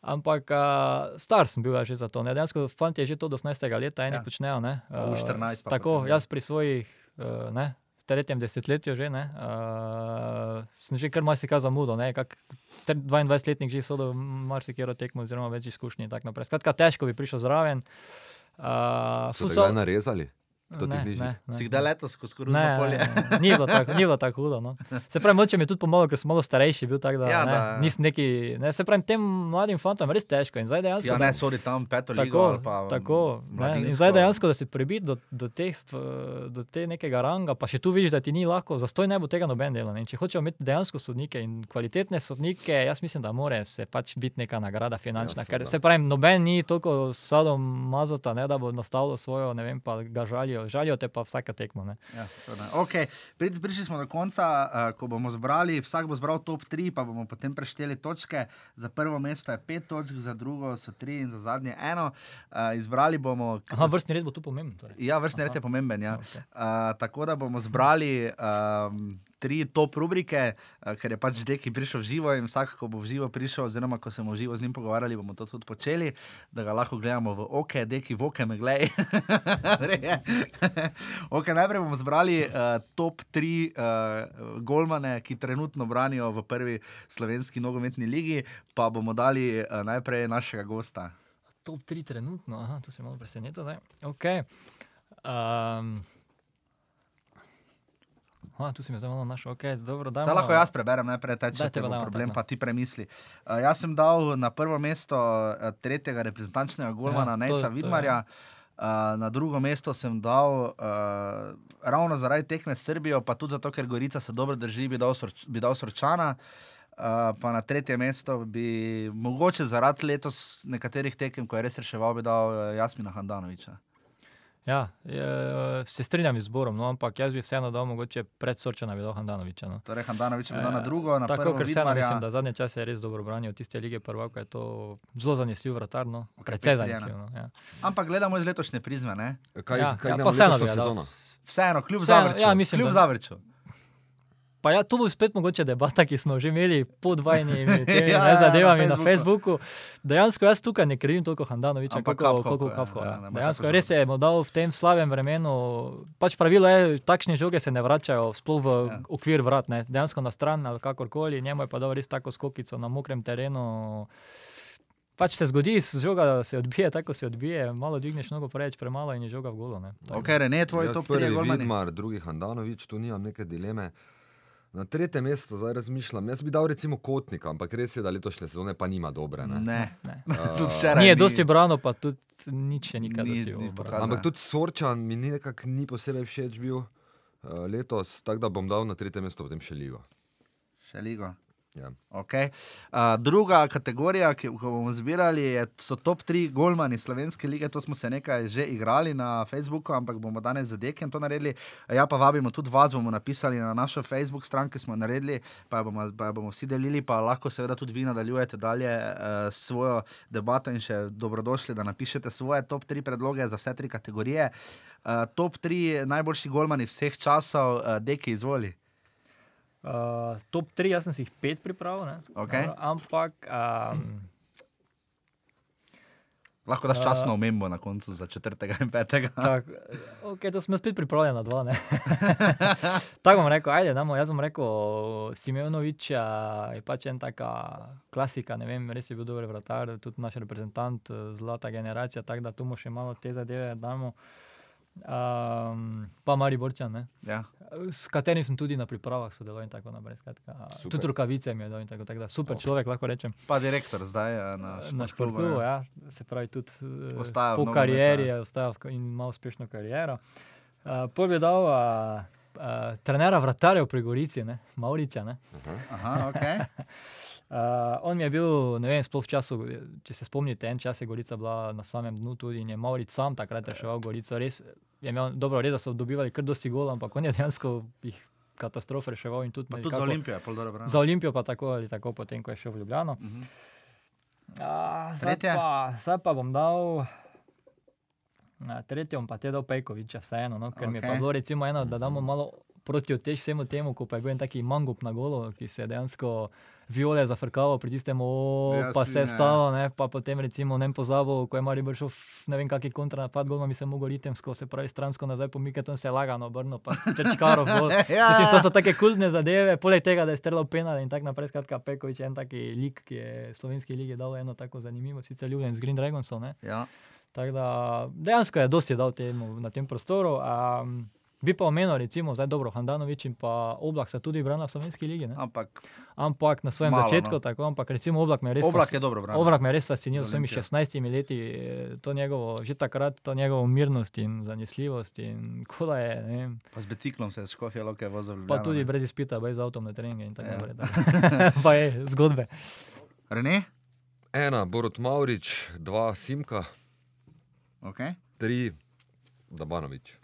Ampak uh, star sem bil ja že za to. Ne? Dejansko fanti je že to do 18. leta, eni Ja. počnejo. Ne? Pa v 14 pa tako, potem, ja. jaz pri svojih, uh, ne, tretjem desetletju že, ne, uh, sem že kar marsikaj zamudil, ne, kak ter- 22-letnik že sodel marsikero tekmo oziroma več izkušnji in tako naprej. Skratka, težko bi prišel zraven. Uh, So te kdaj narezali? Kdo ti bližje? ne, ne. Si kdaj letos skozi koruzno Ne, polje? ne, ni bilo tako, ni bilo tako hudo. No. Se pravi, moče mi je tudi pomagalo, ker sem malo starejši bil, tako da, Ja, ja, ne, da- nisem neki, ne, se pravi, tem mladim fantom je res težko in zdaj dejansko. Ja, da- ne, sodi tam peto ligo Tako, ali pa tako ne, in zdaj dejansko, da si prebit do, do, teh, do te nekega ranga, pa še tu vidiš, da ti ni lahko, zastoj ne bo tega noben dela. Ne. In Če hočemo imeti dejansko sodnike in kvalitetne sodnike, jaz mislim, da mora se pač biti neka nagrada finančna. Ja, ker seveda. se pravi, noben ni toliko sadom mazota, ne, da bo nastavil svojo, ne vem, pa ga žalijo. Žalijo te pa vsaka tekma. Ne. Ja, seveda. okay. Pri- Prišli smo do konca, uh, ko bomo zbrali, vsak bo zbral top 3, pa bomo potem prešteli točke. Za prvo mesto je 5 točk, za drugo so 3 in za zadnje eno. Uh, izbrali bomo. Aha, vrstni red bo tu pomemben. Torej. Ja, vrstni red Aha. je pomemben. Ja. Okej. Uh, tako da bomo zbrali um, tri top rubrike, uh, ker je pač Deki prišel v živo in vsak, ko bo v živo prišel, oziroma ko se bomo v živo z njim pogovarjali, bomo to tudi počeli, da ga lahko gledamo v oke, Deki v oke, me gledaj. <laughs> <laughs> okay, najprej bomo zbrali uh, top tri uh, golmane, ki trenutno branijo v prvi slovenski nogometni ligi, pa bomo dali uh, najprej našega gosta. Top 3 trenutno, aha, tu se malo preseneča zdaj. Okay. Um, aha, tu si me zdaj malo našel, ok, dobro, da. Zdaj lahko jaz preberem najprej, ta če te bo dajmo, problem, tako. pa ti premisli. Uh, jaz sem dal na prvo mesto uh, tretjega reprezentančnega golmana, Ja, ja, to- Nejca to Vidmarja. Uh, na drugo mesto sem dal uh, ravno zaradi tekme s Srbijo, pa tudi zato, ker Gorica se dobro drži, bi dal, sorč, bi dal Sorčana. Uh, pa na tretje mesto bi mogoče zaradi letos nekaterih tekem, ko je res reševal, bi dal Jasmina Handanoviča. Ja, je, se strinjam z zborom, no, ampak jaz bi vseeno dal mogoče pred Sorčana bi dal Handanoviča. No. Torej, Handanovič bi dal na Eh, drugo, na Tako, prvo ker vseeno Vidmarja. mislim, da zadnje čase je res dobro branil tiste lige prvaka, je to zelo zanesljiv vratar, no, precej Okrepiti je, zanesljiv. No, ja. Ampak gledamo iz letošnje prizme, ne? Kaj, ja, kaj ja, pa vseeno sezono? Vseeno, kljub Vseeno, Zavrču. ja, mislim, kljub da- Zavrču. Pa ja, to bo spet mogoče debata, ki smo že imeli pod vajnimi <laughs> temi Ja, ja, ja, na zadevami na Facebooku. Facebooku. Dejansko jaz tukaj ne krivim toliko Handanoviča, Ampak Kaphoff, ja, Kapko. ja, ne bo Dejansko res je dal v tem slabem vremenu. Pač pravilo je, takšne žoge se ne vračajo sploh v Ja. okvir vrat, ne. dejansko na stran ali kakorkoli. Njemu je pa dal res tako skokico na mokrem terenu. Pač se zgodi, žoga se odbije, tako se odbije, malo dvigneš nogo preveč, premalo in je žoga v golo. ne. Ok, Rene, tvoj Jaz top prvi 3 golmani. Vidmar, drugi Handanovič, tu nimam neke dileme. Na tretje mesto zdaj razmišljam. Jaz bi dal recimo Kotnika, ampak res je, da letošnje sezone pa nima dobre. Ne? Ne. Ne. <laughs> Tudi včeraj Ni je dosti brano, pa tudi nič še nikaj Ni- dosti ni. Ampak tudi Sorčan mi ni nekako ni posebej všeč bil uh, letos, tako da bom dal na tretje mesto potem še Ligo. Še ligo. Ja. Okay. Uh, druga kategorija, ki jo bomo zbirali, je, so top 3 golmani slovenske lige. To smo se nekaj že igrali na Facebooku, ampak bomo danes za Dekem to naredili. Ja, pa vabimo tudi vas, bomo napisali na našo Facebook stran, ki smo jo naredili, pa jo bomo, pa jo bomo vsi delili, pa lahko seveda tudi vi nadaljujete dalje uh, svojo debato in še dobrodošli, da napišete svoje top 3 predloge za vse tri kategorije. Uh, top 3 najboljši golmani vseh časov, uh, Deki, izvoli. Uh, top 3, jaz sem si jih pet pripravil, ne? Okej. Dobro, ampak um, Lahko daš Uh, časno omembo na koncu za četrtega in petega. tak, okay, to smo spet pripravljeni na dva. ne. <laughs> Tako bom rekel, ajde, damo, jaz bom rekel, Simeonovič je pač en taka klasika, ne vem, res je bil dober vratar, tudi naš reprezentant, eh, zlata generacija, tako da tu mu še malo te zadeve damo. Um, pa Mari Borčan, ne? Ja. s katerim sem tudi na pripravah sodeloval in tako naprej. Skratka, tudi rokavice mi je dal in tako, tako da super človek, lahko rečem. Pa direktor zdaj eh, na, Na športklubu, športu, ja. se pravi, tudi eh, Ostaja po karieri je ostajal v- in ima uspešno kariero. Uh, Pol bi dal uh, uh, trenera vratarjev pri Gorici, ne? Mauriča. Ne? Aha, okay. <laughs> Uh, on mi je bil, ne vem, sploh v času, če se spomnite, en čas je Gorica bila na samem dnu tudi in je Mauric sam takrat reševal Gorico. Res je imel, dobro, res so dobivali kar dosti gol, ampak on je dejansko jih katastrofe reševal in tudi, Pa tudi za nekako- Olimpijo je pol dobro branil. Za Olimpijo pa tako ali tako, potem ko je šel v Ljubljano. Mhm. A, zdaj, Tretje? pa, zdaj pa bom dal. Na tretje bom pa te dal Pejkoviča, vseeno, no, ker okay. mi je pa bilo recimo eno, da damo malo proti otež vsemu temu, ko pa je bil en taki mangup na golo, ki se je dejansko viole zafrkaval pri tistem, o, Ja, pa si, se je ne. vstalo, ne, pa potem recimo ne pozabil, ko je Maribor šel, ne vem kakšen kontranapad, gol mi se mogel ritemsko, se pravi stransko nazaj pomikati, on se je lagano obrnil, pa čečkaro gol. <laughs> Ja. Mislim, to so take kultne zadeve, poleg tega, da je streljal penal in tako naprej. Skratka, Pekovič je en taki lik, ki je slovenski ligi dal eno tako zanimivo, sicer ljubljen z Green Dragonsom. ne. Ja. Tako da dejansko je dosti dal temu, na tem prostoru. Um, bi pa omenil, recimo, zdaj dobro, Handanovič in pa Oblak sta tudi branila v slovenski ligi, ne? Ampak ampak na svojem Malo, začetku, no. tako, ampak recimo Oblak me je res oblak je dobro branil. Oblak me je res fasciniral s svojimi Olimpijo. 16 leti, eh, to njegovo, že takrat to njegovo mirnost in zanesljivost in kola je, ne vem, Pa z biciklom se je škofje loke vozil. pa tudi brez izpita, brez avtom na treninge in tako Ja. naprej. <laughs> pa je zgodbe. Rene? Ena, Borut Maurič, dva, Simka, Okay. tri, Dabanovič.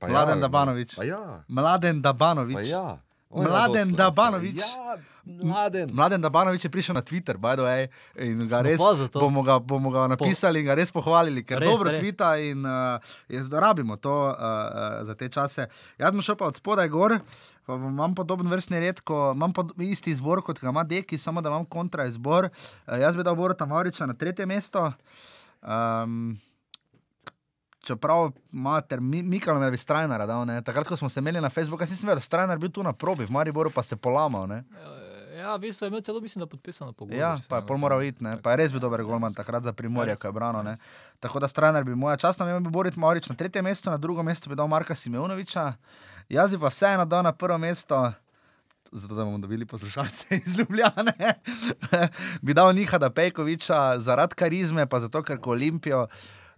Pa Mladen ja, Dabanovič. Pa ja, Mladen Dabanovič. pa ja. On je Mladen dosti Dabanovič. Ja, mladen. Mladen Dabanovič je prišel na Twitter, by the way, in ga Sem res bomo ga, bomo ga napisali in ga res pohvalili, ker Res, dobro res. tvita in uh, jaz rabimo to uh, uh, za te čase. Jaz sem šel pa od spodaj gor, pa imam podoben vrstni red, ko imam pod, isti izbor kot ga ima Deki, samo da imam kontra izbor. Uh, jaz bi dal Borota Mauriča na tretje mesto. Um, Čeprav mater, mi, Mikalo me bi Strajnara dal, ne. takrat, ko smo se imeli na Facebooku, jaz nisem vedel, da Strajnar bil tu na probi, v Mariboru pa se polamal. Ne. Ja, v bistvu je imel celo, mislim, da podpisano pogodbo. Ja, pa je ne pol moral iti, ne. Tako. pa je res bil dober golman takrat za primorje, ko je branil. ne. Tako da Strajnar bi moja časna ime bi Borit Maurič na tretje mesto, na drugo mesto bi dal Marka Simeonoviča, jaz bi pa vseeno dal na prvo mesto. Zato, da bomo dobili poslušalce <laughs> iz Ljubljane, <laughs> bi dal Nihada Pejkoviča zaradi karizme, pa zato, ker ko Olimpijo,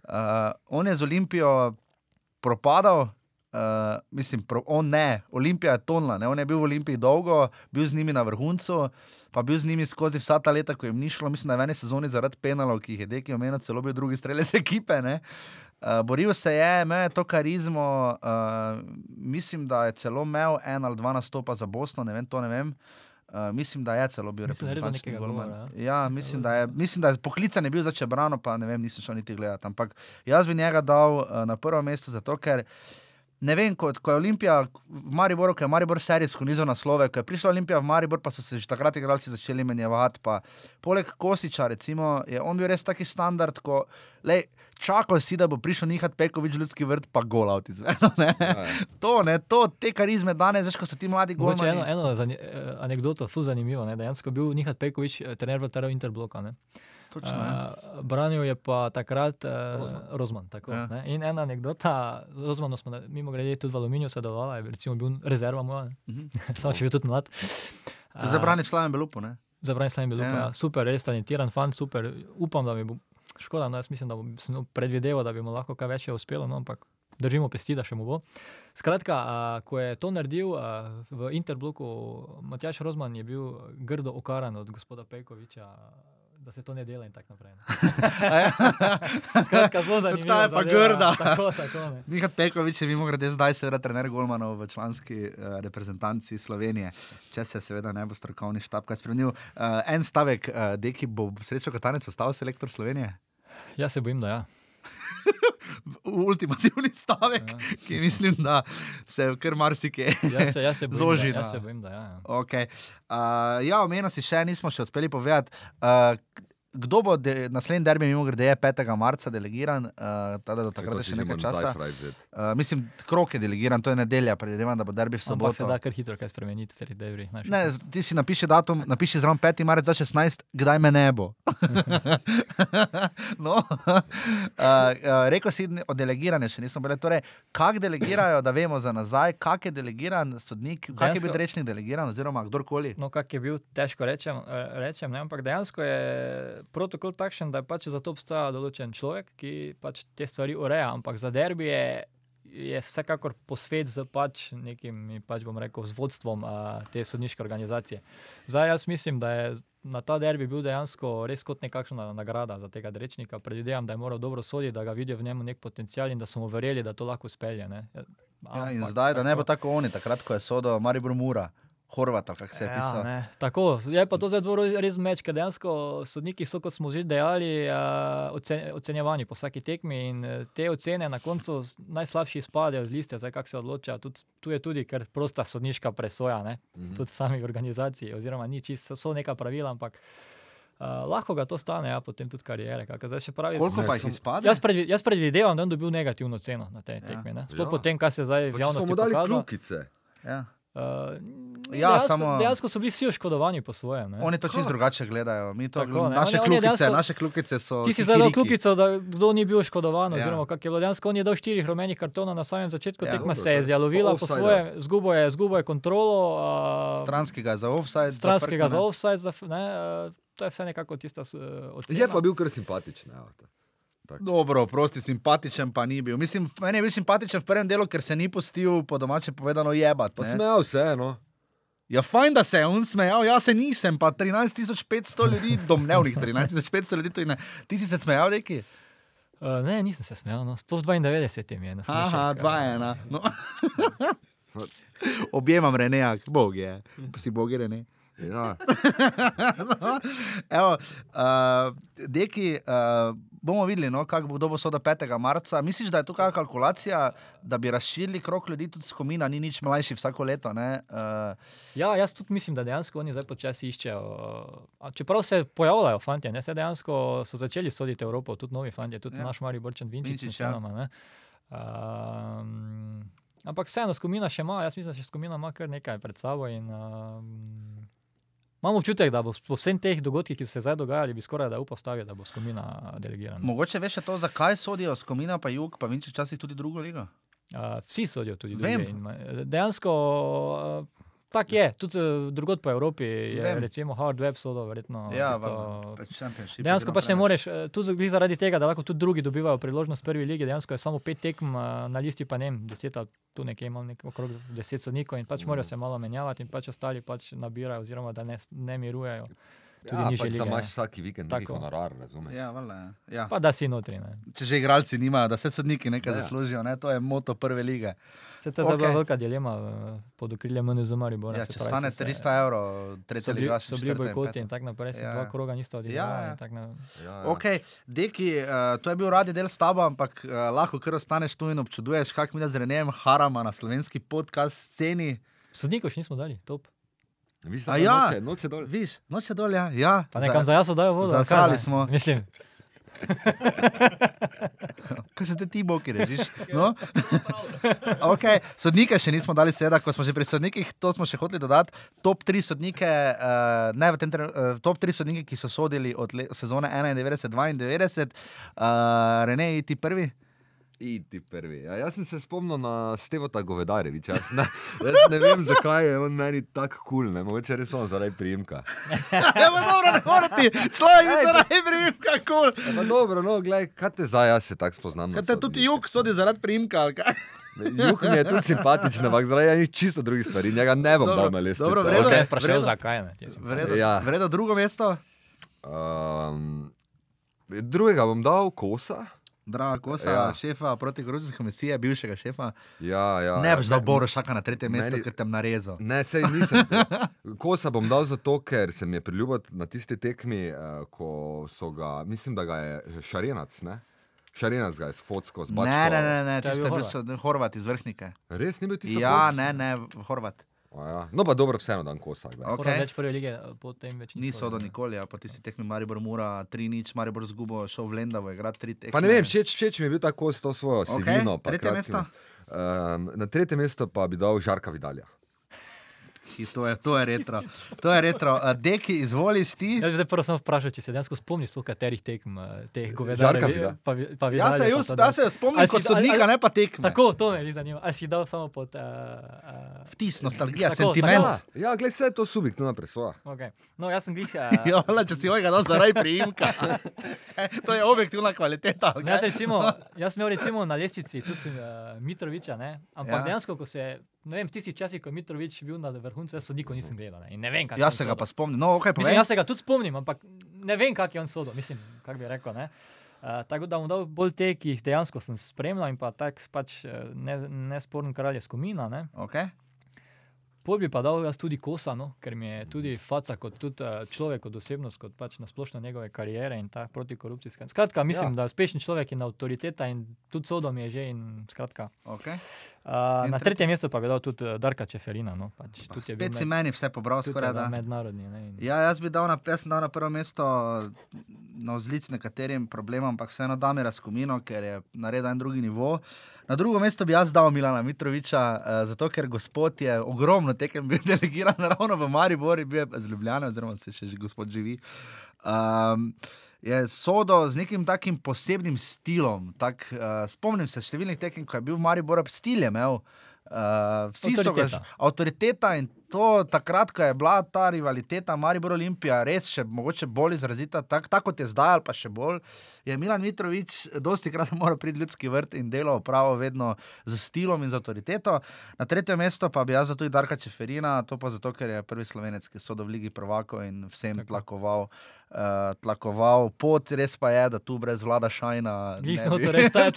uh, on je z Olimpijo propadal, uh, mislim, pro, on ne, Olimpija je tonla, ne? on je bil v Olimpiji dolgo, bil z njimi na vrhuncu, pa bil z njimi skozi vsa ta leta, ko jim ni šlo, mislim, da je v eni sezoni zaradi penalov, ki jih je Deki omenil, celo bil drugi strelec <laughs> ekipe. Ne? Uh, boril se je, imel je to karizmo, uh, mislim, da je celo imel en ali dva nastopa za Bosno, ne vem, to ne vem. Uh, mislim, da je celo bil nekega golman. govora, Ja, mislim, da je, mislim, da je poklican je bil za Čebrano, pa ne vem, nisem šel niti gledati. Ampak jaz bi njega dal uh, na prvo mesto, zato ker ne vem, ko, ko je Olimpija v Mariboru, ko je Maribor serijsko nizal naslove, ko je prišla Olimpija v Maribor, pa so se že takrat igralci začeli menjavati. Pa, poleg Kosiča, recimo, je on bil res taki standard, ko lej, čakal si, da bo prišel Nihat Pekovič, ljudski vrt, pa izvedel. Ne? Ja, ja. <laughs> To, ne, to, te karizme danes, veš, ko so ti mladi Mogoče eno, eno zani, eh, anekdoto, fuz zanimivo. Ne? Dejansko bil Nihat Pekovič, eh, trener v Teru Interbloka. Ne? Točno. Uh, branil je pa takrat uh, Rozman. Rozman tako, Ja. ja. In ena anekdota, z Rozmanom smo mimo grede tudi v Aluminiju sodelovali, je recimo bil rezerva moja, Mhm. <laughs> samo še bil tudi mlad. Za branje članem Belupo, ne? Zabran slam je bil, Ja. ja. super, res talentiran fant, super. Upam, da mi bo škoda, no, jaz mislim, da bom sem predvideval, da bi mu lahko kaj več uspelo, no, ampak držimo pesti, da še mu bo. Skratka, a, ko je to naredil a, v Interbloku, Matjaš Rozman je bil grdo okaran od gospoda Pejkoviča. Da se to ne dela in tako naprej. ne. <laughs> Skratka, zelo zanimivo. Ta je pa zadeva. grda. <laughs> Tako, tako. Ne. Nihat Pekovič je mimo grede zdaj seveda trener Golmanov v članski uh, reprezentanci Slovenije, če se seveda ne bo strokovni štab kaj spremenil. Uh, en stavek, uh, Deki bo srečo Katanec ostal selektor Slovenije. Jaz se bojim, da ja. <laughs> Ultimativni stavek, Ja. ja. ki mislim, da se kar marsikaj. Se bojim, Zoži jaz se bojim, da ja. ja. Okay. Uh, ja, omenil si še, nismo še uspeli povedati. Uh, Kdo bo de, naslednji derbi, mimo grede, je 5. marca delegiran, uh, tada do takrat še nekaj časa. Uh, mislim, krok je delegiran, to je nedelja, predvidevam, da bo derbi v Ampak se soboto. da kar hitro kaj spremeniti v teh devrih. Ne, ti si napiši datum, napiši zraven 5. marec 2016, kdaj me ne bo. <laughs> no, uh, uh, rekel si o delegiranju, še nismo bili. Torej, kak delegirajo, da vemo za nazaj, kak je delegiran sodnik, kak je bil Dejansko- rečnik delegiran, oziroma kdorkoli. No, kak je bil, težko rečem, eh, rečem ne, ampak dejansko je protokol takšen, da je pač za to obstaja določen človek, ki pač te stvari ureja, ampak za derbi je, vsekakor posvet z pač nekim, pač bom rekel, z vodstvom a, te sodniške organizacije. Zdaj jaz mislim, da je na ta derbi bil dejansko res kot nekakšna nagrada za tega rečnika. Predvidevam, da je moral dobro soditi, da ga vidijo v njemu nek potencial in da so mu verjeli, da to lahko spelje. Ne. Ja, in Ampak zdaj, da ne bo tako- tako oni, takrat, ko je sodo Maribor Mura, Horvata, kako se je pisal. Ja, ne, tako, je pa to zdaj res meč, ker dejansko sodniki so, kot smo že dejali, uh, ocen, ocenjevani po vsaki tekmi in eh, te ocene na koncu najslabši izpadejo z liste, zdaj kako se odloča. Tud, tu je tudi ker prosta sodniška presoja, ne, Mhm. tudi v sami organizaciji, oziroma ni čisto, so neka pravila, ampak. Uh, lahko ga to stane, ja, potem tudi karijere. pravi, Koliko pa jih izpade? Jaz, predvi, jaz predvidevam, da je on dobil negativno ceno na tej Ja. tekmi. ne. Sploh Ja. po tem, kar se zdaj v javnosti smo mu dali pokazalo. kljukice. Ja. Uh, Ja, dejansko, samo- dejansko so bili vsi oškodovani po svojem. ne. Oni to čisto drugače gledajo. Mi to, Tako, ne, naše, on je- on dejansko- naše kljukice so. Ti si zdaj dal kljukico, da kdo ni bil oškodovan, Ja. oziroma kak je bilo dejansko. On je dal štirih rumenih kartonov na samem začetku Ja, tekme, se je zjalovila po offside, svoje, zgubo je, zgubo je kontrolo. Uh, Stranskega za offside. stranskega za frkne. offside, za, ne, uh, to je vse nekako tista uh, ocena. Je pa bil kar simpatičen. te. Dobro, prosti, simpatičen pa ni bil. Mislim, meni je bil simpatičen v prvem delu, ker se ni pustil, po domače povedano, jebati. Pa smejal se, no. Ja, fajn, da se je on smejal, jaz se nisem, pa 13.500 ljudi, domnevnih 13.500 ljudi, je ne. Ti si se smejal, neki? Uh, ne, nisem se smejal, no. sploh 92 mi je na smešek. Aha, eh. dva ena. No. <laughs> Objemam Reneja, bog je, si bog je Rene. Ja. <laughs> no, evo, uh, deki, uh, bomo videli, no, kako bo kdo bo soda 5. marca. Misliš, da je to kakšna kalkulacija, da bi razširili krok ljudi tudi s komina, ni nič mlajši vsako leto? ne? Uh, Ja, jaz tudi mislim, da dejansko oni zdaj počasi iščejo. a Čeprav se pojavljajo fanti, ne, se dejansko so začeli soditi Evropo, tudi novi fanti, tudi Ja. naš Mari Borčen Vinčič. Ja. Um, ampak vseeno, skomina še ima, jaz mislim, da še skomina ima kar nekaj pred sabo. In, um, imam občutek, da bo po vsem teh dogodkih, ki so se zdaj dogajali, bi skoraj da upal staviti, da bo skomina delegirana. mogoče veš to, zakaj sodijo s komina, pa jug, pa vinči včasih tudi drugo ligo. Uh, vsi sodijo tudi druge. In, ma- dejansko uh, tako je, tudi uh, drugod po Evropi je Vem. recimo hard web sodo, verjetno. Ja, tisto, pač Dejansko pač ne moreš, eh, tu za- glih zaradi tega, da lahko tudi drugi dobivajo priložnost prvi ligi, dejansko je samo pet tekem eh, na listi, pa ne vem, deset tu nekje imam nek okrog deset sodnikov in pač morajo se malo menjavati in pač ostali pač nabirajo oziroma da ne, ne mirujejo. Tudi ja, nižje pač, da lige. imaš vsak vikend Tako. honorar, razumeš? Ja, valjda, ja. Pa da si notri. Ne. Če že igralci nimajo, da se sodniki nekaj Ja. zaslužijo, ne? to je moto prve lige. Se to je okay. Okej. bila velika dilema eh, pod okriljem MNZ Maribora. Ja, se če pravi, stane so se- 300 evrov, So tretja liga, so bili bojkoti in tako naprej, se Ja. dva kroga nista odigrala. Ja, ja. naprej. Ja, ja. Ok, deki, uh, to je bil radi del s tabo, ampak uh, lahko kar ostaneš tu in občuduješ, kak mi da z Renem Harama na slovenski podcast sceni. Sodnikov še nismo dali, top. Vi ste A tam ja. noče, noče dol. Viš, noče dol, ja. ja Pa nekam za jaz dajo vodo. ali kaj, zasrali ne? smo. Mislim, <laughs> Kaj se te ti boki režiš? No? <laughs> okay. Sodnike še nismo dali seveda, ko smo že pri sodnikih, to smo še hoteli dodati. Top 3 sodnike, uh, ne v tem trenutku, uh, top 3 sodnike, ki so sodili od le, sezone 91-92, uh, Rene, ti prvi. Iti prvi. Ja, jaz sem se spomnil na Stevota Govedareviča. Jaz ne, jaz ne vem, zakaj je on meni tako kul, cool, mogoče res samo zaradi prijemka. <laughs> ja, pa dobro, ne morete, človek je zaradi primka, kul. Cool. Ja, pa dobro, no, gledaj, kaj te zdaj, jaz se tako spoznam. na Kaj te tudi jug sodi zaradi kaj? Juk mi je tudi simpatičen, ampak zaradi enih čisto drugih stvari. Njega ne bom Dobro, dal na lestvico. dobro, v da redu te je, je vprašal, vredo. zakaj ne. Vredo, Ja. vredo drugo mesto. Um, drugega bom dal kosa. Draga Kosa, ja. Ja. šefa protikorupcijske komisije, bivšega šefa. Ja, ja, ne ja, boš dal ne- Borošaka na tretje mesto, meni- ker te narezal. Ne, sej nisem. <laughs> Kosa bom dal zato, ker se mi je priljubil na tisti tekmi, eh, ko so ga, mislim, da ga je Šarenac, ne? Šarenac ga je s fotsko, z bačko. Ne, ne, ne, ne To je tiste bil bil Horvat. so Horvat iz Vrhnike. Res ni bil tisti? Ja, kos? ne, ne, Horvat. Ja. No, pa dobro, vseeno dan kosa. glej. Ok. Moram več prve lige, potem več Ni niso sodo dali. nikoli, a po tisti tekmi Maribor Mura 3-0, Maribor zgubo, šel v Lendavo, igra 3 tekme. Pa ne vem, všeč, všeč mi je bil ta kos, to svojo Okej, sivino. pa tretje mesto? Um, na tretje mesto pa bi dal Žarka Vidalja. Ki, To je, to je retro. To je retro. A, Deki, izvoliš ti. Jaz bi se prvo samo vprašal, če se dejansko spomniš, sploh katerih tekem eh, teh govedarjev. Pa, pa Jaz se, Vidalja, jaz, pa to jaz se spomnim si- kot sodnika, ali- ne pa tekme. Tako, to me zanima. Ali si dal samo pod. Uh, uh, Vtis, nostalgija, Tako, sentiment. tako. Ja, ja gled, vse je to subjektivna presoja. okay. No, jaz sem glih. <laughs> Ja, Uh, le, če si ovega dal zaradi priimka. <laughs> to je objektivna kvaliteta. ali Jaz, kaj? recimo, <laughs> jaz sem imel recimo na lestvici tudi uh, Mitroviča, ne? ampak Ja. ja. dejansko, ko se, ne vem, tistih časih, ko je Mitrovič bil na vrhuncu, jaz sodnikov nisem gledal. Ne? Ne vem, Jaz se ga pa spomnim. No, okay, Mislim, jaz se ga tudi spomnim, ampak ne vem, kak je on sodo. Mislim, kako bi rekel. Ne? Uh, tako da bom dal bolj te, ki jih dejansko sem spremljal in pa tak pač eh, ne, nesporen kralj je skomina. Ne? Okay. Pol bi pa dal jaz tudi kosa, no? ker mi je tudi faca kot tudi, uh, človek, kot osebnost, kot pač nasplošno njegove kariere in ta protikorupcijska. Skratka, mislim, Ja. da je uspešen človek in avtoriteta in tudi sodom je že. In, skratka, Okay. uh, In na tretje mesto pa bi dal tudi uh, Darka Čeferina. No? Pač, je bil Spet si med- meni vse pobral, je skoraj da. mednarodni. Ne? In, Ja, jaz bi dal na, jaz dal na prvo mesto na vzlic nekaterim problemom, ampak vseeno da mi razkomino, ker je naredil en drugi nivo. Na drugo mesto bi jaz dal Milana Mitroviča, uh, zato ker gospod je ogromno tekem bil <laughs> delegiran ravno v Maribori, bil je z Ljubljana, oziroma se še gospod živi. Um, je sodo z nekim takim posebnim stilom. Tak, uh, spomnim se številnih tekem, ko je bil v Mariboru, stil je imel. Uh, vsi so ga že Avtoriteta. avtoriteta in to takrat, ko je bila ta rivaliteta Maribor Olimpija, res še mogoče bolj izrazita, tako tak, kot je zdaj, ali pa še bolj, je Milan Mitrovič dosti krat <laughs> moral priti ljudski vrt in delo opravo vedno z stilom in z avtoriteto. Na tretje mesto pa bi jaz dal tudi Darka Čeferina, to pa zato, ker je prvi slovenec, ki so do v Ligi prvako in vsem Tako. tlakoval. Uh, tlakoval pot, res pa je, da tu brez vlada šajna. Glih ne smo bi- to res tako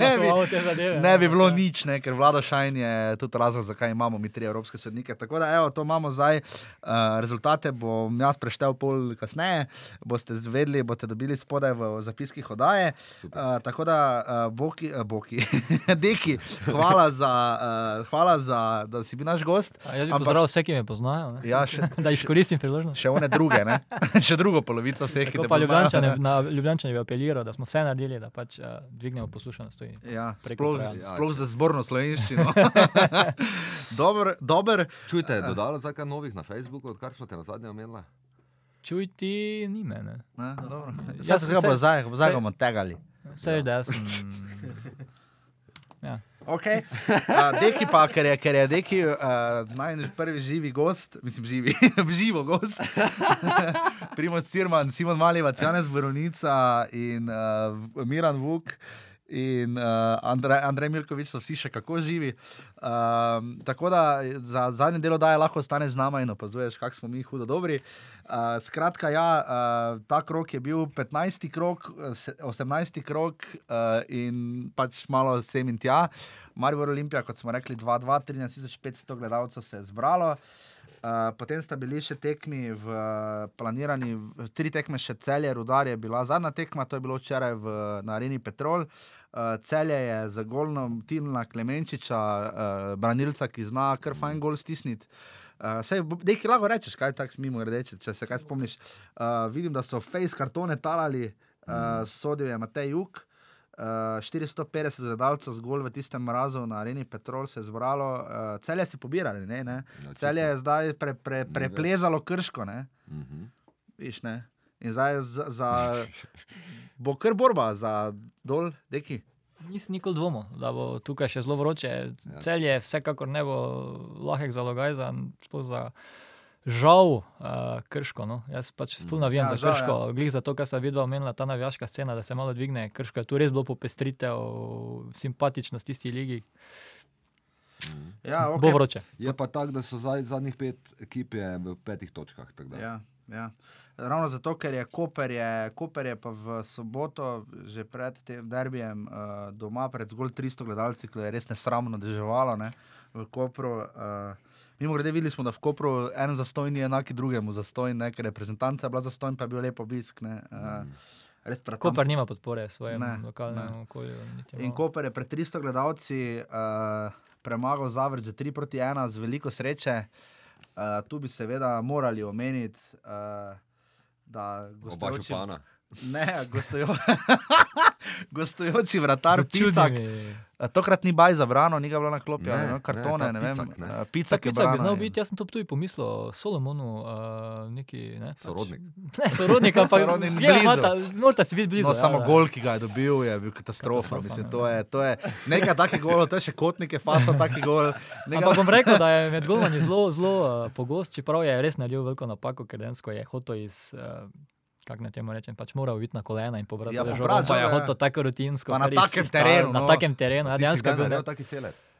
te zadeve. Ne bi bilo nič, ne, ker vlada šajn je tudi razlog, zakaj imamo mi tri evropske sodnike. Tako da, evo, to imamo zdaj. Uh, rezultate bom jaz preštel pol kasneje, boste zvedeli, boste dobili spodaj v zapiskih oddaje. Uh, tako da, uh, boki, uh, boki. <laughs> deki, hvala, za, uh, hvala za, da si bil naš gost. A Jaz bi Ampak- pozdravil vse, ki me poznajo. ne. Ja, še, <laughs> Da izkoristim priložnost. še one druge, ne? <laughs> še drugo polovico vseh, Tako te pa. Ljubljančane, <laughs> na Ljubljančane bi apeliral, da smo vse naredili, da pač uh, dvignemo poslušanost. tudi. Ja, preko sploh, sploh za zborno slovenščino. <laughs> <laughs> dober, dober. Čujte, dodalo za kaj novih na Facebooku, odkar smo te na zadnje omenili? Čuj ti, ni mene. Ne, dobro. Jaz Jaz se ga bo zdaj, bomo tegali. Vse veš, da sem. Ja. Okay. Uh, deki pa, ker je, ker je Deki uh, najniž prvi živi gost, mislim, živi, <laughs> živo gost. <laughs> Primo Sirman, Simon Malivac, Janez Borovnica in uh, Miran Vuk. In uh, Andrej, Andrej Milkovič so vsi še kako živi. Um, tako da za zadnje delo daje lahko ostaneš z nama in opazuješ, kako smo mi hudo dobri. Uh, skratka, ja, uh, ta krok je bil 15. krok, eh, se- 18. krok uh, in pač malo sem in tja. Maribor Olimpija, kot smo rekli, 2-2, 13.500 gledalcev se je zbralo. Uh, potem sta bili še tekmi v planirani, v- tri tekme še celje, rudar je bila zadnja tekma, to je bilo včeraj v, na Areni Petrol. Uh, celje je za golnom Tilna Klemenčiča, uh, branilca, ki zna kar fajn gol stisniti. Uh, Sej, nekaj lahko rečeš, kaj tako mimo reči, če se kaj spomniš. Uh, vidim, da so face kartone talali, uh, sodil je Matej Juk. Uh, 450 gledalcev zgolj v tistem mrazu na areni Petrol se je zbralo, uh, celje se pobirali, ne, ne. Celje je zdaj pre, pre, preplezalo krško, ne, Mhm. viš ne. In zdaj za, za, <laughs> bo kar borba za dol, deki. Nisem nikoli dvomil, da bo tukaj še zelo vroče. Ja. Cel je vsekakor ne bo lahek zalogaj za, za žal uh, krško. No. Jaz pač ful navijam Ja, ja, za žal, krško, ja. glih zato, kar sem videl, omenila ta navijaška scena, da se malo dvigne. Krško je tu res bilo popestritev, simpatičnost tisti ligi. Ja, Okay. Bo vroče. Je pa tako, da so zdaj zadnjih pet ekip v petih točkah. Ja, ja. Ravno zato, ker je Koper, je, Koper je pa v soboto, že pred tem derbijem, uh, doma pred zgolj 300 gledalci, ki je res nesramno deževalo ne, v Kopru. Uh, Mimo grede videli smo, da v Kopru en zastojn je enak drugemu zastojn, ne, ker reprezentanca je bila zastojn, pa je bil lep obisk. Ne, uh, res prav tam Koper nima podpore svojemu Ne, lokalnemu okolju. niti In. Koper je pred 300 gledalci uh, premagal Zavrč za 3 proti 1 z veliko sreče. Uh, tu bi seveda morali omeniti, uh, da Oba gostujoči, župana. Ne, gostujo, <laughs> gostujoči vratar Picak. tokrat ni baj za brano, ni ga bilo na klopi, Ne, ali no, ne, kartone, ne, ne vem. Picak, ne. Ta Picak je Picak bi znal biti, jaz sem to tudi pomislil, Solomonu, uh, neki ne, pač- Sorodnik. <laughs> Ne, sorodnik, ampak Sorodnik ja, blizu. morata, morata si biti blizu. No, ja, samo da. gol, ki ga je dobil, je bil katastrofa. Katastrofa, Mislim, ne. to, je, to je nekaj takih golov, to je še kotnike, fasa takih gol. Nekaj, Ampak bom rekel, da je med golmani zelo, zelo uh, pogost, čeprav je res naredil veliko napako, ker dejansko je hotel iz. Uh, Kako na temu rečem, pač moral biti na kolena in pobrati Ja, ja, žogo, pa je ja. hotel tako rutinsko. Pa na takem iz- terenu, Na no. takem terenu, ja, Ti si dejansko je bil ne- taki?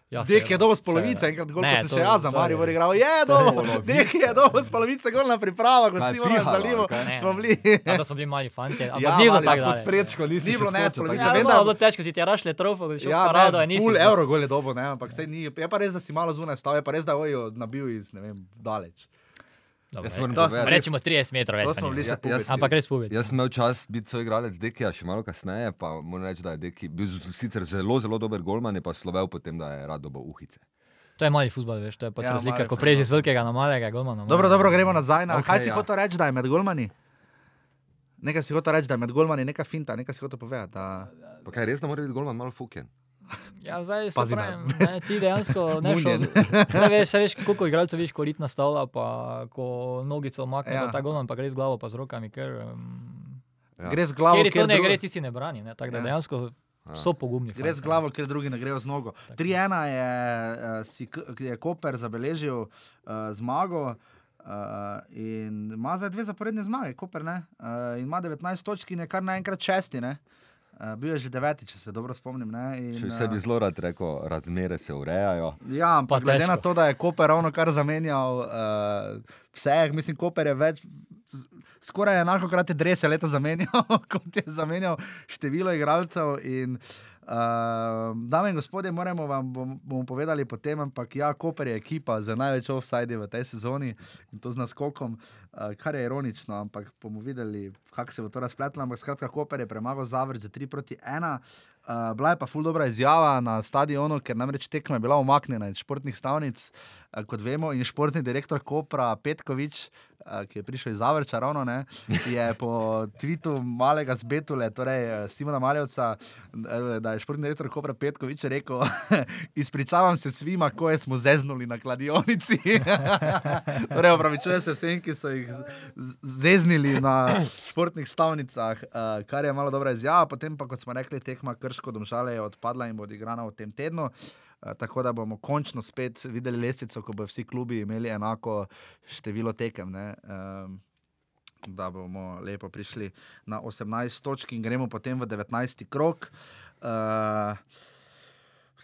Ja, Dek je dobil z polovice, enkrat gol, ko sem to- še jaz za to je res. igral. Je To je dobil. Dek je dobil z polovice gol na priprava, kot Kaj, si na kaj? Ne. Smo bili. Ja, da so bili mali fanti, ampak Ja, ja, ni bilo tako ja, daleč. Pod prečko Ni bilo ne, polovica, tako Ja, da- vem, da- bilo težko, če ti je rašle trofo, da si šel Ja, parado, ne, nisi. full euro gol je dobo, ne, ampak sej ni, je pa res, da si malo zunaj stal, je pa res, da ojo nabil iz, ne vem, daleč. Dobro, Jaz moram To povedati, Rečemo 30 metrov več. Smo bili še Ja, pubici. jaz- Ampak res povedal. Jaz sem imel čas biti soigralec Dekija, še malo kasneje, pa moram reči, da je Deki bil sicer zelo, zelo dober golman, je pa slovel potem, da je rad dobil uhice. To je mali futbol, veš, to je pač Ja, ja, razlika, ko preži z velikega na malega golmana. no. Dobro, dobro, gremo nazaj. Na, Okej, kaj si ja. hotel reči, da je med golmani? Nekaj si hotel reči, da je med golmani neka finta, nekaj si hotel povedati. Da... Pa kaj res, da mora biti golman malo fuken? Ja, zdaj se pravim, <laughs> ne, ti dejansko ne šel. Saj veš, veš, koliko igralcev viš, ko rit nastavlja, pa ko nogico makne, Ja. ja. ta golman pa gre z glavo, pa z rokami, ker. Um, Ja. Gre z glavo, Kjer to kjer ne dru- gre, tisti ne brani, ne, tako da Ja. dejansko Ja. so pogumni. Gre z glavo, ker drugi ne grejo z nogo. 3-1 je, uh, si, je Koper zabeležil uh, zmago. Uh, in ima zdaj dve zaporedne zmage, Koper ne. Uh, in ima 19 točk in je kar naenkrat šesti. Ne? Uh, bil je že deveti, če se dobro spomnim. ne, In, vse bi eh, zelo rad rekel, razmere se urejajo. Ja, ampak Pa glede na težko. to, da je Koper ravno kar zamenjal uh, vse, mislim, Koper je več. Skoraj enako krat je drese leta zamenjal, <laughs> kot je zamenjal število igralcev. In, uh, dame in gospodje, moramo vam bom, bomo povedali potem, ampak ja, Koper je ekipa z največ offside v tej sezoni in to z naskokom, uh, kar je ironično, ampak bomo videli, kako se bo to razpletlo. Ampak skratka, Koper je premagal Zavrč za 3 proti 1. Uh, bila je pa ful dobra izjava na stadionu, ker namreč tekma je bila umaknjena iz športnih stavnic, uh, kot vemo, in športni direktor Kopra Petkovič, uh, ki je prišel iz Zavrča, ravno ne, je po tvitu malega zbetule, torej eh, Simona Maljevca, eh, da je športni direktor Kopra Petkovič rekel: <laughs> Izpričavam se svima, ko smo zeznuli na kladionici. <laughs> torej, opravičujem se vsem, ki so jih zeznili na športnih stavnicah, kar je malo dobra izjava. Potem pa, kot smo rekli, tekma Krško domžale je odpadla in bo odigrana v tem tednu. Uh, tako da bomo končno spet videli lestvico, ko bodo vsi klubi imeli enako število tekem. ne, Um, da bomo lepo prišli na 18 točk in gremo potem v 19. krok. Uh,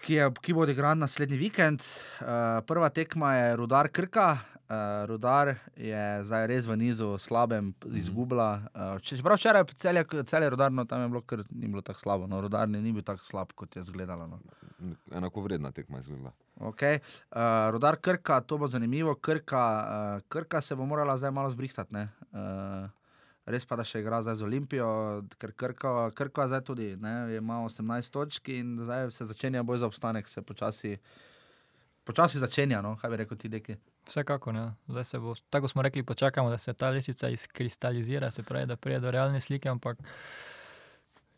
ki, je, ki bo odigran naslednji vikend. Uh, prva tekma je Rudar Krka. Uh, Rudar je zdaj res v nizu slabem, izgubila. Uh, čeprav včeraj celje, celje rudarno tam je bilo, ker ni bilo tako slabo. No, rudar ni bil tako slab, kot je izgledalo. No. Enako vredna tekma je izgledala. Okay. Uh, Rudar Krka, to bo zanimivo. Krka, uh, Krka se bo morala zdaj malo zbrihtati. ne. Uh, res pa, da še igra zdaj z Olimpijo, ker Krka, Krka zdaj tudi ne, ima 18 točk in zdaj se začenja boj za obstanek, se počasi, počasi začenja. No, kaj bi rekel ti, deki? Vsekakor, ne. Zdaj se bo, tako smo rekli, počakamo, da se ta lesica izkristalizira, se pravi, da pride do realne slike, ampak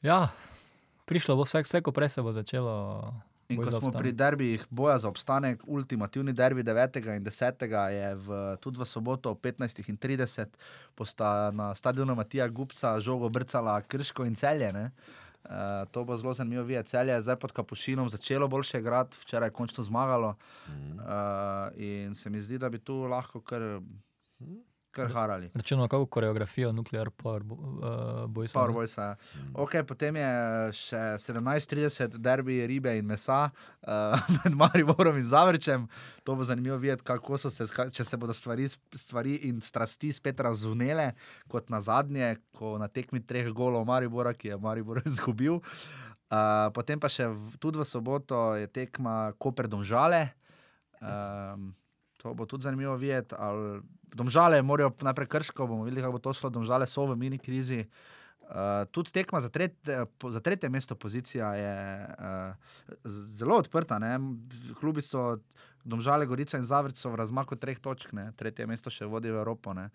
ja, prišlo bo vsak, slejko prej se bo začelo. In ko smo pri derbijih boja za obstanek, ultimativni derbi 9. in 10. je v, tudi v soboto ob 15.30, posta na stadionu Matija Gupca žogo brcala Krško in celje. Ne? Uh, to bo zelo zanimivo videti. Celje je zdaj pod kapušinom začelo boljše igrati, včeraj je končno zmagalo. Mhm. Uh, in se mi zdi, da bi tu lahko kar, kar harali. Računamo kako koreografijo Nuclear Power bo, uh, Boys. Power Boys. ja. Okay, potem je še 17:30 derbi ribe in mesa uh, <laughs> med Mariborom in Zavrčem. To bo zanimivo videti, kako so se, če se bodo stvari, stvari in strasti spet razvnele, kot na zadnje, ko na tekmi treh golov Maribora, ki je Maribor <laughs> izgubil. Uh, potem pa še v, tudi v soboto je tekma Koper Domžale. Um, to bo tudi zanimivo videti. ali- Domžale morajo najprej krško, bomo videli, kako bo to šlo. Domžale so v mini krizi. Uh, tudi tekma za, tret, za tretje mesto pozicija je uh, zelo odprta. Ne? Klubi so Domžale, Gorica in Zavrč so v razmaku treh točk, ne? tretje mesto še vodi v Evropo. Ne?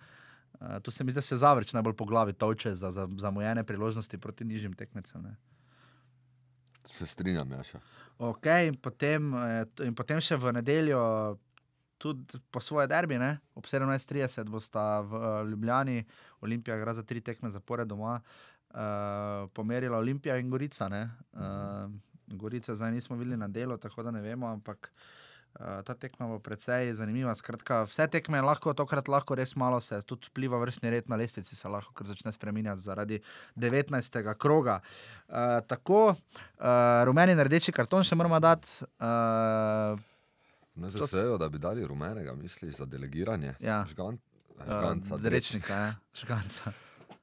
Uh, tu se mi zdi, da se Zavrč najbolj po glavi toče za, za zamujene priložnosti proti nižjim tekmecem. Ne? Se strinjam, Jaša. Okay, in, potem, eh, in potem še v nedeljo, tudi po svoje derbi, ne? ob 17:30 bosta v eh, Ljubljani, Olimpija igra za tri tekme zapored doma, uh, pomerila Olimpija in Gorica. ne. Uh, Gorice zdaj nismo videli na delo, tako da ne vemo, ampak. Uh, ta tekma bo precej zanimiva. Skratka, vse tekme lahko tokrat lahko res malo se, tudi vpliva vrstni red na lestvici, se lahko kar začne spreminjati zaradi 19. kroga. Uh, tako, uh, rumeni in rdeči karton še moramo dati. Uh, Ne To- zasejo, da bi dali rumenega, misliš, za delegiranje. Ja. Žgan, uh, žganca, Rečnika, ja, žganca.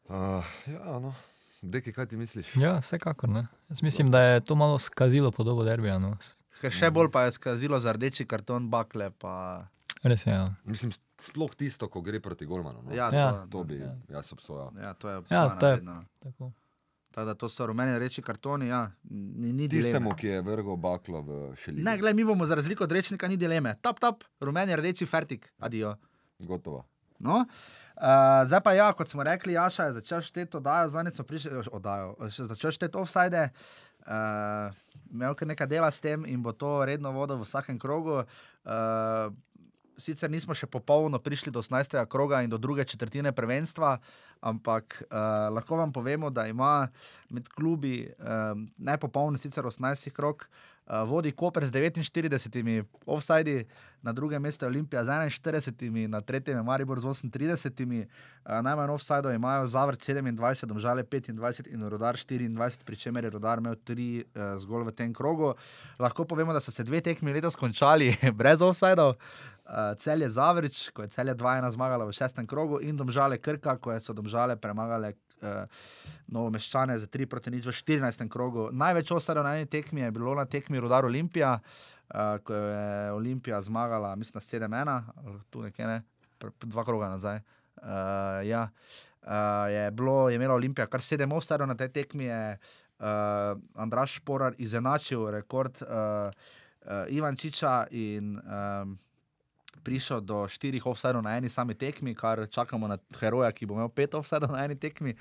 Uh, <laughs> ja, no. Deki, kaj ti misliš? Ja, vsekakor. Ne. Jaz mislim, da je to malo skazilo podobo derbija. No. Še bolj pa je skazilo za rdeči karton, bakle. Pa, Res je. Ja. Mislim, sploh tisto, ko gre proti Golmanu. No. ja, Ja. to, To bi Ja. jaz obsojal. ja, to je Ja, obsojena to je-. Tako. Da to so rumeni in rdeči kartoni, ja, ni, ni Tistemu, dileme. ki je vrgel baklo v šelino. Ne, gledaj, mi bomo za razliko od rečnika, ni dileme. Tap, tap, rumeni, rdeči, fertik, adijo. Gotovo. No? Uh, zdaj pa ja, kot smo rekli, Jaša je začel šteti oddajo, zdaj smo prišli, oddajo, še začel šteti offside. Uh, imel kar nekaj dela s tem in bo to redno vodil v vsakem krogu. Uh, sicer nismo še popolno prišli do 18. kroga in do druge četrtine prvenstva, ampak uh, lahko vam povemo, da ima med klubi um, najpopolni sicer 18. krog. Uh, vodi Koper z 49 offsidi, na drugem mestu Olimpija z 41, na tretjem je Maribor z 38, uh, najmanj offsidov imajo Zavrt 27, Domžale 25 in Rodar 24, pri čemer je Rodar imel 3 uh, zgolj v tem krogu. Lahko povemo, da so se dve tekmi letos končali <laughs> brez offsidov. Uh, cel je Zavrič, ko je cel je 2-1 zmagala v šestem krogu, in Domžale Krka, ko so Domžale premagale uh, Novomeščane za 3 proti nič v 14. krogu. Največ osadov na eni tekmi je bilo na tekmi Rudar Olimpija, uh, ko je Olimpija zmagala, mislim, na 7-1, ali tu nekje ne, dva kroga nazaj. Uh, ja. uh, je, bilo, je imela Olimpija kar 7 osadov na tej tekmi. Je, uh, Andraš Šporar izenačil rekord uh, uh, Ivančiča in um, prišel do štirih offsajdov na eni sami tekmi, kar čakamo na heroja, ki bo imel pet offsajdov na eni tekmi.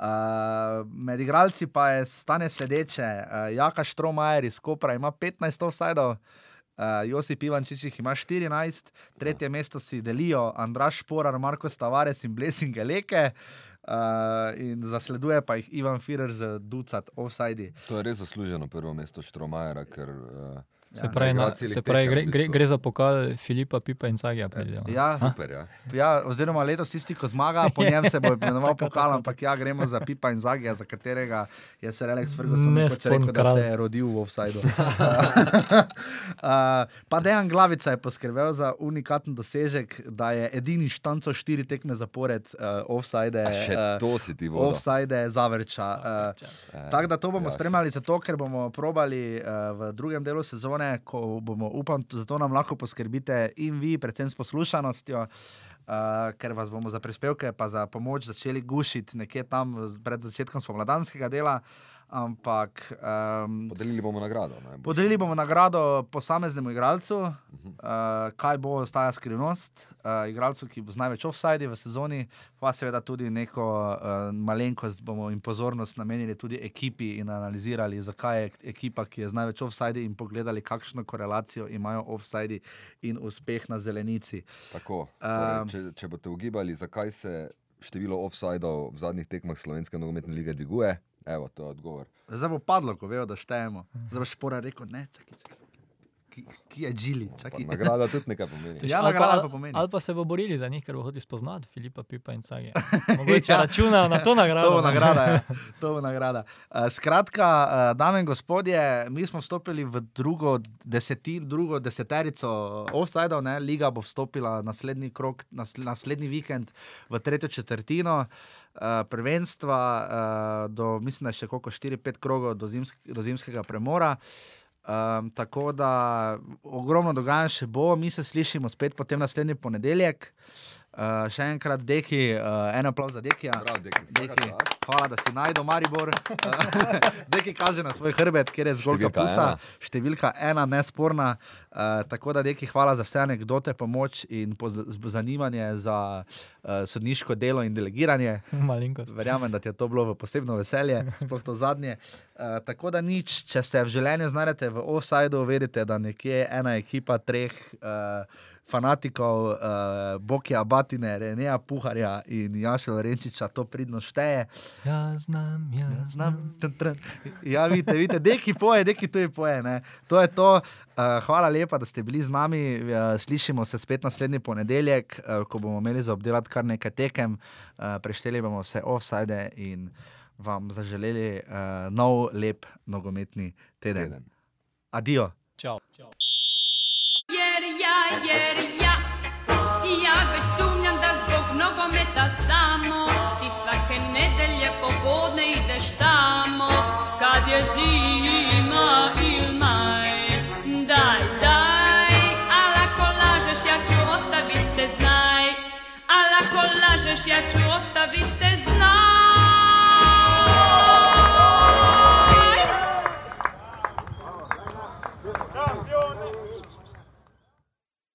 Uh, med igralci pa je stane sledeče. Uh, Jaka Štromajer iz Kopra ima 15 offsajdov, uh, Josip Ivančič ima 14, tretje mesto si delijo Andraš Šporar, Marko Stavares in Blessing Leke. Uh, in zasleduje pa jih Ivan Firer z ducat offsajdi. To je res zasluženo prvo mesto Štromajera, ker uh, Se pravi, na, se pravi gre, v gre, gre za pokal Filipa, Pipa in Cagija. Ja, Super, ja. ja, oziroma letos tisti, ko zmaga, po <laughs> njem se bo imenoval pokal, ampak ja, gremo za Pipa in Zagija, za katerega je Sir Alex Ferguson rekel, da se je rodil v offsajdu. <laughs> uh, pa Dejan Glavica je poskrbel za unikaten dosežek, da je edini štanco štiri tekme zapored uh, offsajde. A še eh, to si ti vodil. Offside zavrča. Uh, Eh, Tako da to bomo ja. spremljali, zato ker bomo probali uh, v drugem delu sezone, ko bomo, upam, zato nam lahko poskrbite in vi, predvsem s poslušanostjo. Uh, ker vas bomo za prispevke, pa za pomoč začeli gušiti nekje tam pred začetkom spomladanskega dela. Ampak um, Podelili bomo nagrado. najbrž. podelili bomo nagrado posameznemu igralcu, uh, kaj bo ostaja skrivnost, uh, igralcu, ki bo z največ offside v sezoni, pa seveda tudi neko uh, malenkost bomo in pozornost namenili tudi ekipi in analizirali, zakaj je ekipa, ki je z največ offside in pogledali, kakšno korelacijo imajo offside in uspeh na zelenici. Tako, Um, torej, če, če boste ugibali, zakaj se število offsajdov v zadnjih tekmah Slovenske nogometne lige dviguje, evo, to je odgovor. Zdaj bo padlo, ko vejo, da štejemo. Zdaj bo špora rekel, ne, čakaj, čakaj. Ki, ki je Džili, nagrada tudi nekaj <laughs> pomeni. Ja, ali nagrada pa, pa pomeni. ali pa se bo borili za njih, ker bo hodil spoznati Filipa, Pipa in Cagija. <laughs> Mogoče računajo na to nagrado. To bo ne. nagrada. Ja. <laughs> To bo nagrada. Uh, skratka, uh, dame in gospodje, mi smo vstopili v drugo, deseti, drugo deseterico offsajdov, ne? liga bo vstopila naslednji, krok, nasl naslednji vikend v tretjo četrtino. Uh, prvenstva uh, do, mislim, da je še koliko 4-5 krogov do, zimsk do zimskega premora. Um, tako da ogromno dogajanj še bo, mi se slišimo spet potem naslednji ponedeljek. Uh, še enkrat, deki, uh, en aplauz za dekija. Prav, deki, Deki, hvala, da si najdel Maribor. <laughs> Deki kaže na svoj hrbet, kjer je zgolj Številka kapuca. ena. Številka ena, nesporna. Uh, tako da, Deki, hvala za vse anekdote, pomoč in poz- zanimanje za uh, sodniško delo in delegiranje. <laughs> Malenkost. Verjamem, da ti je to bilo v posebno veselje, <laughs> sploh to zadnje. Uh, tako da nič, če se v življenju znajdete v offsajdu, vedite, da nekje ena ekipa treh uh, fanatikov, uh, Bokija Batine, Reneja Puharja in Jaša Lorenčiča to pridno šteje. Ja, znam, ja, znam. Znam, tn, tn. Ja, vidite, vidite, deki poje, deki to je poje. Ne? To je to. Uh, hvala lepa, da ste bili z nami. Uh, slišimo se spet naslednji ponedeljek, uh, ko bomo imeli za obdelati kar nekaj tekem. Uh, prešteli bomo vse offside in vam zaželeli uh, nov, lep nogometni teden. Teden. Adijo. Čau. Čau. Ja, jer ja, ja već sumnjam da zbog nogometa samo ti svake nedelje popodne ideš tamo kad je zima il maj. Daj, daj, al ako lažeš ja ću ostavit te znaj, al ako lažeš ja ću ostavit te